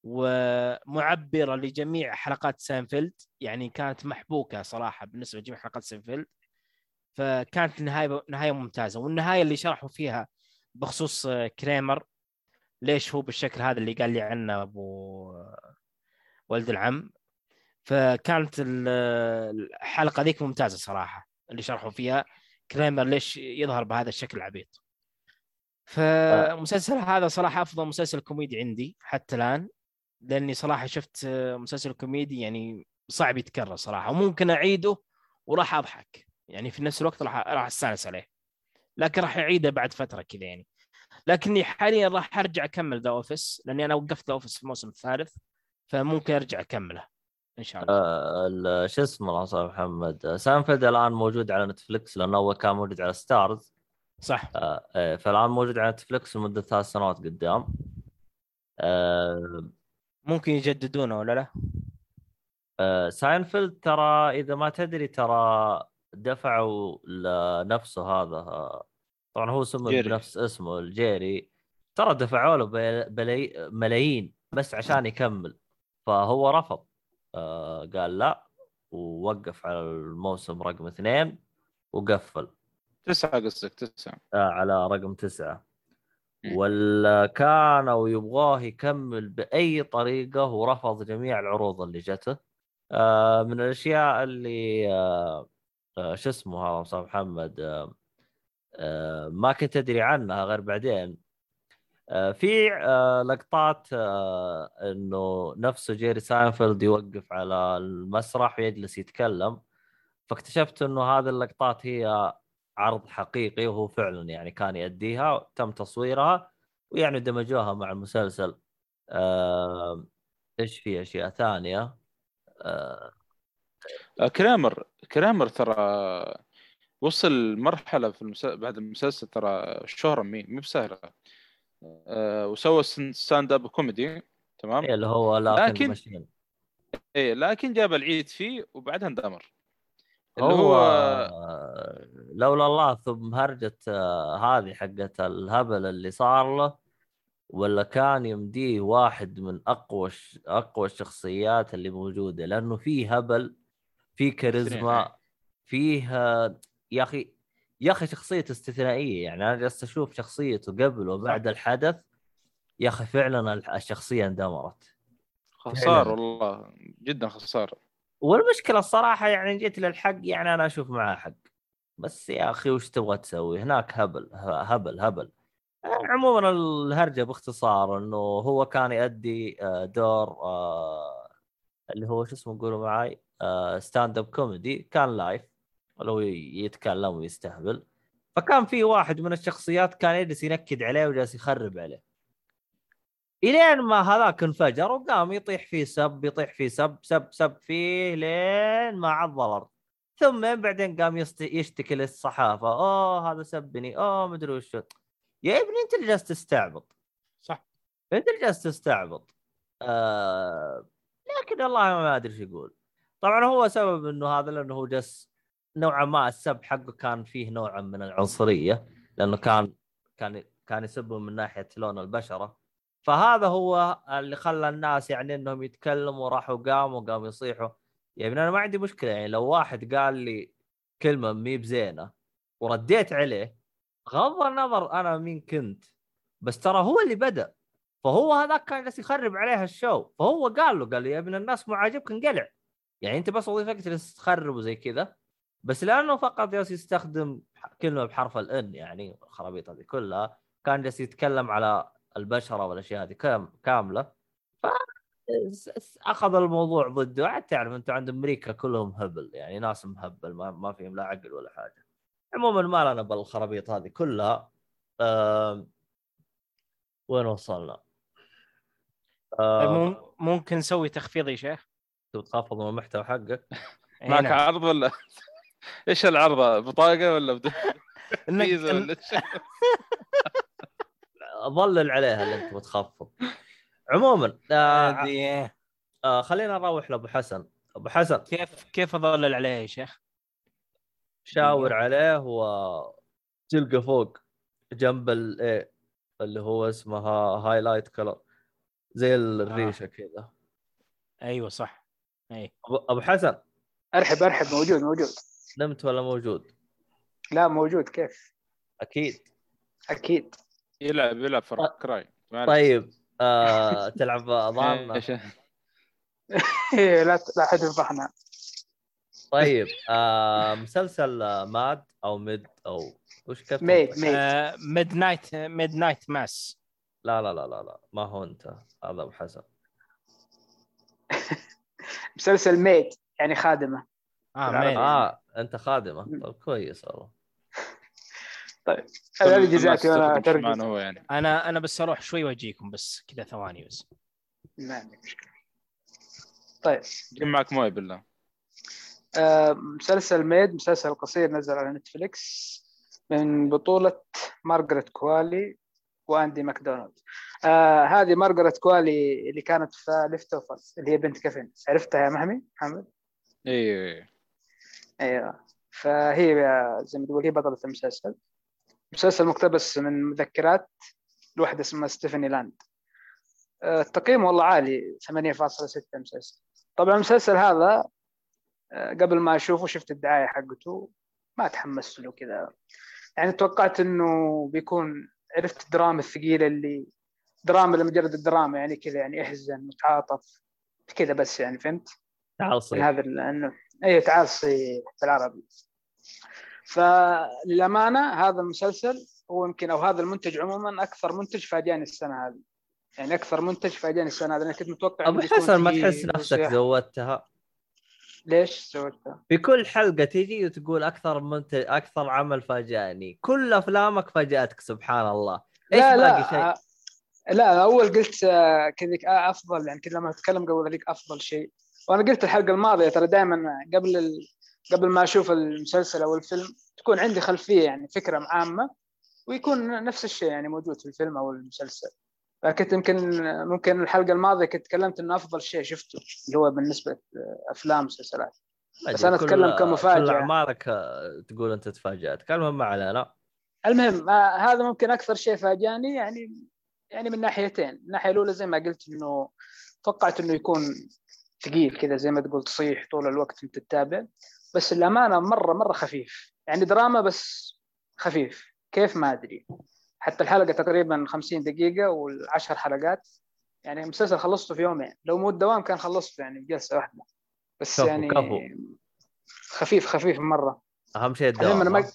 ومعبرة لجميع حلقات ساينفيلد يعني كانت محبوكة صراحة بالنسبة لجميع حلقات ساينفيلد فكانت النهايه نهاية ممتازة. والنهاية اللي شرحوا فيها بخصوص كريمر ليش هو بالشكل هذا اللي قال لي عنه أبو ولد العم؟ فكانت ال- الحلقة ذيك ممتازة صراحة اللي شرحوا فيها. كريمر ليش يظهر بهذا الشكل العبيط. فالمسلسل هذا صراحة أفضل مسلسل كوميدي عندي حتى الآن لأني صراحة شفت مسلسل كوميدي يعني صعب يتكرر صراحة وممكن أعيده وراح أضحك. يعني في نفس الوقت راح راح أستانس عليه. لكن راح أعيده بعد فترة كذا يعني. لكني حاليا راح أرجع أكمل The Office لأني أنا وقفت ذا اوفيس في الموسم الثالث فممكن أرجع أكمله. ان شاء الله آه، ال- شو اسمه الله محمد؟ سانفيلد الآن موجود على Netflix لأنه أول كان موجود على Starz. صح. آه، آه، فالآن موجود على Netflix لمدة ثلاث سنوات قدام. آه، ممكن يجددونه ولا لا؟ آه، ساينفيلد ترى إذا ما تدري ترى دفعوا لنفسه هذا. طبعا هو جيري. بنفس اسمه الجيري. ترى دفعوا له بل- بلي- ملايين بس عشان يكمل. فهو رفض. قال لا ووقف على الموسم رقم اثنين وقفل. تسعة قصدك تسعة. آه، على رقم تسعة. ولا كانوا يبغاه يكمل بأي طريقة ورفض جميع العروض اللي جته. آه، من الأشياء اللي آه، آه، شو اسمه هذا مصطفى محمد؟ آه، آه، ما كنت أدري عنها غير بعدين. آه، في آه، لقطات آه، إنه نفسه جيري ساينفيلد يوقف على المسرح ويجلس يتكلم فاكتشفت إنه هذه اللقطات هي عرض حقيقي وهو فعلا يعني كان يأديها تم تصويرها ويعني دمجوها مع المسلسل. آه، إيش في أشياء ثانية؟ آه، آه، كرامر كرامر ترى وصل مرحلة في المسلسل بعد المسلسل ترى الشهرة مين مو بسهلة. آه، وسوى stand-up comedy تمام؟ اللي هو لكن إيه لكن جاب العيد فيه وبعدها اندمر. اللي هو هو آه، لولا الله ثم هرجة آه، هذه حقت الهبل اللي صار له ولا كان يمديه واحد من أقوى أقوى الشخصيات اللي موجودة لأنه فيه هبل فيه كاريزما فيه آه، يا أخي يا أخي شخصيته استثنائية يعني أنا جالس أشوف شخصيته قبل وبعد الحدث يا أخي فعلا الشخصية اندمرت. خسار. والله جدا خسارة والمشكلة الصراحة يعني جيت للحق يعني أنا أشوف معاه حق. بس يا أخي وش تبغى تسوي؟ هناك هبل هبل هبل. عموما الهرجة باختصار إنه هو كان يؤدي آه، دور آه، اللي هو شو اسمه قولوا معاي stand-up comedy كان live هو يتكلم ويستهبل. فكان في واحد من الشخصيات كان يجلس ينكد عليه وجالس يخرب عليه. إلين ما هذاك انفجر وقام يطيح فيه سب يطيح فيه سب سب سب فيه لين ما عض ثم بعدين قام يشتكي للصحافة. أوه هذا سبني. أوه مدري وش يا ابني أنت اللي جالس تستعبط. صح. أنت اللي جالس تستعبط. آه... لكن والله ما أدري إيش يقول. طبعا هو سبب إنه هذا لأنه هو جالس نوعا ما السب حقه كان فيه نوعا من العنصرية لأنه كان كان كان يسبه من ناحية لون البشرة. فهذا هو اللي خلى الناس يعني إنهم يتكلموا راحوا قاموا قاموا يصيحوا. يا ابني أنا ما عندي مشكلة يعني لو واحد قال لي كلمة مي بزينة ورديت عليه غض النظر أنا مين كنت. بس ترى هو اللي بدأ. فهو هذاك كان جالس يخرب عليها الشو. فهو قال له قال له يا ابن الناس مو عاجبك انقلع. يعني أنت بس وظيفتك تخرب وزي كذا. بس لأنه فقط جالس يستخدم كلمة بحرف الان يعني الخرابيط هذه كلها كان جالس يتكلم على البشرة والأشياء هذه كام كاملة. ف أخذ الموضوع ضده. عاد تعرف انت عند أمريكا كلهم هبل يعني ناس مهبل ما, ما فيهم لا عقل ولا حاجة. عموما ما لنا بالخرابيط هذه كلها. أه... وين وصلنا؟ طيب أه... مم- ممكن نسوي تخفيض يا شيخ؟ تبغى تخفض من المحتوى حقك؟ (laughs) إي معك نعم. عرض ولا؟ إيش العرضة؟ بطاقة ولا بدون (laughs) ولا شيء؟ (laughs) ظلل عليها اللي أنت بتخفض عموما آه آه خلينا نروح لأبو حسن. أبو حسن. كيف كيف أظلل عليه يا شيخ؟ شاور عليه و تلقى فوق جنب الايه اللي هو اسمها highlight color زي الريشة كذا. أيوه صح. اي ابو أبو حسن. أرحب أرحب. موجود موجود. نمت ولا موجود؟ لا موجود. كيف؟ أكيد. أكيد. يلعب يلعب في Cry. طيب. آه تلعب ضامنة. (laughs) إيش؟ إيه، لا لا حد يفضحنا طيب. آه مسلسل آه، Mad أو Maid أو وش كيف Maid؟ Maid Mid. night Midnight Mass. لا لا لا لا لا. ما هو أنت. هذا أبو حسن. (laughs) مسلسل Maid يعني خادمة. آه. Maid. آه. أنت خادمه؟ طيب كويس والله. (laughs) هذه جزاتي وأنا معنا ترجم هو يعني؟ أنا أنا بس أروح شوي وأجيكم بس كذا ثواني بس. ما عندي مشكلة. طيب. جيب معك موية بالله. آه، مسلسل Maid مسلسل قصير نزل على Netflix من بطولة مارغريت كوالي وأندي ماكدويل. آه هذه مارغريت كوالي اللي كانت في Leftover اللي هي بنت كيفن عرفتها يا محمي محمد؟ أيوه أيوه. فهي زي ما تقول هي بطلة المسلسل. مسلسل مقتبس من مذكرات لوحدة اسمها ستيفاني لاند. آه، التقييم والله عالي 8.6 مسلسل. طبعا المسلسل هذا آه، قبل ما أشوفه شفت الدعاية حقته. ما تحمست له كذا يعني توقعت إنه بيكون عرفت الدراما الثقيلة اللي دراما لمجرد الدراما يعني كذا يعني إحزن وتعاطف كذا بس يعني فهمت؟ صيح هذا ال- إنه أي تعال صيح بالعربي فللأمانة هذا المسلسل هو يمكن أو هذا المنتج عموما أكثر منتج فاجاني السنة هذه. يعني أكثر منتج فاجاني السنة هذه. أنا كنت متوقع أبو حسن ما تحس نفسك. زودتها؟ ليش سويتها؟ في كل حلقة تيجي وتقول أكثر منتج أكثر عمل فاجأني. كل أفلامك فاجأتك سبحان الله. إيش لا باقي لا شيء؟ آه، لا أول قلت آه، كذا آه، أفضل. يعني كذا لما أتكلم قبل ذيك أفضل شيء. وأنا قلت الحلقة الماضية ترى دائما قبل ال... قبل ما أشوف المسلسل أو الفيلم تكون عندي خلفية يعني فكرة عامة ويكون نفس الشيء يعني موجود في الفيلم أو المسلسل. فكنت يمكن ممكن الحلقة الماضية كنت تكلمت إنه أفضل شيء شفته اللي هو بالنسبة افلام مسلسلات ما بس كل- أتكلم كمفاجأة. كل اعمالك آه، تقول أنت تفاجأت. المهم ما علينا المهم آه، هذا ممكن أكثر شيء فاجأني يعني يعني من ناحيتين. الناحية الأولى زي ما قلت إنه توقعت إنه يكون ثقيل كذا زي ما تقول تصيح طول الوقت أنت تتابع بس الأمانة مره مرة خفيف يعني دراما بس خفيف كيف ما أدري حتى الحلقة تقريبا 50 دقيقة والعشر حلقات يعني المسلسل خلصته في يومين لو مو الدوام كان خلصته يعني بجلسه واحدة بس كفو، يعني كفو. خفيف خفيف مرة أهم شيء المهم أنا الدوام ما؟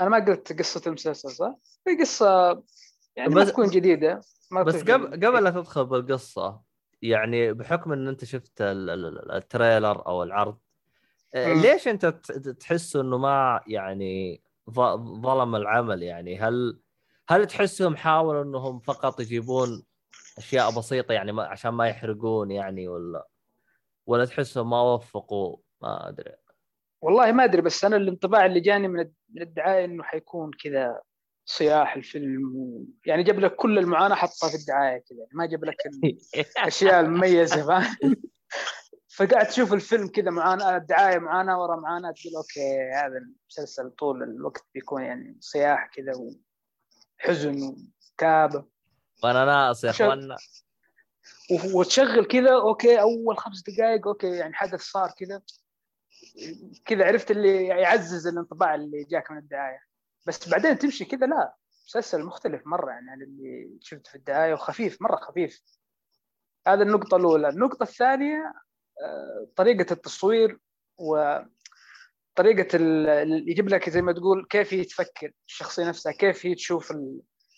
أنا ما قلت قصة المسلسل صح؟ هي قصة يعني ما بس- تكون جديدة ما بس قبل. قبل لا تدخل بالقصة يعني بحكم إن أنت شفت ال- ال- ال- التريلر أو العرض آه،. ليش أنت تحس إنه ما يعني ظلم العمل؟ يعني هل هل تحسهم حاولوا إنهم فقط يجيبون أشياء بسيطة يعني ما عشان ما يحرقون يعني ولا ولا تحسهم ما وفقوا؟ ما أدري. والله ما أدري بس أنا الانطباع اللي جاني من من الدعاية إنه حيكون كذا صياح الفيلم و... يعني جاب لك كل المعاناة حطها في الدعاية كذا يعني ما جاب لك الاشياء المميزة فاهم؟ (laughs) فقاعد تشوف الفيلم كذا معاناة الدعاية معاناة ورا معاناة تقول okay هذا المسلسل طول الوقت بيكون يعني صياح كذا وحزن وكابه وأنا ناقص يا و- وتشغل كذا okay أول خمس دقائق okay يعني حدث صار كذا. كذا عرفت اللي يعزز الانطباع اللي جاك من الدعاية. بس بعدين تمشي كذا لا مسلسل مختلف مرة يعني عن اللي شفته في الدعاية وخفيف مرة خفيف. هذا النقطة الأولى. النقطة الثانية آه، طريقة التصوير و طريقة ال- ال- يجيب لك زي ما تقول كيف هي تفكر الشخصية نفسها كيف هي تشوف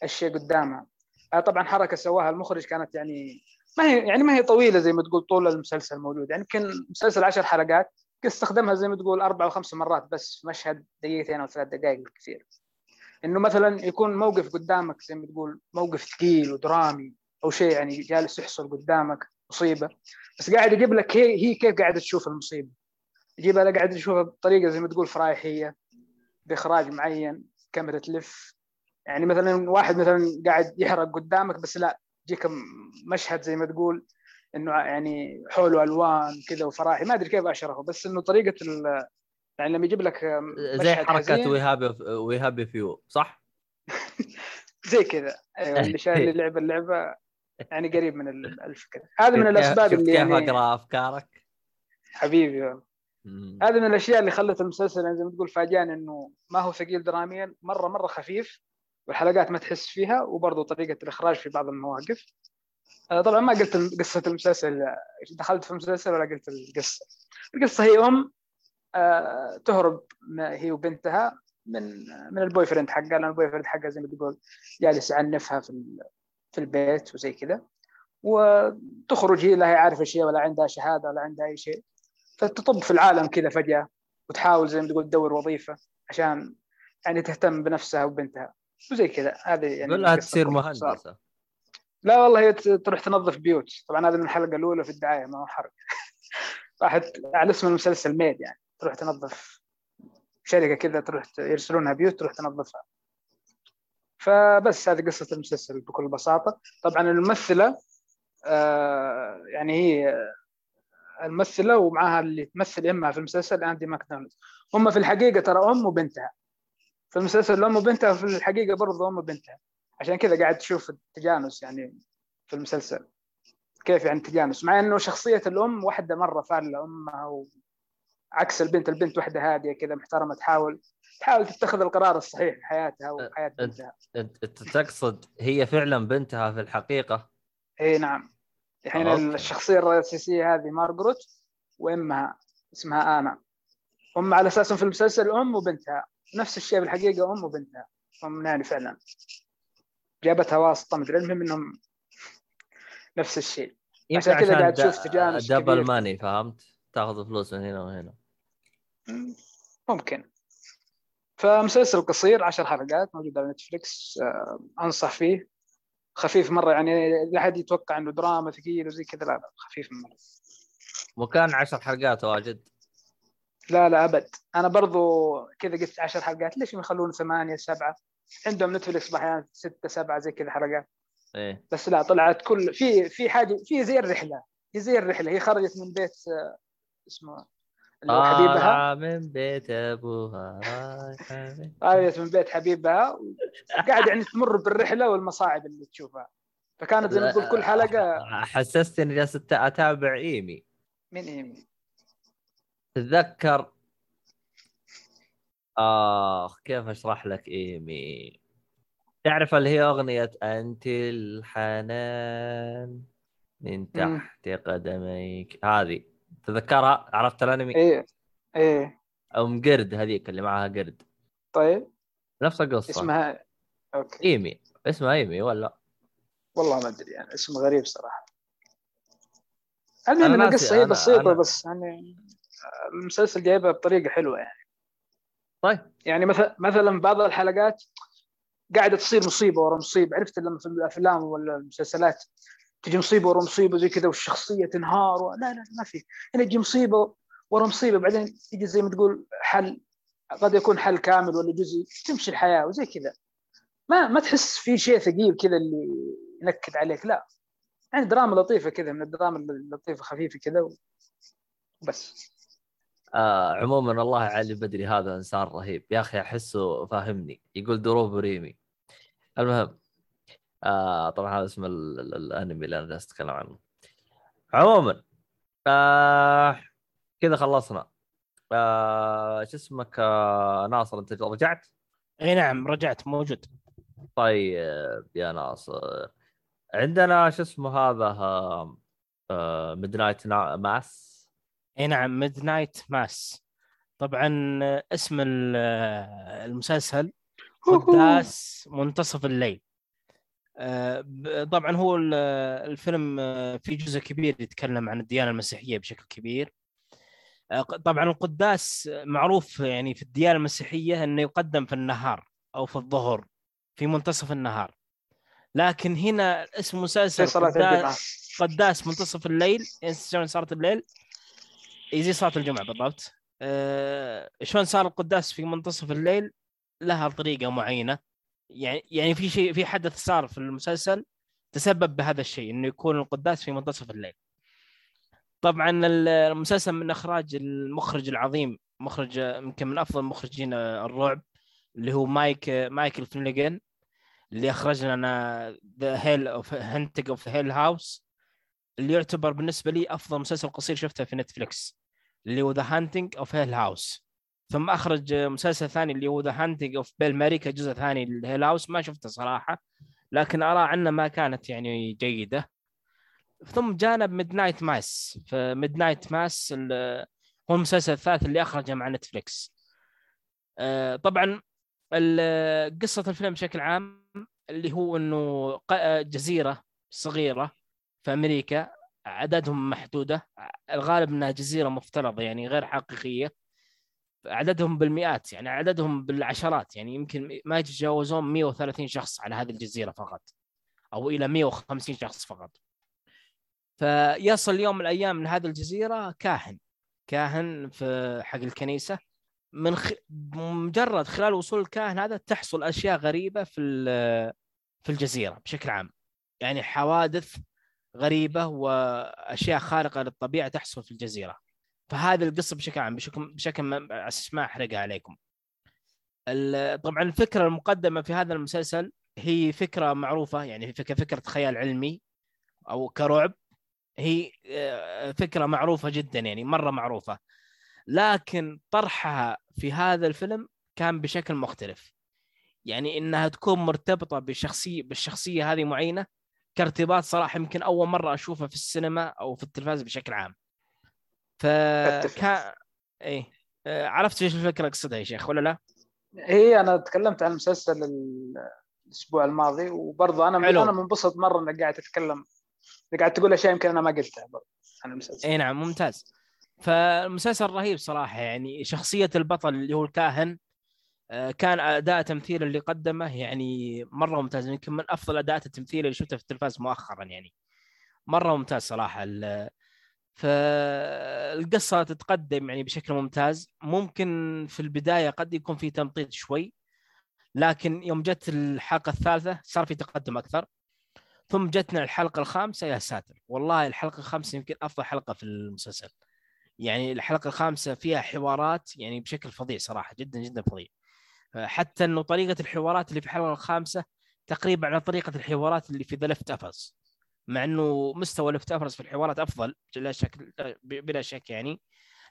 الأشياء قدامها. آه طبعا حركة سواها المخرج كانت يعني ما هي يعني ما هي طويلة زي ما تقول طول المسلسل موجود. يعني يمكن مسلسل عشر حلقات. استخدمها زي ما تقول أربع أو خمس مرات بس في مشهد دقيقتين أو ثلاث دقائق بالكثير إنه مثلا يكون موقف قدامك زي ما تقول موقف ثقيل ودرامي أو شيء يعني جالس يحصل قدامك مصيبة بس قاعد يجيب لك هي, هي كيف قاعدة تشوف المصيبة. يجيبها لك قاعد تشوفها بطريقة زي ما تقول فرايحية بإخراج معين كاميرا تلف. يعني مثلا واحد مثلا قاعد يحرق قدامك بس لا يجيك مشهد زي ما تقول إنه يعني حوله الوان كذا وفراحي ما أدري كيف أشرحه بس إنه طريقة ال يعني لما يجيب لك زي مشهد حركة حزين، وي Happy We Happy Few صح؟ (laughs) زي كذا أيوه اللي شايف (laughs) اللي لعب اللعبة يعني قريب من ال- الفكرة هذه من كيف- الأسباب اللي كيف يعني أقرأ أفكارك؟ حبيبي والله. هذه من الأشياء اللي خلت المسلسل يعني زي ما تقول فاجأني إنه ما هو ثقيل دراميا مره مرة خفيف والحلقات ما تحس فيها وبرضه طريقة الإخراج في بعض المواقف طبعا ما قلت قصة المسلسل آه، دخلت في المسلسل ولا قلت القصة. القصة هي أم آه، تهرب هي وبنتها من من ال boyfriend حقها لأن ال boyfriend حقها زي ما تقول جالس يعنفها في في البيت وزي كذا. وتخرج هي لا هي عارفة شيء ولا عندها شهادة ولا عندها أي شيء. فتطب في العالم كذا فجأة وتحاول زي ما تقول تدور وظيفة عشان يعني تهتم بنفسها وبنتها وزي كذا. هذه يعني القصة تصير. مهندسة. لا والله هي تروح تنظف بيوت. طبعا هذا من الحلقة الأولى في الدعاية ما هو حرق. (laughs) راحت على اسم المسلسل ميد يعني. تروح تنظف شركة كذا تروح يرسلونها بيوت تروح تنظفها. فبس هذه قصة المسلسل بكل بساطة. طبعا الممثلة آه يعني هي الممثلة ومعها اللي تمثل امها في المسلسل اندي ماكدونالد هم في الحقيقة ترى أم وبنتها. في المسلسل ام وبنتها في الحقيقة برضه أم وبنتها. عشان كذا قاعد تشوف التجانس يعني في المسلسل. كيف يعني تجانس؟ مع إنه شخصية الأم واحدة مرة فارله أمها وعكس البنت البنت واحدة هادية كذا محترمة تحاول تحاول تتخذ القرار الصحيح في حياتها وحياه بنتها أنت تقصد هي فعلا بنتها في الحقيقة؟ إي نعم. الحين. الشخصية الرئيسية هذه مارغروت وأمها اسمها آنا. هم على أساس في المسلسل أم وبنتها. نفس الشيء بالحقيقة أم وبنتها. هم يعني فعلا. جابتها واسطه مدري المهم إنهم نفس الشيء. يمكن عشان كذا قاعد تشوف تجانس دبل. ماني فهمت؟ تأخذ فلوس من هنا وهنا. مم، ممكن. فمسلسل قصير عشر حلقات موجود على نتفلكس آه، أنصح فيه. خفيف مرة يعني لا احد يتوقع إنه دراما ثقيل وزي كذا لا لا خفيف مرة. وكان عشر حلقات واجد. لا لا أبد. أنا برضو كذا قلت عشر حلقات ليش ما يخلون ثمانية سبعة؟ عندهم نتفلكس أحيانا ستة سبعة زي كذا حلقات. إيه. بس لا طلعت كل في في حاجة في زي الرحلة هي زي الرحلة. هي خرجت من بيت آه، اسمه اللي هو حبيبها. من بيت أبوها. خرجت من بيت حبيبها. قاعد يعني تمر بالرحلة والمصاعب اللي تشوفها. فكانت زي ما تقول كل حلقة حسستني اني جالس أتابع إيمي. من إيمي. تتذكر آخ كيف أشرح لك إيمي؟ تعرف اللي هي أغنية أنت الحنان من. تحت قدميك. هذه تذكرها؟ عرفت الأنمي؟ إيه إيه. أم قرد هذيك اللي معاها قرد. طيب. نفس القصة. اسمها أوكي. إيمي. اسمها إيمي ولا؟ والله ما أدري يعني اسم غريب صراحة. المهم إن القصة هي بسيطة أنا- بس يعني المسلسل جايبها بطريقة حلوة يعني. طيب. يعني مثلا مثلا بعض الحلقات قاعدة تصير مصيبة ورا مصيبة. عرفت لما في الأفلام ولا المسلسلات تجي مصيبة ورا مصيبة زي كذا والشخصية تنهار و... لا لا ما في. هنا تجي مصيبة ورا مصيبة بعدين يجي زي ما تقول حل قد يكون حل كامل ولا جزئي تمشي الحياة وزي كذا. ما ما تحس في شيء ثقيل كذا اللي ينكد عليك لا. يعني دراما لطيفة كذا من الدراما اللطيفة خفيفة كذا وبس آه عموما والله علي بدري هذا إنسان رهيب. يا أخي أحسه فاهمني. يقول دروب ريمي. المهم آه طبعا هذا اسم ال- ال- الأنمي اللي أنا جالس أتكلم عنه. عموما آه كذا خلصنا. آه شو اسمك؟ آه ناصر أنت رجعت؟ إي نعم رجعت موجود. طيب يا ناصر. عندنا شو اسمه هذا؟ آه Midnight Mass اي نعم Midnight Mass طبعا اسم ال- المسلسل قداس منتصف الليل. آه، طبعا هو ال- الفيلم آه، في جزء كبير يتكلم عن الديانة المسيحية بشكل كبير. آه، طبعا القداس معروف يعني في الديانة المسيحية إنه يقدم في النهار أو في الظهر في منتصف النهار. لكن هنا اسم مسلسل صلاه قداس قداس منتصف الليل يعني شلون صارت يزي صلاة الجمعة بالضبط. أه شلون صار القداس في منتصف الليل؟ لها طريقة معينة. يعني يعني في شيء في حدث صار في المسلسل تسبب بهذا الشيء إنه يكون القداس في منتصف الليل. طبعا ال- المسلسل من إخراج المخرج العظيم مخرج يمكن من أفضل مخرجين الرعب اللي هو مايك مايكل فلاناغان اللي أخرج لنا The Hill of Haunting of Hill House اللي يعتبر بالنسبة لي أفضل مسلسل قصير شفته في Netflix اللي هو The Haunting of Hill House ثم أخرج مسلسل ثاني اللي هو The Haunting of Bly Manor جزء ثاني ل Hill House ما شفته صراحة لكن أرى عنه ما كانت يعني جيدة. ثم جانا ب Midnight Mass ف Midnight Mass هو المسلسل الثالث اللي أخرجه مع Netflix آه، طبعا قصة الفيلم بشكل عام اللي هو إنه جزيرة صغيرة في أمريكا عددهم محدودة الغالب إنها جزيرة مفترضة يعني غير حقيقية. عددهم بالمئات يعني عددهم بالعشرات يعني يمكن ما يتجاوزون 130 شخص على هذه الجزيرة فقط أو إلى 150 شخص فقط. فيصل يوم من الأيام من هذه الجزيرة كاهن كاهن في حق الكنيسة. من خ... مجرد خلال وصول الكاهن هذا تحصل أشياء غريبة في في الجزيرة بشكل عام. يعني حوادث غريبة وأشياء خارقة للطبيعة تحصل في الجزيرة. فهذه القصة بشكل عام بشكل بشكل أساس ما أحرقها عليكم. طبعا الفكرة المقدمة في هذا المسلسل هي فكرة معروفة يعني فكرة خيال علمي أو كرعب. هي آه، فكرة معروفة جدا يعني مرة معروفة. لكن طرحها في هذا الفيلم كان بشكل مختلف. يعني إنها تكون مرتبطة بشخصيه بالشخصية هذه معينة كارتباط صراحة يمكن أول مرة أشوفه في السينما أو في التلفاز بشكل عام. فكان إيه. آه، عرفت إيش الفكرة أقصدها يا شيخ ولا لا؟ هي أنا تكلمت عن المسلسل ال- الأسبوع الماضي وبرضه أنا حلو. أنا منبسط مرة إنك قاعد تتكلم. قاعد تقول أشياء يمكن أنا ما قلتها برضه عن المسلسل. اي نعم ممتاز. فالمسلسل رهيب صراحة يعني شخصية البطل اللي هو الكاهن كان أداء تمثيل اللي قدمه يعني مرة ممتاز يمكن من أفضل أداءات التمثيل اللي شفته في التلفاز مؤخرا يعني. مرة ممتاز صراحة ال- فالقصة تتقدم يعني بشكل ممتاز. ممكن في البداية قد يكون في تمطيط شوي لكن يوم جت الحلقة الثالثة صار في تقدم أكثر. ثم جتنا الحلقة الخامسة يا ساتر والله الحلقة الخامسة يمكن أفضل حلقة في المسلسل. يعني الحلقة الخامسة فيها حوارات يعني بشكل فظيع صراحة جدا جدا فظيع. حتى إنه طريقة الحوارات اللي في الحلقة الخامسة تقريبا على طريقة الحوارات اللي في The Left مع إنه مستوى Left في الحوارات أفضل بلا شك بلا شك يعني.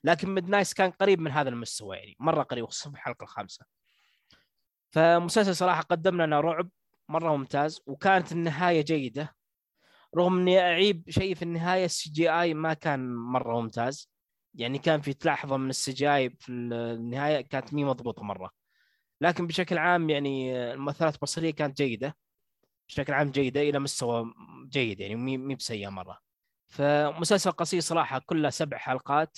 لكن Midnight كان قريب من هذا المستوى يعني مرة قريب خصوصا في الحلقة الخامسة. فمسلسل صراحة قدم لنا رعب مرة ممتاز وكانت النهاية جيدة. رغم إني أعيب شيء في النهاية ال CGI ما كان مرة ممتاز. يعني كان في لحظه من ال CGI في النهاية كانت مي مضبوطة مرة. لكن بشكل عام يعني المؤثرات البصرية كانت جيدة. بشكل عام جيدة إلى مستوى جيد يعني مي بسيئة مرة. فمسلسل قصير صراحة كله سبع حلقات.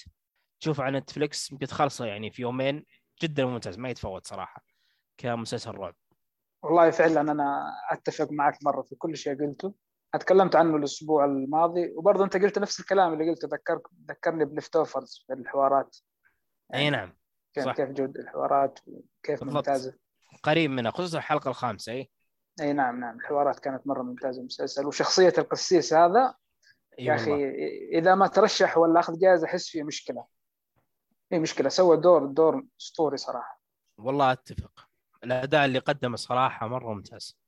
تشوفه على Netflix يمكن تخلصه يعني في يومين. جدا ممتاز ما يتفوت صراحة كمسلسل رعب. والله فعلا أنا أتفق معك مرة في كل شيء قلته. اتكلمت عنه الأسبوع الماضي وبرضه أنت قلت نفس الكلام اللي قلته ذكرك ذكرني ب Leftovers في الحوارات. أي نعم. كيف صح. كيف جودة الحوارات وكيف بالضبط. ممتازة. قريب منها خصوصا الحلقة الخامسة إي. إي نعم نعم. الحوارات كانت مرة ممتازة المسلسل وشخصية القسيس هذا يا والله. أخي إذا ما ترشح ولا أخذ جائزه أحس فيه مشكلة. في مشكلة. سوى دور دور أسطوري صراحة. والله أتفق. الأداء اللي قدمه صراحة مرة ممتاز.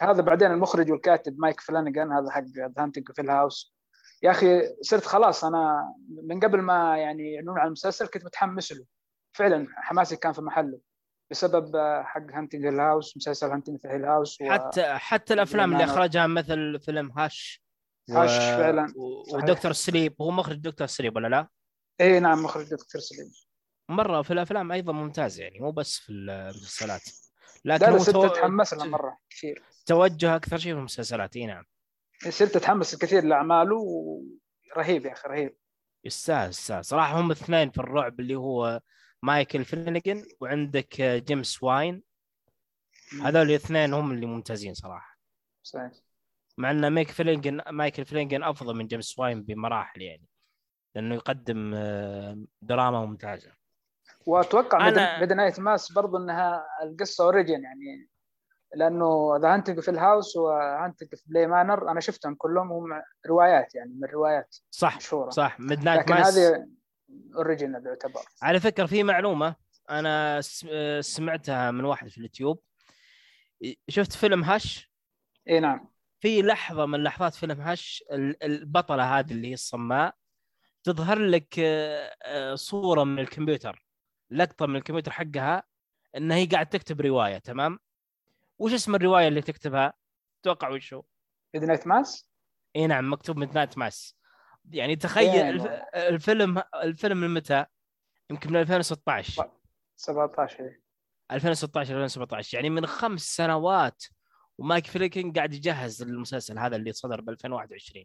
هذا بعدين المخرج والكاتب مايك فلانجان هذا حق Haunting of Hill House يا أخي صرت خلاص أنا من قبل ما يعني يعلنون عن المسلسل كنت متحمس له. فعلا حماسي كان في محله بسبب حق Haunting Hill House مسلسل Haunting Hill House و... حتى حتى الأفلام اللي أخرجها مثل فيلم هاش هاش فعلا. و... و Doctor Sleep. هو مخرج Doctor Sleep ولا لا؟ اي نعم مخرج Doctor Sleep مرة في الأفلام أيضا ممتاز يعني مو بس في المسلسلات. لا لكن لا صرت تو... أتحمس له مرة كثير. توجه أكثر شيء في المسلسلات إي نعم. صرت أتحمس كثير لأعماله رهيب يا أخي رهيب. يستاهل يستاهل. صراحة هم اثنين في الرعب اللي هو مايك فلانجان وعندك جيمس وان. هذول الاثنين هم اللي ممتازين صراحة. صحيح. مع أن مايك فلانجان مايك فلانجان أفضل من جيمس وان بمراحل يعني لأنه يقدم آه، دراما ممتازة. وأتوقع أنا- Midnight Mass برضو إنها القصة original يعني لأنه The Haunting of Hill House و Haunting of Bly Manor أنا شفتهم كلهم هم روايات يعني من روايات صح مشهورة. صح Midnight لكن Mass هذه original يعتبر على فكرة في معلومة أنا سمعتها من واحد في اليوتيوب. شفت فيلم Hush؟ إي نعم. في لحظة من لحظات فيلم Hush ال- البطلة هذه اللي هي الصماء تظهر لك آه، آه، صورة من الكمبيوتر لقطة من الكمبيوتر حقها انها هي قاعد تكتب رواية تمام؟ وش اسم الرواية اللي تكتبها؟ توقع وش هو Midnight Mass؟ إي نعم مكتوب Midnight Mass. يعني تخيل يعني الف... الفيلم الفيلم من متى؟ يمكن من 2016 17 إيه. 2016 2017 يعني من خمس سنوات. ومايك فريكن قاعد يجهز المسلسل هذا اللي صدر ب 2021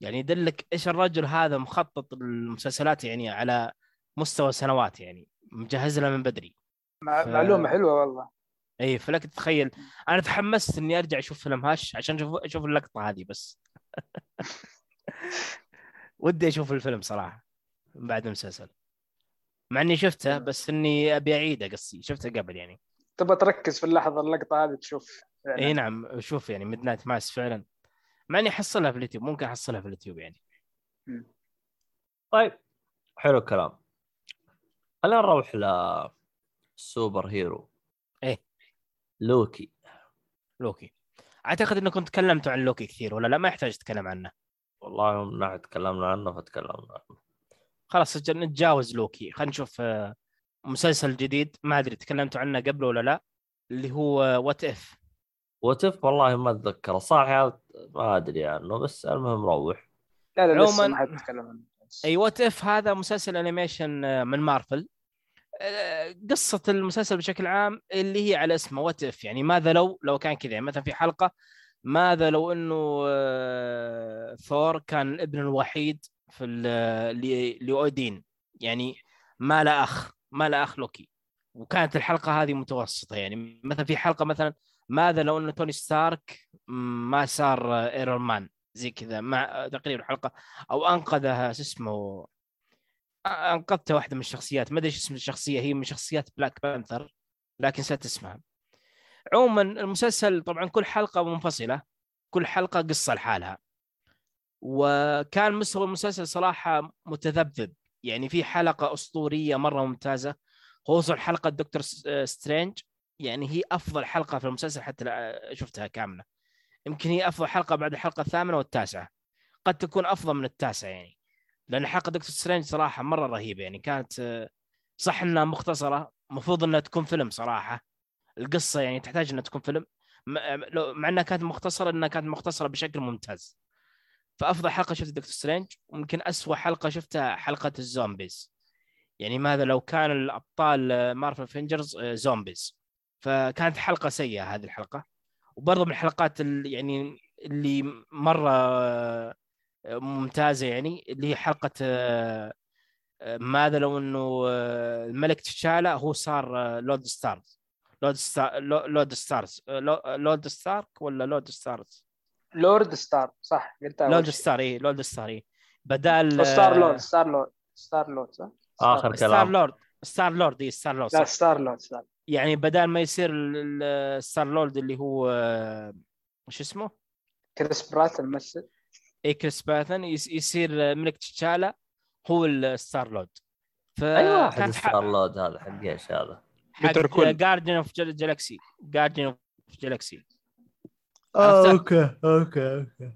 يعني يدلك إيش الرجل هذا مخطط المسلسلات يعني على مستوى سنوات يعني. مجهز لها من بدري. ف- معلومة حلوة والله. اي فلك تتخيل. أنا تحمست إني أرجع أشوف فيلم هاش عشان أشوف أشوف اللقطة هذه بس. (laughs) ودي أشوف الفيلم صراحة من بعد المسلسل. مع إني شفته بس إني أبي اعيده قصدي شفته قبل يعني. تبغى تركز في اللحظة اللقطة هذه تشوف فعلاً. إي نعم شوف يعني Midnight Mass فعلا. مع إني أحصلها في اليوتيوب ممكن أحصلها في اليوتيوب يعني. طيب. حلو الكلام. خلينا نروح لل superhero. لوكي. لوكي. أعتقد انكم تكلمتوا عن لوكي كثير ولا لا؟ ما يحتاج أتكلم عنه. والله ناحيه تكلمنا عنه فتكلمنا عنه. خلاص نتجاوز لوكي. خلينا نشوف آه، مسلسل جديد. ما أدري تكلمتوا عنه قبل ولا لا. اللي هو What If وتف والله ما أتذكر. صراحة ما أدري عنه بس المهم روح. لا لا لسه عموماً- ما حد يتكلم عنه. أي وات اف هذا مسلسل animation آه، من مارفل آه، قصة المسلسل بشكل عام اللي هي على اسمه What If يعني ماذا لو لو كان كذا. يعني مثلا في حلقة ماذا لو إنه آه، ثور كان الابن الوحيد لأودين يعني ما له أخ ما له أخ لوكي. وكانت الحلقة هذه متوسطة. يعني مثلا في حلقة مثلا ماذا لو إنه توني ستارك ما صار آه، Iron Man زي كذا. مع تقريبا حلقة أو أنقذها شو اسمه انقذت واحدة من الشخصيات. ما أدري إيش اسم الشخصية. هي من شخصيات Black Panther لكن نسيت عموما المسلسل طبعا كل حلقة منفصلة. كل حلقة قصة لحالها. وكان مستوى المسلسل صراحة متذبذب. يعني في حلقة أسطورية مرة ممتازة. خصوصا حلقة Doctor Strange. يعني هي أفضل حلقة في المسلسل حتى شفتها كاملة. يمكن هي أفضل حلقة بعد الحلقة الثامنة والتاسعة. قد تكون أفضل من التاسعة يعني. لأن حلقه Doctor Strange صراحة مرة رهيبة يعني كانت آه، صح إنها مختصرة المفروض إنها تكون فيلم صراحة. القصة يعني تحتاج إنها تكون فيلم. لو- مع إنها كانت مختصرة إنها كانت مختصرة بشكل ممتاز. فأفضل حلقة شفت Doctor Strange ويمكن أسوأ حلقة شفتها حلقة ال zombies. يعني ماذا لو كان الأبطال آه، مارفل Avengers آه، zombies. فكانت حلقة سيئة هذه الحلقة. وبرضه من الحلقات اللي يعني اللي مرة آه، ممتازة يعني اللي هي حلقة آه، آه، ماذا لو إنه آه، الملك تشالا هو صار لورد ستارز لورد ستار لو- لورد ستارز لو- لورد ستارك ولا لورد ستارز لورد ستار صح قلتها لورد شيء. ستار اي لورد ستار اي بدال ستار لورد ستار لورد ستار لورد صح؟ آخر ستار- ستار كلام. لورد ستار لورد اي ستار لورد لا. ستار لورد ستار يعني بدال ما يصير ستار لورد اللي هو شو اسمه؟ كريس برات الممثل اي كريس باثن يس- يصير ملك تشالا هو الستار لورد. ف أي واحد كانت ح- ستار لود هذا حق إيش هذا؟ بيتر حق كول. جارديان اوف جالكسي جارديان اوف جالكسي آه،؟ أوكي أوكي أوكي.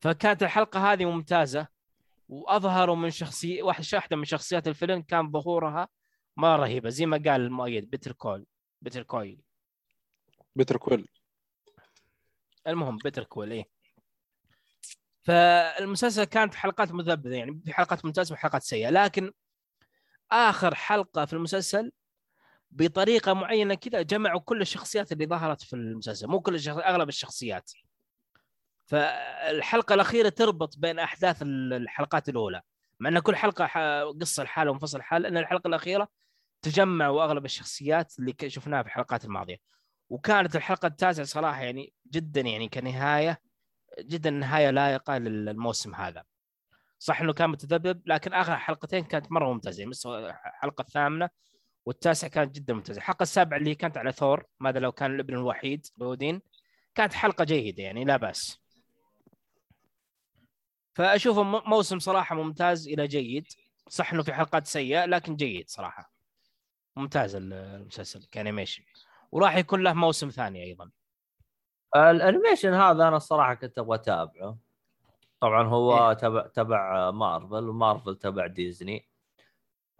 فكانت الحلقة هذه ممتازة وأظهروا من شخصيه واحد واحدة من شخصيات الفيلم كان ظهورها ما رهيبة زي ما قال المؤيد بيتر كول بيتر كويل. بيتر كول المهم بيتر كويل إيه. فالمسلسل كانت حلقات مذبذبه يعني في حلقات ممتازة وحلقات سيئة لكن آخر حلقة في المسلسل بطريقة معينة كذا جمعوا كل الشخصيات اللي ظهرت في المسلسل مو كل الشخص... أغلب الشخصيات فالحلقة الأخيرة تربط بين أحداث الحلقات الأولى مع إن كل حلقة. قصة لحالها ومنفصل حال ان الحلقة الأخيرة تجمعوا أغلب الشخصيات اللي شفناها في الحلقات الماضية وكانت الحلقة التاسعة صراحة يعني جدا يعني كنهاية جدا نهاية لائقة للموسم هذا. صح إنه كان متذبذب لكن آخر حلقتين كانت مرة ممتازة. يعني الحلقة الثامنة والتاسعة كانت جدا ممتازة. الحلقة السابعة اللي كانت على ثور ماذا لو كان الابن الوحيد لودين كانت حلقة جيدة يعني لا بأس. فاشوفه موسم صراحة ممتاز إلى جيد. صح إنه في حلقات سيئة لكن جيد صراحة. ممتاز ال- المسلسل ك animation. وراح يكون له موسم ثاني أيضا. ال animation هذا أنا الصراحة كنت أبغى اتابعه. طبعا هو إيه. تبع تبع مارفل ومارفل تبع ديزني.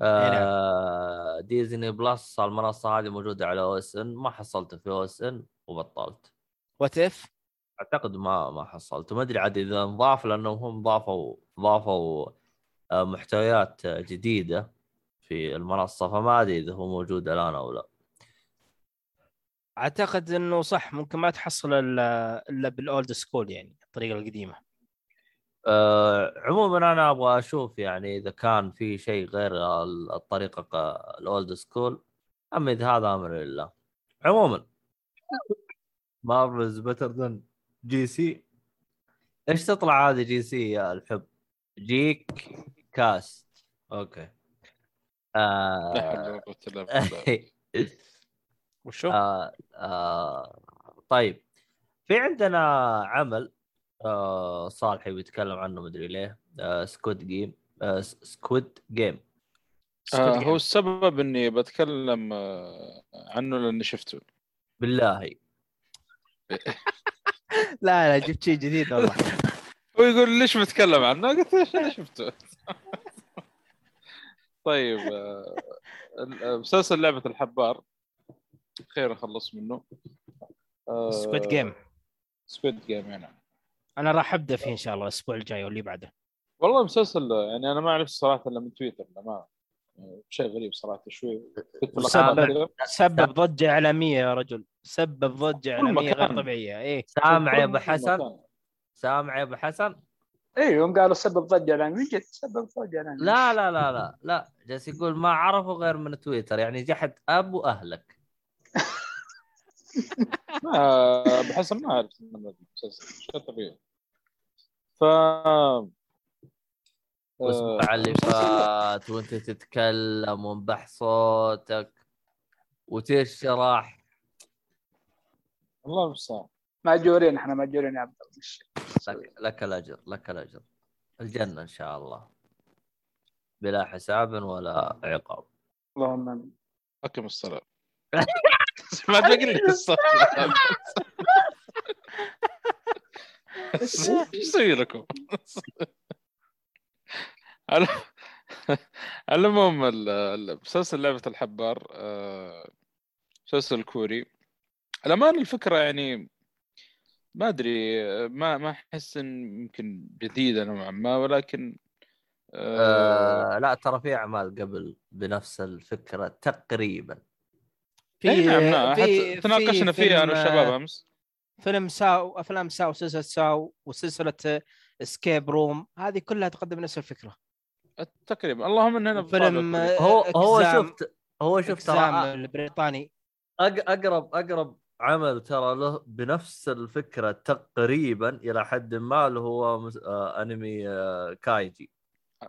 إيه نعم. آه Disney Plus المنصة هذه موجودة على أو اس ان ما حصلته في أو اس ان وبطلت. What If أعتقد ما ما حصلته ما أدري عاد إذا انضاف لأنهم هم ضافوا ضافوا آه، محتويات آه، جديدة في المنصة. فما أدري إذا هو موجود الآن أو لا. أعتقد إنه صح ممكن ما تحصل إلا إلا بال old school يعني الطريقة القديمة. أه عموما أنا أبغى أشوف يعني إذا كان في شيء غير ال- الطريقة ال old school أما إذا هذا أمر لله. عموما. Marvel's better than JC إيش تطلع هذه JC يا الحب؟ Geek Cast. okay. آه... (laughs) ولا قوه الا بالله وشو؟ آه آه طيب. في عندنا عمل آه صالحي بيتكلم عنه مدري ليه. آه Squid Game آه Squid Game آه هو السبب إني بتكلم آه، عنه لأني شفته. بالله. (laughs) لا لا جبت شيء جديد والله. (laughs) هو يقول ليش بتكلم عنه؟ قلت ليش أنا شفته؟ (laughs) طيب آه، ال- مسلسل لعبة الحبار. خير خلص منه. آه، Squid Game Squid Game يعني. أنا راح أبدأ فيه إن شاء الله الأسبوع الجاي واللي بعده. والله مسلسل يعني أنا ما عرفت صراحة إلا من تويتر ما شيء غريب صراحة شوي. كذا. سبب ضجة إعلامية يا رجل. سبب ضجة إعلامية غير. طبيعية. إيه. سامع يا أبو حسن. سامع يا أبو حسن؟ أيوه يوم قالوا سبب ضجة من جد سبب ضجة الان لا لا لا لا لا. جالس يقول ما عرفوا غير من تويتر يعني جحد ابو اهلك ما بحسب ما أعرف شيء طبيعي. ف واسمع اللي مسلسل- فات وانت تتكلم وانبح صوتك وتشرح الله المستعان مأجورين إحنا مأجورين يا عبد الله مش- لك, لك الأجر لك الأجر. الجنة إن شاء الله. بلا حساب ولا عقاب. اللهم آمين. أقم الصلاة. (laughs) ما تبقى لي الصوت إيش أسوي لكم؟ على على العموم ال- ال- مسلسل لعبة الحبار آه، مسلسل كوري. الأمان الفكرة يعني ما أدري ما ما أحس إن يمكن جديدة نوعا ما ولكن آه، آه لا ترى في أعمال قبل بنفس الفكرة تقريبا. إيه نعم نعم. في تناقشنا في فيها أنا فيلم- والشباب أمس. فيلم Saw أفلام Saw سلسله Saw وسلسلة Escape Room هذه كلها تقدم نفس الفكرة. تقريبا. اللهم إن هنا فيلم. هو هو إكزام- شفت هو شفت ترى البريطاني. أق- اقرب أقرب عمل ترى له بنفس الفكرة تقريبا إلى حد ما اللي هو مس... آه أنمي آه كايجي.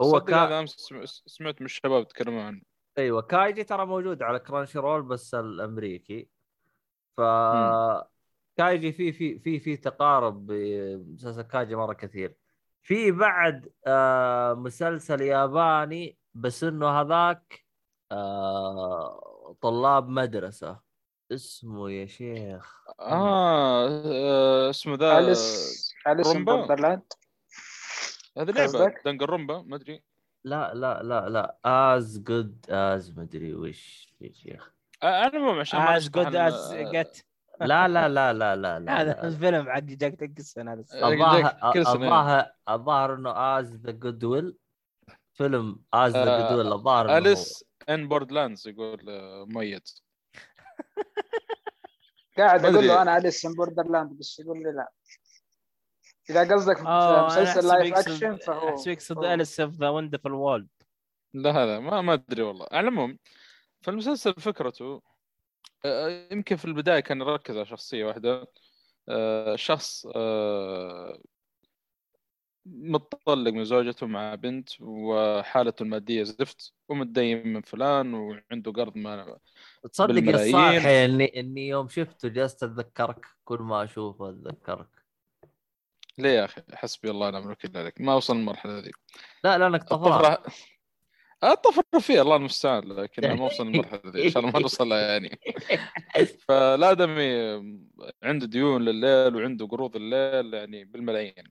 هو كا- سم- سمعت من الشباب يتكلمون عنه. أيوه كايجي ترى موجود على Crunchyroll بس الأمريكي. ف كايجي في في في في تقارب بمسلسل كايجي مرة كثير. في بعد آه مسلسل ياباني بس إنه هذاك آه طلاب مدرسة. اسمه يا شيخ. آه, آه اسمه ذا أليس أليس إن رومبا. هذه لعبة قصدك؟ دنجرومبا ما أدري. لا لا لا لا آز جود آز مدري وش يا شيخ آه، أنا مو عشان آز جود آز جت لا لا لا لا لا لا, هذا لا. الفيلم حق جاك تنكسن هذا آه، الظاهر كيلسون، إيه. الظاهر إنه آز ذا جود ويل فيلم آز ذا آه، جدول الظاهر. أليس إن بوردلاندز يقول آه، مؤيد قاعد أقول. له أنا أليس إن بوردرلاند بس يقول لي لا إذا قصدك أنا مسلسل لايف اكشن فهو أحسب يقصد هو. اليس اوف ذا وندرفul وورلد لا هذا ما ما أدري والله. على العموم فالمسلسل فكرته آه، يمكن في البداية كان يركز على شخصية واحدة آه، شخص آه، متطلق من زوجته مع بنت وحالته المادية زفت ومتدين من فلان وعنده قرض ما تصدق يا اني إني يوم شفته جلست أتذكرك كل ما أشوفه أتذكرك. ليه يا أخي؟ حسبي الله ونعم الوكيل عليك. ما وصل المرحله ذي لا لانك طفران الطفره فيه الله المستعان لكن ما وصل المرحله ذي إن شاء الله ما (laughs) نوصل لها يعني فالادمي عنده ديون لليل وعنده قروض الليل يعني بالملايين.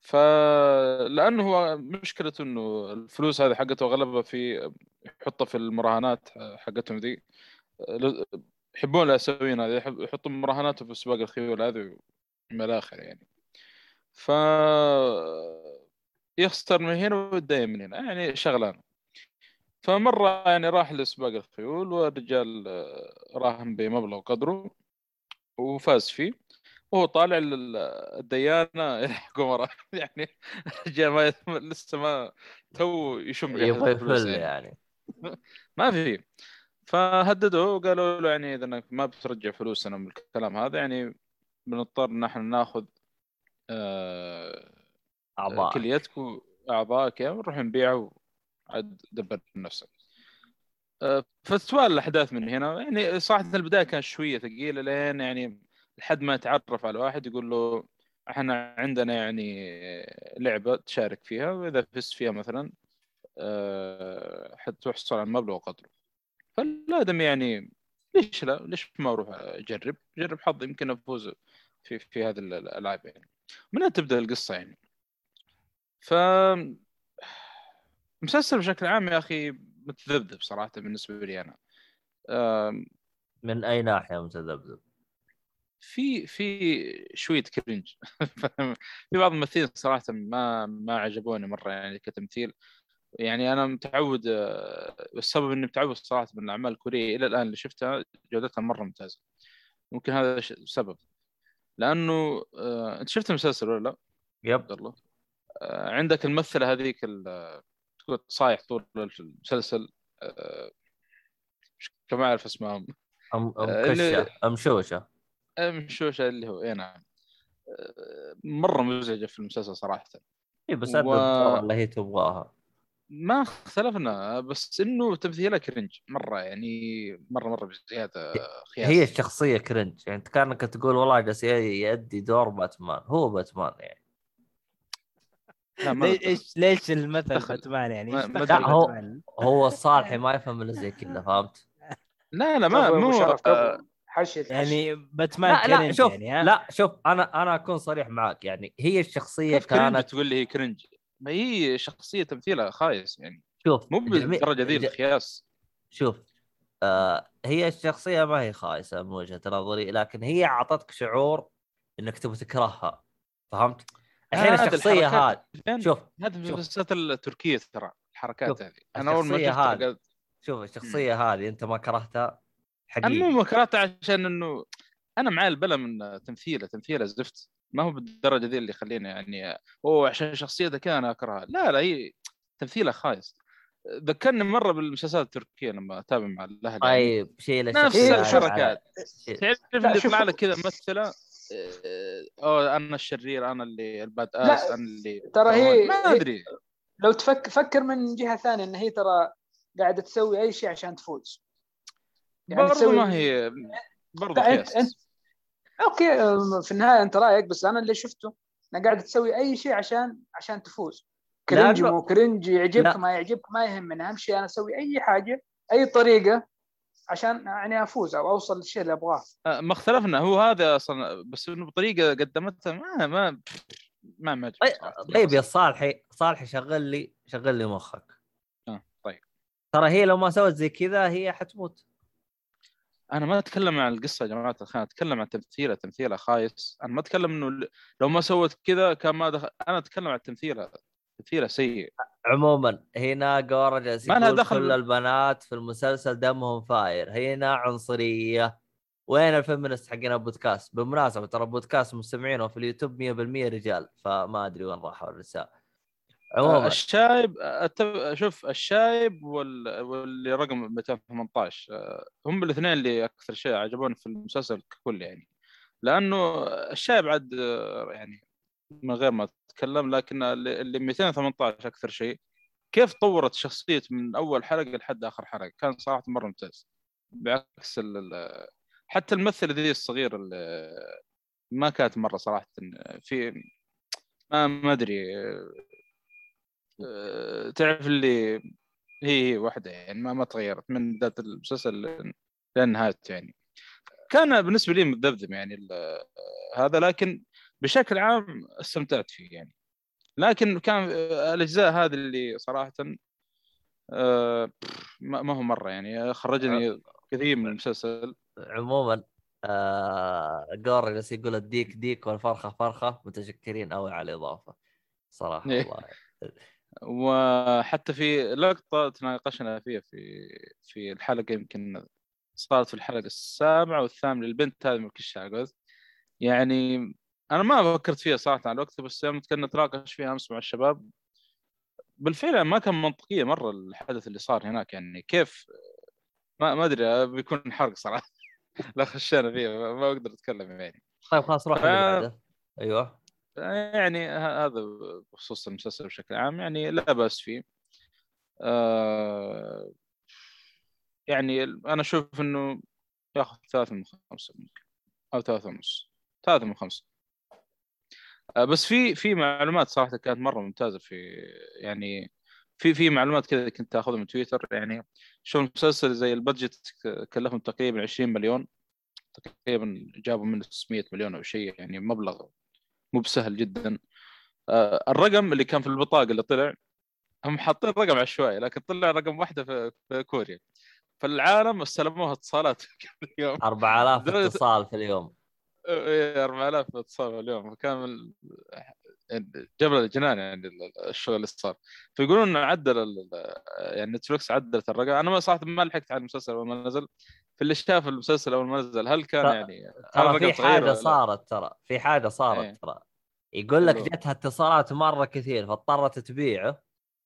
فلأنه هو مشكلته إنه الفلوس هذه حقته أغلبها في يحطها في المراهنات حقتهم ذي. يحبون الاسيويين هذه يحب- يحطوا مراهناته في سباق الخيول هذه من الآخر يعني. ف يخسر من هنا ويتدين من هنا يعني شغلان فمرة يعني راح لسباق الخيول والرجال آه، راهن بمبلغ قدره وفاز فيه وهو طالع لل- الديانة (laughs) يلحقوا وراه يعني الرجال ما يت- لسه ما تو يشم يبغى يفل يعني. يعني. (laughs) ما في. فهددوه وقالوا له يعني إذا إنك ما بترجع فلوسنا من الكلام هذا يعني بنضطر ان إحنا ناخذ اعضاء كليتك واعضائك يعني ونروح نبيعه عاد دبر نفسك. آه، فتتوالى الأحداث من هنا. يعني صراحة البداية كانت شوية ثقيلة لين يعني لحد ما يتعرف على واحد يقول له إحنا عندنا يعني لعبة تشارك فيها وإذا فزت فيها مثلا آه، حتحصل على مبلغ وقدره. فالادم يعني ليش لا؟ ليش ما أروح أجرب؟ جرب حظي يمكن أفوز في في هذه الألعاب يعني. من هنا تبدأ القصة يعني. ف مسلسل بشكل عام يا أخي متذبذب صراحة بالنسبة لي أنا. آم، من أي ناحية متذبذب؟ في في شوية كرنج (laughs) في بعض الممثلين صراحة ما ما عجبوني مرة يعني كتمثيل. يعني أنا متعود آه، السبب إني متعود صراحة من الأعمال الكورية إلى الآن اللي شفتها جودتها مرة ممتازة. ممكن هذا ش- سبب. لأنه آه، أنت شفت المسلسل ولا لا؟ يب. الله. آه، عندك الممثلة هذيك تقول صايح طول المسلسل آه، ما أعرف اسمها أم آه، اللي- مكشه امشوشه مشوشه اللي هو إي نعم. آه، مرة مزعجة في المسلسل صراحة. إي بس و- اللي هي تبغاها. ما اختلفنا بس إنه تمثيلها cringe مرة يعني مرة مرة بزيادة خياس هي الشخصية cringe يعني كانك تقول والله جالس يأدي دور باتمان هو باتمان يعني لا ما ليش ليش المثل. باتمان يعني أدري. هو- باتمان؟ هو الصالحي ما يفهم إلا زي كذا فهمت؟ لا لا ما مو حشي يعني باتمان لا لا شوف يعني ها؟ لا شوف أنا أنا أكون صريح معك يعني هي الشخصية كانت تقول لي هي cringe ما هي شخصية تمثيلها خايس يعني شوف مو بالدرجة ذي الخياس شوف آه هي الشخصية ما هي خايسة من وجهة نظري لكن هي أعطتك شعور إنك تبغى تكرهها فهمت؟ الحين الشخصية هذه؟ شوف هذه. المسلسلات التركية ترى الحركات هذه أنا أول ما هذه. شوف الشخصية هذه أنت ما كرهتها أنا مو حقيقي مكرهتها عشان إنه أنا معي البلا من تمثيله تمثيله زفت ما هو بالدرجة ذي اللي يخليني يعني اوه عشان شخصية ذكيه أنا أكرهها. لا لا هي تمثيلها خايس. ذكرني مرة بالمسلسلات التركيه لما أتابع مع الأهل يعني. طيب شيل نفس الحركات. تعرف يطلع لك كذا ممثلة؟ آه، اوه أنا الشرير أنا اللي الباد آس أنا اللي ترى هي- ما أدري. لو تفكر فكر من جهة ثانية إن هي ترى قاعدة تسوي أي شيء عشان تفوز. يعني برضو تسوي- ما هي برضو أنت- خياس أنت- okay في النهاية أنت رأيك بس أنا اللي شفته انها قاعدة تسوي أي شيء عشان عشان تفوز. cringe مو cringe يعجبك. ما يعجبك ما يهمني. أهم شيء أنا أسوي أي حاجة أي طريقة عشان يعني أفوز أو أوصل للشيء اللي أبغاه. آه، ما اختلفنا. هو هذا أصلا بس إنه بطريقة قدمتها ما ما ما ما طيب-. طيب يا صالحي صالحي شغل لي شغل لي مخك. آه، طيب. ترى هي لو ما سوت زي كذا هي حتموت. أنا ما أتكلم عن القصة يا جماعة الخير أتكلم عن تمثيله تمثيله خايس. أنا ما أتكلم إنه لو ما سوت كذا كان ما دخل أنا أتكلم عن تمثيلها تمثيله سيء. عموما هنا جورا جالس يقول دخل كل البنات في المسلسل دمهم فاير. هنا عنصرية. وين ال feminist حقنا بودكاست بالمناسبة ترى بودكاست مستمعينه في اليوتيوب 100% رجال فما أدري وين راحوا النساء آه، عموما. الشايب. شوف الشايب وال... واللي رقم 218 آه، هم الاثنين اللي أكثر شيء عجبوني في المسلسل ككل يعني. لأنه الشايب عاد يعني من غير ما أتكلم لكن اللي اللي 218 أكثر شيء كيف طورت شخصية من أول حلقة لحد آخر حلقة؟ كان صراحة مرة ممتاز. بعكس حتى الممثله ذي الصغيره اللي ما كانت مرة صراحة في ما أدري تعرف اللي هي هي واحدة يعني ما ما تغيرت من بدايه المسلسل لين نهايته يعني. كان بالنسبة لي مذبذب يعني ال- هذا لكن بشكل عام استمتعت فيه يعني. لكن كان آه، الأجزاء هذه اللي صراحة آه، ما هو مرة يعني. خرجني كثير من المسلسل. عموما آه جالس يقول الديك ديك والفرخة فرخة متشكرين قوي على الإضافة. صراحة إيه. والله. وحتى في لقطة تناقشنا فيها في في الحلقة يمكن صارت في الحلقة السابعة والثامنة البنت هذه من الشعقوذ يعني أنا ما فكرت فيها صراحة على الوقت بس يوم كنا نتناقش فيها أمس مع الشباب بالفعل ما كان منطقية مرة الحدث اللي صار هناك. يعني كيف؟ ما ما أدري بيكون حرق صراحة. (laughs) لا خشينا فيه ما أقدر أتكلم يعني. طيب خلاص روح ف- أيوه. يعني هذا بخصوص المسلسل بشكل عام يعني لا بأس فيه. آه يعني أنا أشوف إنه ياخذ ثلاثة من خمسة ممكن أو ثلاثة ونص ثلاثة من خمسة. آه بس في في معلومات صراحة كانت مرة ممتازة في يعني في في معلومات كذا كنت أخذها من تويتر يعني شو المسلسل زي البادجت كلفهم تقريبا 20 مليون تقريبا جابوا منه 600 مليون أو شيء يعني مبلغ مو بسهل جدا. آه، الرقم اللي كان في البطاقة اللي طلع هم حاطين رقم عشوائي لكن طلع رقم واحدة في, كوريا. فالعالم استلموها اتصالات (laughs) كل يوم. 4000 درجة- اتصال في اليوم. إيه، 4000 اتصال في اليوم. فكان جبل الجنان يعني ال- الشغل اللي صار. فيقولون إنه عدل يعني نتفلكس عدلت الرقم. أنا ما صراحة ما لحقت على المسلسل اول ما نزل. في اللي شاف المسلسل أول ما نزل هل كان ط- يعني ترى في حاجة؟ صارت ترى في حاجة صارت إيه. ترى يقول لك. جتها اتصالات مرة كثير فاضطرت تبيعه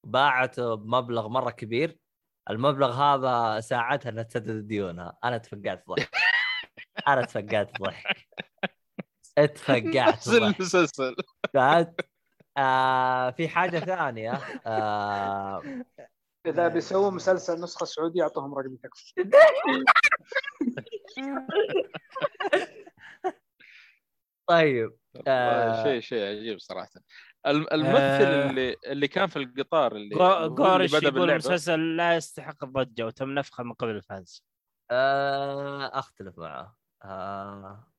باعته بمبلغ مرة كبير المبلغ هذا ساعدها إنها تسدد ديونها أنا تفقعت ضحك (laughs) أنا تفقعت ضحك اتفقعت المسلسل فهمت؟ آه في حاجة ثانية آه إذا بيسووا مسلسل نسخة سعوديه اعطوهم رقم تكفى. (laughs) طيب آه. شيء شيء عجيب صراحة. الم- الممثل آه. اللي اللي كان في القطار اللي بدأ يقول المسلسل لا يستحق الضجة وتم نفخه من قبل الفانز. آه أختلف معه. آه.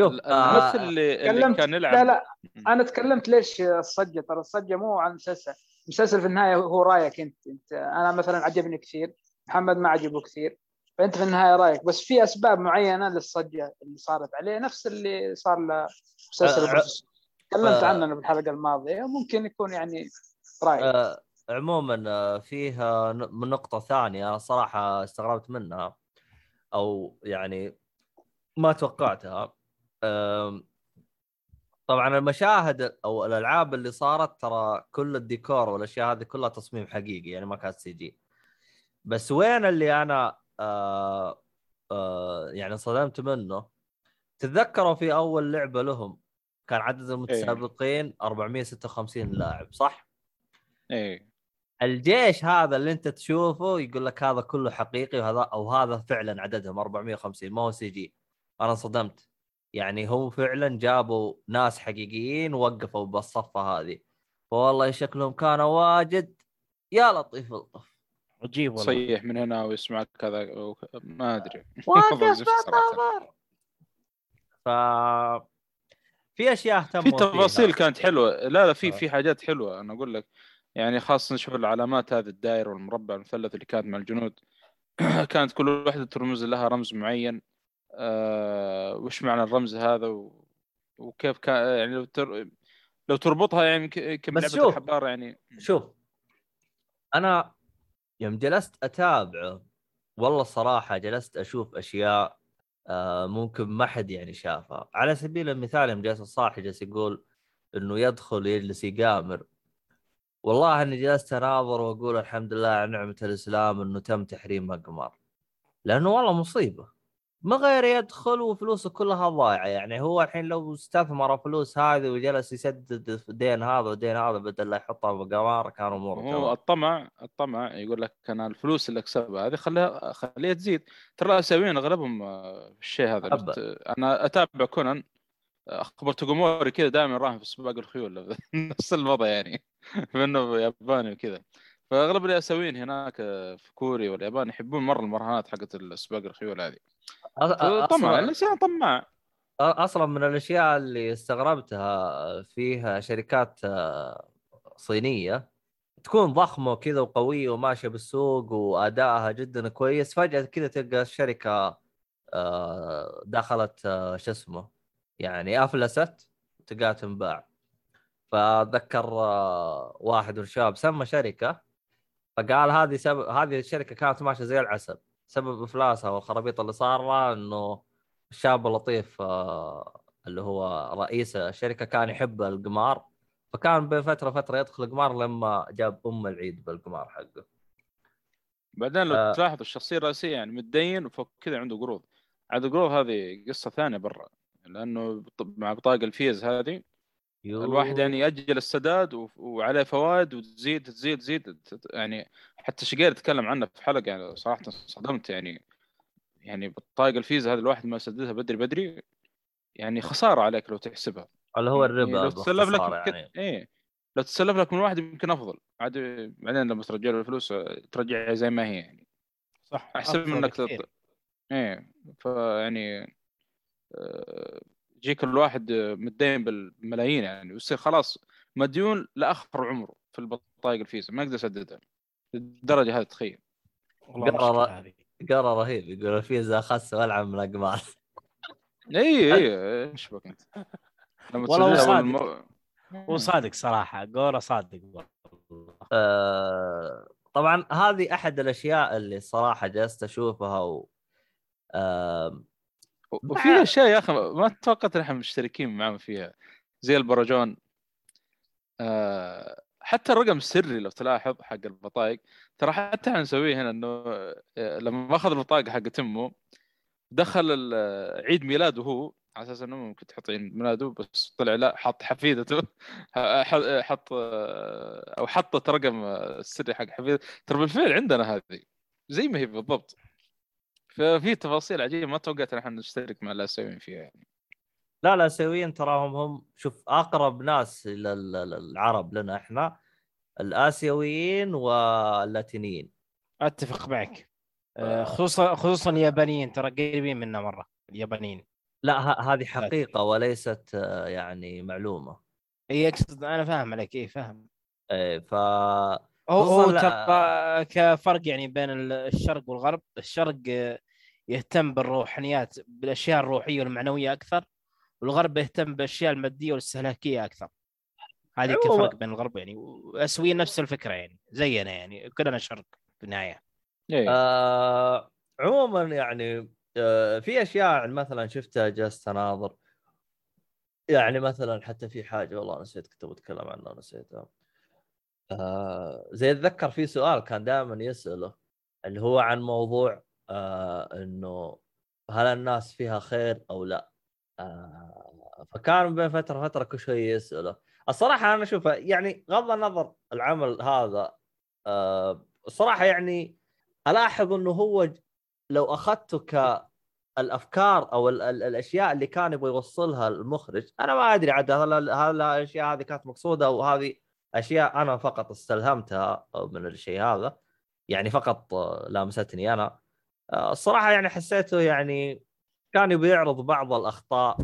شوف ال- آه اللي, اللي كان يلعب. لا لا. أنا تكلمت ليش الصجه ترى الصجه مو عن المسلسل المسلسل في النهاية هو رأيك أنت. أنت أنا مثلا عجبني كثير محمد ما عجبه كثير فأنت في النهاية رأيك. بس في أسباب معينة للصجه اللي صارت عليه نفس اللي صار لمسلسل أه، تكلمت أه. عنه بالحلقة الماضية ممكن يكون يعني رأيك. آه عموما آه، فيه من نقطة ثانية صراحة استغربت منها أو يعني ما توقعتها. طبعا المشاهد أو الألعاب اللي صارت ترى كل الديكور والأشياء هذه كلها تصميم حقيقي يعني ما كانت CG. بس وين اللي أنا آه آه يعني صدمت منه؟ تتذكروا في أول لعبة لهم كان عدد المتسابقين 456 لاعب صح؟ إيه. الجيش هذا اللي أنت تشوفه يقول لك هذا كله حقيقي وهذا أو هذا فعلا عددهم 450 ما هو سي جي. أنا انصدمت. يعني هم فعلا جابوا ناس حقيقيين ووقفوا بالصفة هذه. والله شكلهم كانوا واجد. يا لطيف الطف عجيب والله. صيح من هنا ويسمعك كذا ما أدري. (laughs) واقف ف في أشياء اهتموا في تفاصيل فيها. كانت حلوة. لا لا في آه. في حاجات حلوة. أنا أقول لك يعني خاصة نشوف العلامات هذه الدائرة والمربع والمثلث اللي كانت مع الجنود. (clears throat) كانت كل واحدة ترمز لها رمز معين. آه وش معنى الرمز هذا و... وكيف كان يعني لو تر... لو تربطها يعني يمكن بس لعبة شوف. الحبار يعني. شوف. أنا يوم جلست أتابعه والله الصراحه جلست أشوف أشياء آه، ممكن ما حد يعني شافها. على سبيل المثال يوم جالس الصاحي جالس يقول إنه يدخل يجلس يقامر. والله إني جلست أناظر وأقول الحمد لله على نعمة الإسلام إنه تم تحريم اقمار لأنه والله مصيبة. ما غير يدخل وفلوسه كلها ضايعة. يعني هو الحين لو استثمر فلوس هذه وجلس يسدد دين هذا ودين هذا بدل لا يحطها بقمار كان أموره هو الطمع الطمع يقول لك أنا الفلوس اللي أكسبها هذه خليها خليها تزيد. ترى الاسيويين أغلبهم آه، الشيء هذا أبا. أنا أتابع كونان أخبر توغوموري كذا دائما راهن في سباق الخيول (laughs) نفس الوضع يعني (laughs) بانه ياباني وكذا. فأغلب الاسيويين هناك في كوريا واليابان يحبون مرة المراهنات حقت سباق الخيول هذه طمع الإنسان طماع أصلا من الأشياء اللي استغربتها فيها شركات آه، صينية تكون ضخمة وكذا وقوية وماشية بالسوق وأدائها جدا كويس فجأة كذا تلقى الشركة آه، دخلت آه، شو اسمه يعني أفلست تلقاها تنباع. فأتذكر واحد من الشباب سمى شركة فقال هذه سبب هذه الشركة كانت ماشية زي العسل. سبب إفلاسها والخرابيط اللي صار إنه الشاب اللطيف آه، اللي هو رئيس الشركة كان يحب القمار. فكان بين فتره فترة يدخل القمار لما جاب أم العيد بالقمار حقه. بعدين لو آه. تلاحظ الشخصية الرئيسية يعني متدين وفوق كذا عنده قروض. عاد القروض هذه قصة ثانية برا. لأنه مع بطاقة الفيز هذه الواحد يعني يأجل السداد و- وعليه فوائد وتزيد تزيد تزيد. يعني حتى شقير تكلم عنه في حلقة يعني صراحة صدمت يعني يعني بطاقه الفيزا هذه الواحد ما يسددها بدري بدري يعني خسارة عليك لو تحسبها. اللي هو يعني الربا لو تسلف لك يمكن يعني. إيه. لو تسلف لك من واحد يمكن أفضل. عاد بعدين لما ترجع له الفلوس ترجعها زي ما هي يعني. صح أحسن من إنك. تط... إيه. فيعني آه، يجيك الواحد متدين بالملايين يعني ويصير خلاص مديون لآخر عمره في البطايق الفيزا ما يقدر يسددها للدرجه هذه تخيل. قرار رهيب يقول الفيزا أخس وألعب من الاقمار إي إي إيش بك أنت؟ لما والله صادق. هو صادق صراحة جورا صادق والله. آه، طبعا هذه أحد الأشياء اللي الصراحه جلست أشوفها و... آه، وفي أشياء يا أخي ما توقعت إن إحنا مشتركين معاهم فيها. زي البرجون. آه، حتى الرقم السري لو تلاحظ حق البطايق. ترى حتى إحنا نسويه هنا إنه آه، لما أخذ البطاقه حقت امه دخل عيد ميلاده هو. على أساس إنه ممكن تحط عيد ميلاده بس طلع لا حط حفيدته. (laughs) حط آه، أو حطت رقم السري حق حفيدته. ترى بالفعل عندنا هذه. زي ما هي بالضبط. ففي تفاصيل عجيبة ما توقعت إن إحنا نشترك مع الآسيويين فيها يعني. لا الآسيويين تراهم هم شوف أقرب ناس لل- للعرب لنا إحنا الآسيويين واللاتينيين. أتفق معك. آه، خصوصا خصوصا اليابانيين ترى قريبين منا مرة اليابانيين. لا ه- هذه حقيقة وليست آه، يعني معلومة. اي أقصد أنا فاهم عليك اي فاهم. إيه، ف هو هو ترى كفرق يعني بين ال- الشرق والغرب. الشرق آه، يهتم بالروحانيات بالأشياء الروحية والمعنوية أكثر والغرب يهتم بالأشياء المادية والاستهلاكيه أكثر. هذه عموماً- كفرق بين الغرب يعني واسويين نفس الفكرة يعني زينا يعني كلنا شرق في النهاية. إيه. آه عموما يعني آه في أشياء مثلا شفتها جلست أناظر. يعني مثلا حتى في حاجة والله نسيت كنت بتكلم عنها نسيتها. آه زي أتذكر في سؤال كان دائما يسأله اللي هو عن موضوع آه إنه هل الناس فيها خير أو لا؟ آه فكان بين فترة فتره كل شوي يسأله. الصراحة أنا أشوف يعني غض النظر العمل هذا آه الصراحة يعني ألاحظ إنه هو لو أخذته كالأفكار أو ال ال الأشياء اللي كان يبغى يوصلها المخرج أنا ما أدري عاد هل هل الأشياء هذه كانت مقصودة أو هذه أشياء أنا فقط استلهمتها من الشيء هذا. يعني فقط لامستني أنا. الصراحة يعني حسيته يعني كان يبي يعرض بعض الأخطاء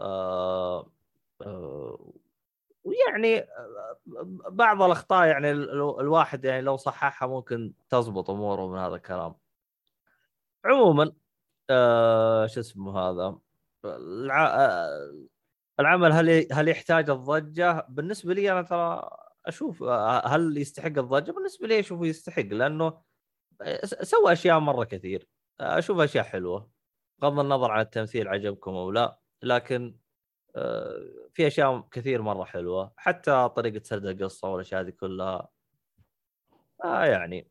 آه، آه، ويعني آه، بعض الأخطاء يعني ال- ال- الواحد يعني لو صححها ممكن تزبط أموره من هذا الكلام عموما آه شو اسمه هذا الع... آه العمل هل هل يحتاج الضجة؟ بالنسبة لي أنا ترى أشوف آه، هل يستحق الضجة؟ بالنسبة لي أشوفه يستحق لأنه سوى أشياء مرة كثير. أشوف أشياء حلوة. بغض النظر عن التمثيل عجبكم أو لا لكن آه، في أشياء كثير مرة حلوة. حتى طريقة سرد القصة والأشياء هذه كلها. آه يعني.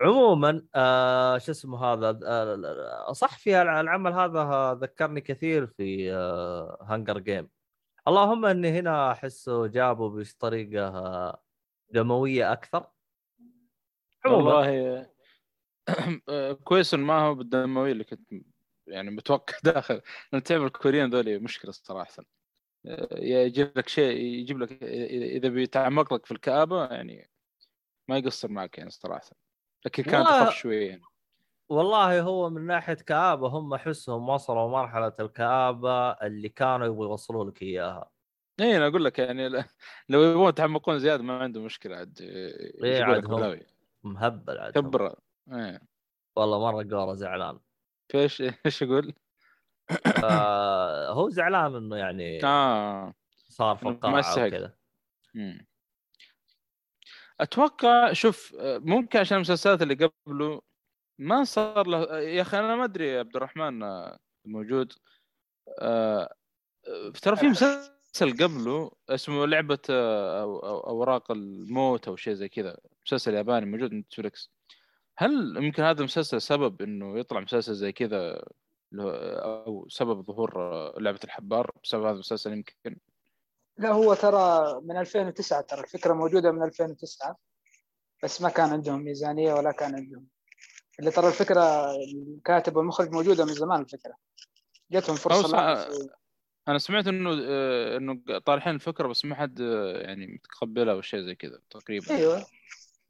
عموما آه شو اسمه هذا آه صح في العمل هذا ذكرني كثير في آه هانجر جيم اللهم إني هنا أحسه جابه بطريقة آه، دموية أكثر. والله. آه، (clears throat) كويس ما هو بالدموية اللي كنت يعني متوقع (laughs) داخل. لأن تعرف الكوريين ذولي مشكلة صراحة. آه، يجيب لك شيء يجيب لك اذا بيتعمق لك في الكآبة يعني ما يقصر معك يعني صراحة. لكن كانت أخف شوية يعني. والله هو من ناحية كآبة هم أحسهم وصلوا مرحلة الكآبة اللي كانوا يبغوا يوصلوا لك إياها. اي أنا أقول لك يعني (laughs) لو يبغون يتعمقون زيادة ما عنده مشكلة عاد عاد لك هم- بلاوي. مهبل عاد هم. كبر إيه. والله مرة قوره زعلان فايش إيش يقول؟ آه هو زعلان إنه يعني آه صار في القاعه. وكذا. أتوقع شوف ممكن عشان المسلسلات اللي قبله ما صار له يا أخي أنا ما أدري يا عبد الرحمن آه، موجود آه، ترى في مسلسل (laughs) قبله اسمه لعبة آه، أوراق الموت أو شيء زي كذا. مسلسل ياباني موجود نتفلكس هل يمكن هذا المسلسل سبب إنه يطلع مسلسل زي كذا أو سبب ظهور آه، لعبة الحبار؟ بسبب هذا المسلسل يمكن؟ لا هو ترى من 2009 ترى الفكرة موجودة من 2009 بس ما كان عندهم ميزانية ولا كان عندهم. اللي ترى الفكرة الكاتب والمخرج موجودة من زمان الفكرة. جتهم فرصة أنا سمعت إنه آه، إنه طارحين الفكرة بس ما حد آه، يعني متقبلها أو شيء زي كذا تقريبا. أيوه.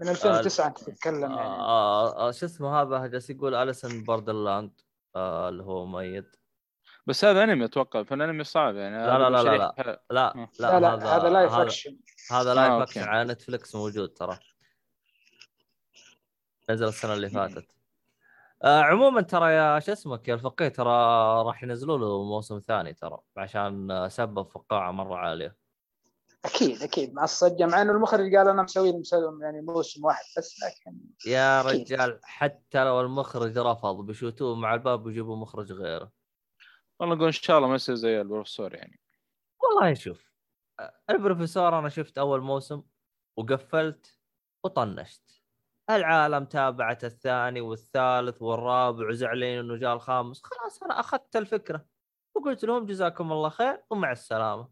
من 2009 أنت تتكلم يعني. آه آه شو اسمه هذا؟ جالس يقول Alice in Borderland آه اللي هو ميت بس هذا أنمي أتوقع فالأنمي صعب يعني. لا لا لا لا لا. لا آه. لا, لا لا هذا live هذا اكشن هذا آه، live. action على Netflix موجود ترى. نزل السنة اللي فاتت. آه عموما ترى يا شو اسمك يا الفقيه؟ ترى راح ينزلوا له موسم ثاني ترى عشان سبب فقاعة مرة عالية. أكيد أكيد. مع الصجه مع إنه المخرج قال أنا مسوي مسوي يعني موسم واحد بس لكن يا أكيد. رجال حتى لو المخرج رفض بيشوتوه مع الباب ويجيبوا مخرج غيره. والله نقول إن شاء الله ما يصير زي البروفيسور يعني. والله شوف البروفيسور أنا شفت أول موسم وقفلت وطنشت. العالم تابعت الثاني والثالث والرابع وزعلين إنه جاء الخامس. خلاص أنا أخذت الفكرة. وقلت لهم جزاكم الله خير ومع السلامة.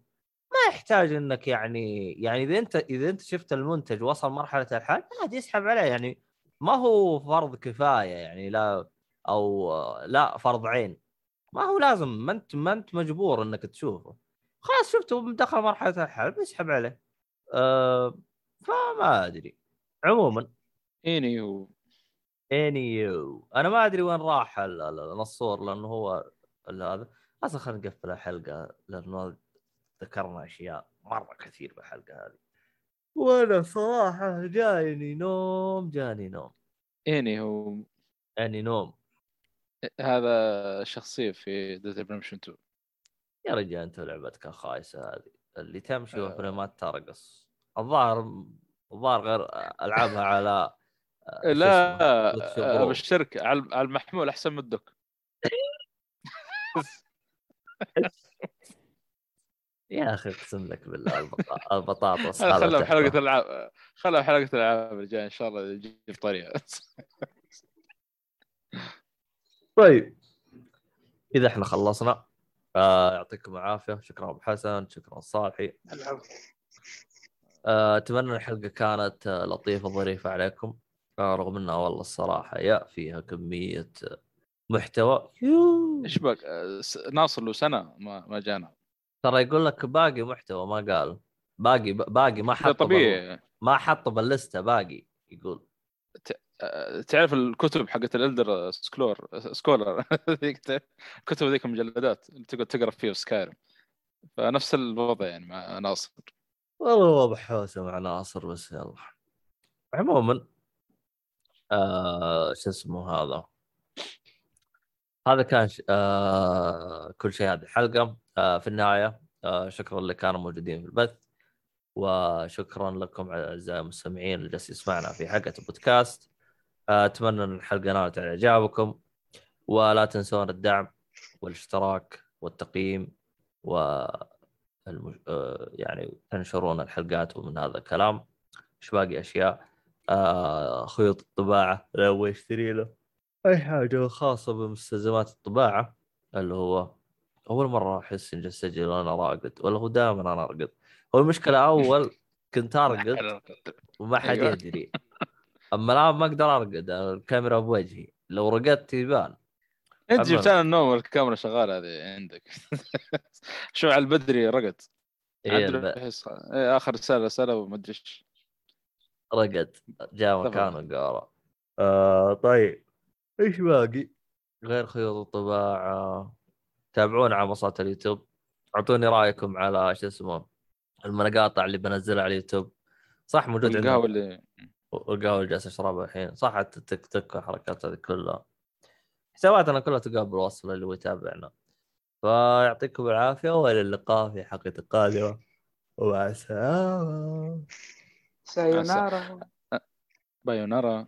ما يحتاج إنك يعني يعني إذا أنت إذا أنت شفت المنتج وصل مرحلة الحال عادي اسحب عليه. يعني ما هو فرض كفاية يعني لا أو لا فرض عين. ما هو لازم. ما أنت ما أنت مجبور إنك تشوفه. خلاص شفته دخل مرحلة الحال بيسحب عليه. أه فما أدري. عموما any w... anyway. أنا ما أدري وين راح ال- ال- النصور لأنه هو هذا. أصلا خلينا نقفل الحلقة لأنه ذكرنا أشياء مرة كثير بالحلقة هذه. وأنا صراحة جايني نوم جاني نوم. anyhow يعني نوم. هذا شخصية في Dead Redemption 2 يا رجال أنت لعبتك الخايسة هذه. اللي تمشي آه. وفريمات ترقص. الظاهر الظاهر غير ألعابها على لا Switch آه،. بالشركة على على المحمول أحسن من الدك. (laughs) يا أخي اقسم لك بالله البطا- البطاطس هذا هذا (laughs) خلها بحلقة. الألعاب خلها بحلقة الألعاب الجايه إن شاء الله يجيب طريقه (laughs) طيب. إذا إحنا خلصنا آه يعطيكم العافية. شكرا أبو حسن شكرا صالحي. آه، أتمنى الحلقة كانت آه، لطيفة ظريفه عليكم. آه، رغم انها والله الصراحة يا فيها كمية محتوى. إيش بك ناصر له سنه ما ما جانا ترى يقول لك باقي محتوى ما قال باقي باقي ما هذا حط بال... طبيعي ما حط باللسته باقي يقول تعرف الكتب حقت الالدر سكولر ذيك الكتب ذيك المجلدات اللي تقعد تقرا فيها في فنفس الوضع يعني مع ناصر والله هو بحوسه مع ناصر بس يلا عموما آه شو اسمه هذا؟ هذا كان ش... آه كل شيء هذه الحلقة. آه، في النهاية آه، شكرا اللي كانوا موجودين في البث وشكرا لكم أعزائي المستمعين اللي جالس يسمعنا في حلقة البودكاست. آه، أتمنى إن الحلقة نالت على إعجابكم ولا تنسون الدعم والاشتراك والتقييم و المج... آه، يعني تنشرون الحلقات ومن هذا الكلام. إيش باقي أشياء. آه، خيوط الطباعة لو يشتري له أي حاجة خاصة بمستلزمات الطباعة اللي هو أول مرة أحس إني اسجل وأنا راقد ولا هو دائما أنا ارقد هو المشكلة أول كنت أرقد وما حد أيوة. يدري. أما الآن ما أقدر أرقد الكاميرا بوجهي. لو رقدت يبان. انت جبت لنا النوم والكاميرا شغالة هذه عندك. (laughs) شو على البدري رقد. إيه الب- إيه، آخر رسالة رسالة وما أدري إيش. رقد جاء. مكانه قارة آه طيب. إيش باقي؟ غير خيوط الطباعة. تابعونا على منصات اليوتيوب. أعطوني رأيكم على شو اسمه المقاطع اللي بنزلها على اليوتيوب. صح موجود القهوة عندنا اللي والقهوة اللي جالس أشربها الحين. صح حتى التيك توك والحركات هذه كلها. حساباتنا كلها تلقاها بالوصف اللي هو يتابعنا. فيعطيكم العافية وإلى اللقاء في حلقة قادمة. ومع السلامة. Sayonara. Eh, bayonara.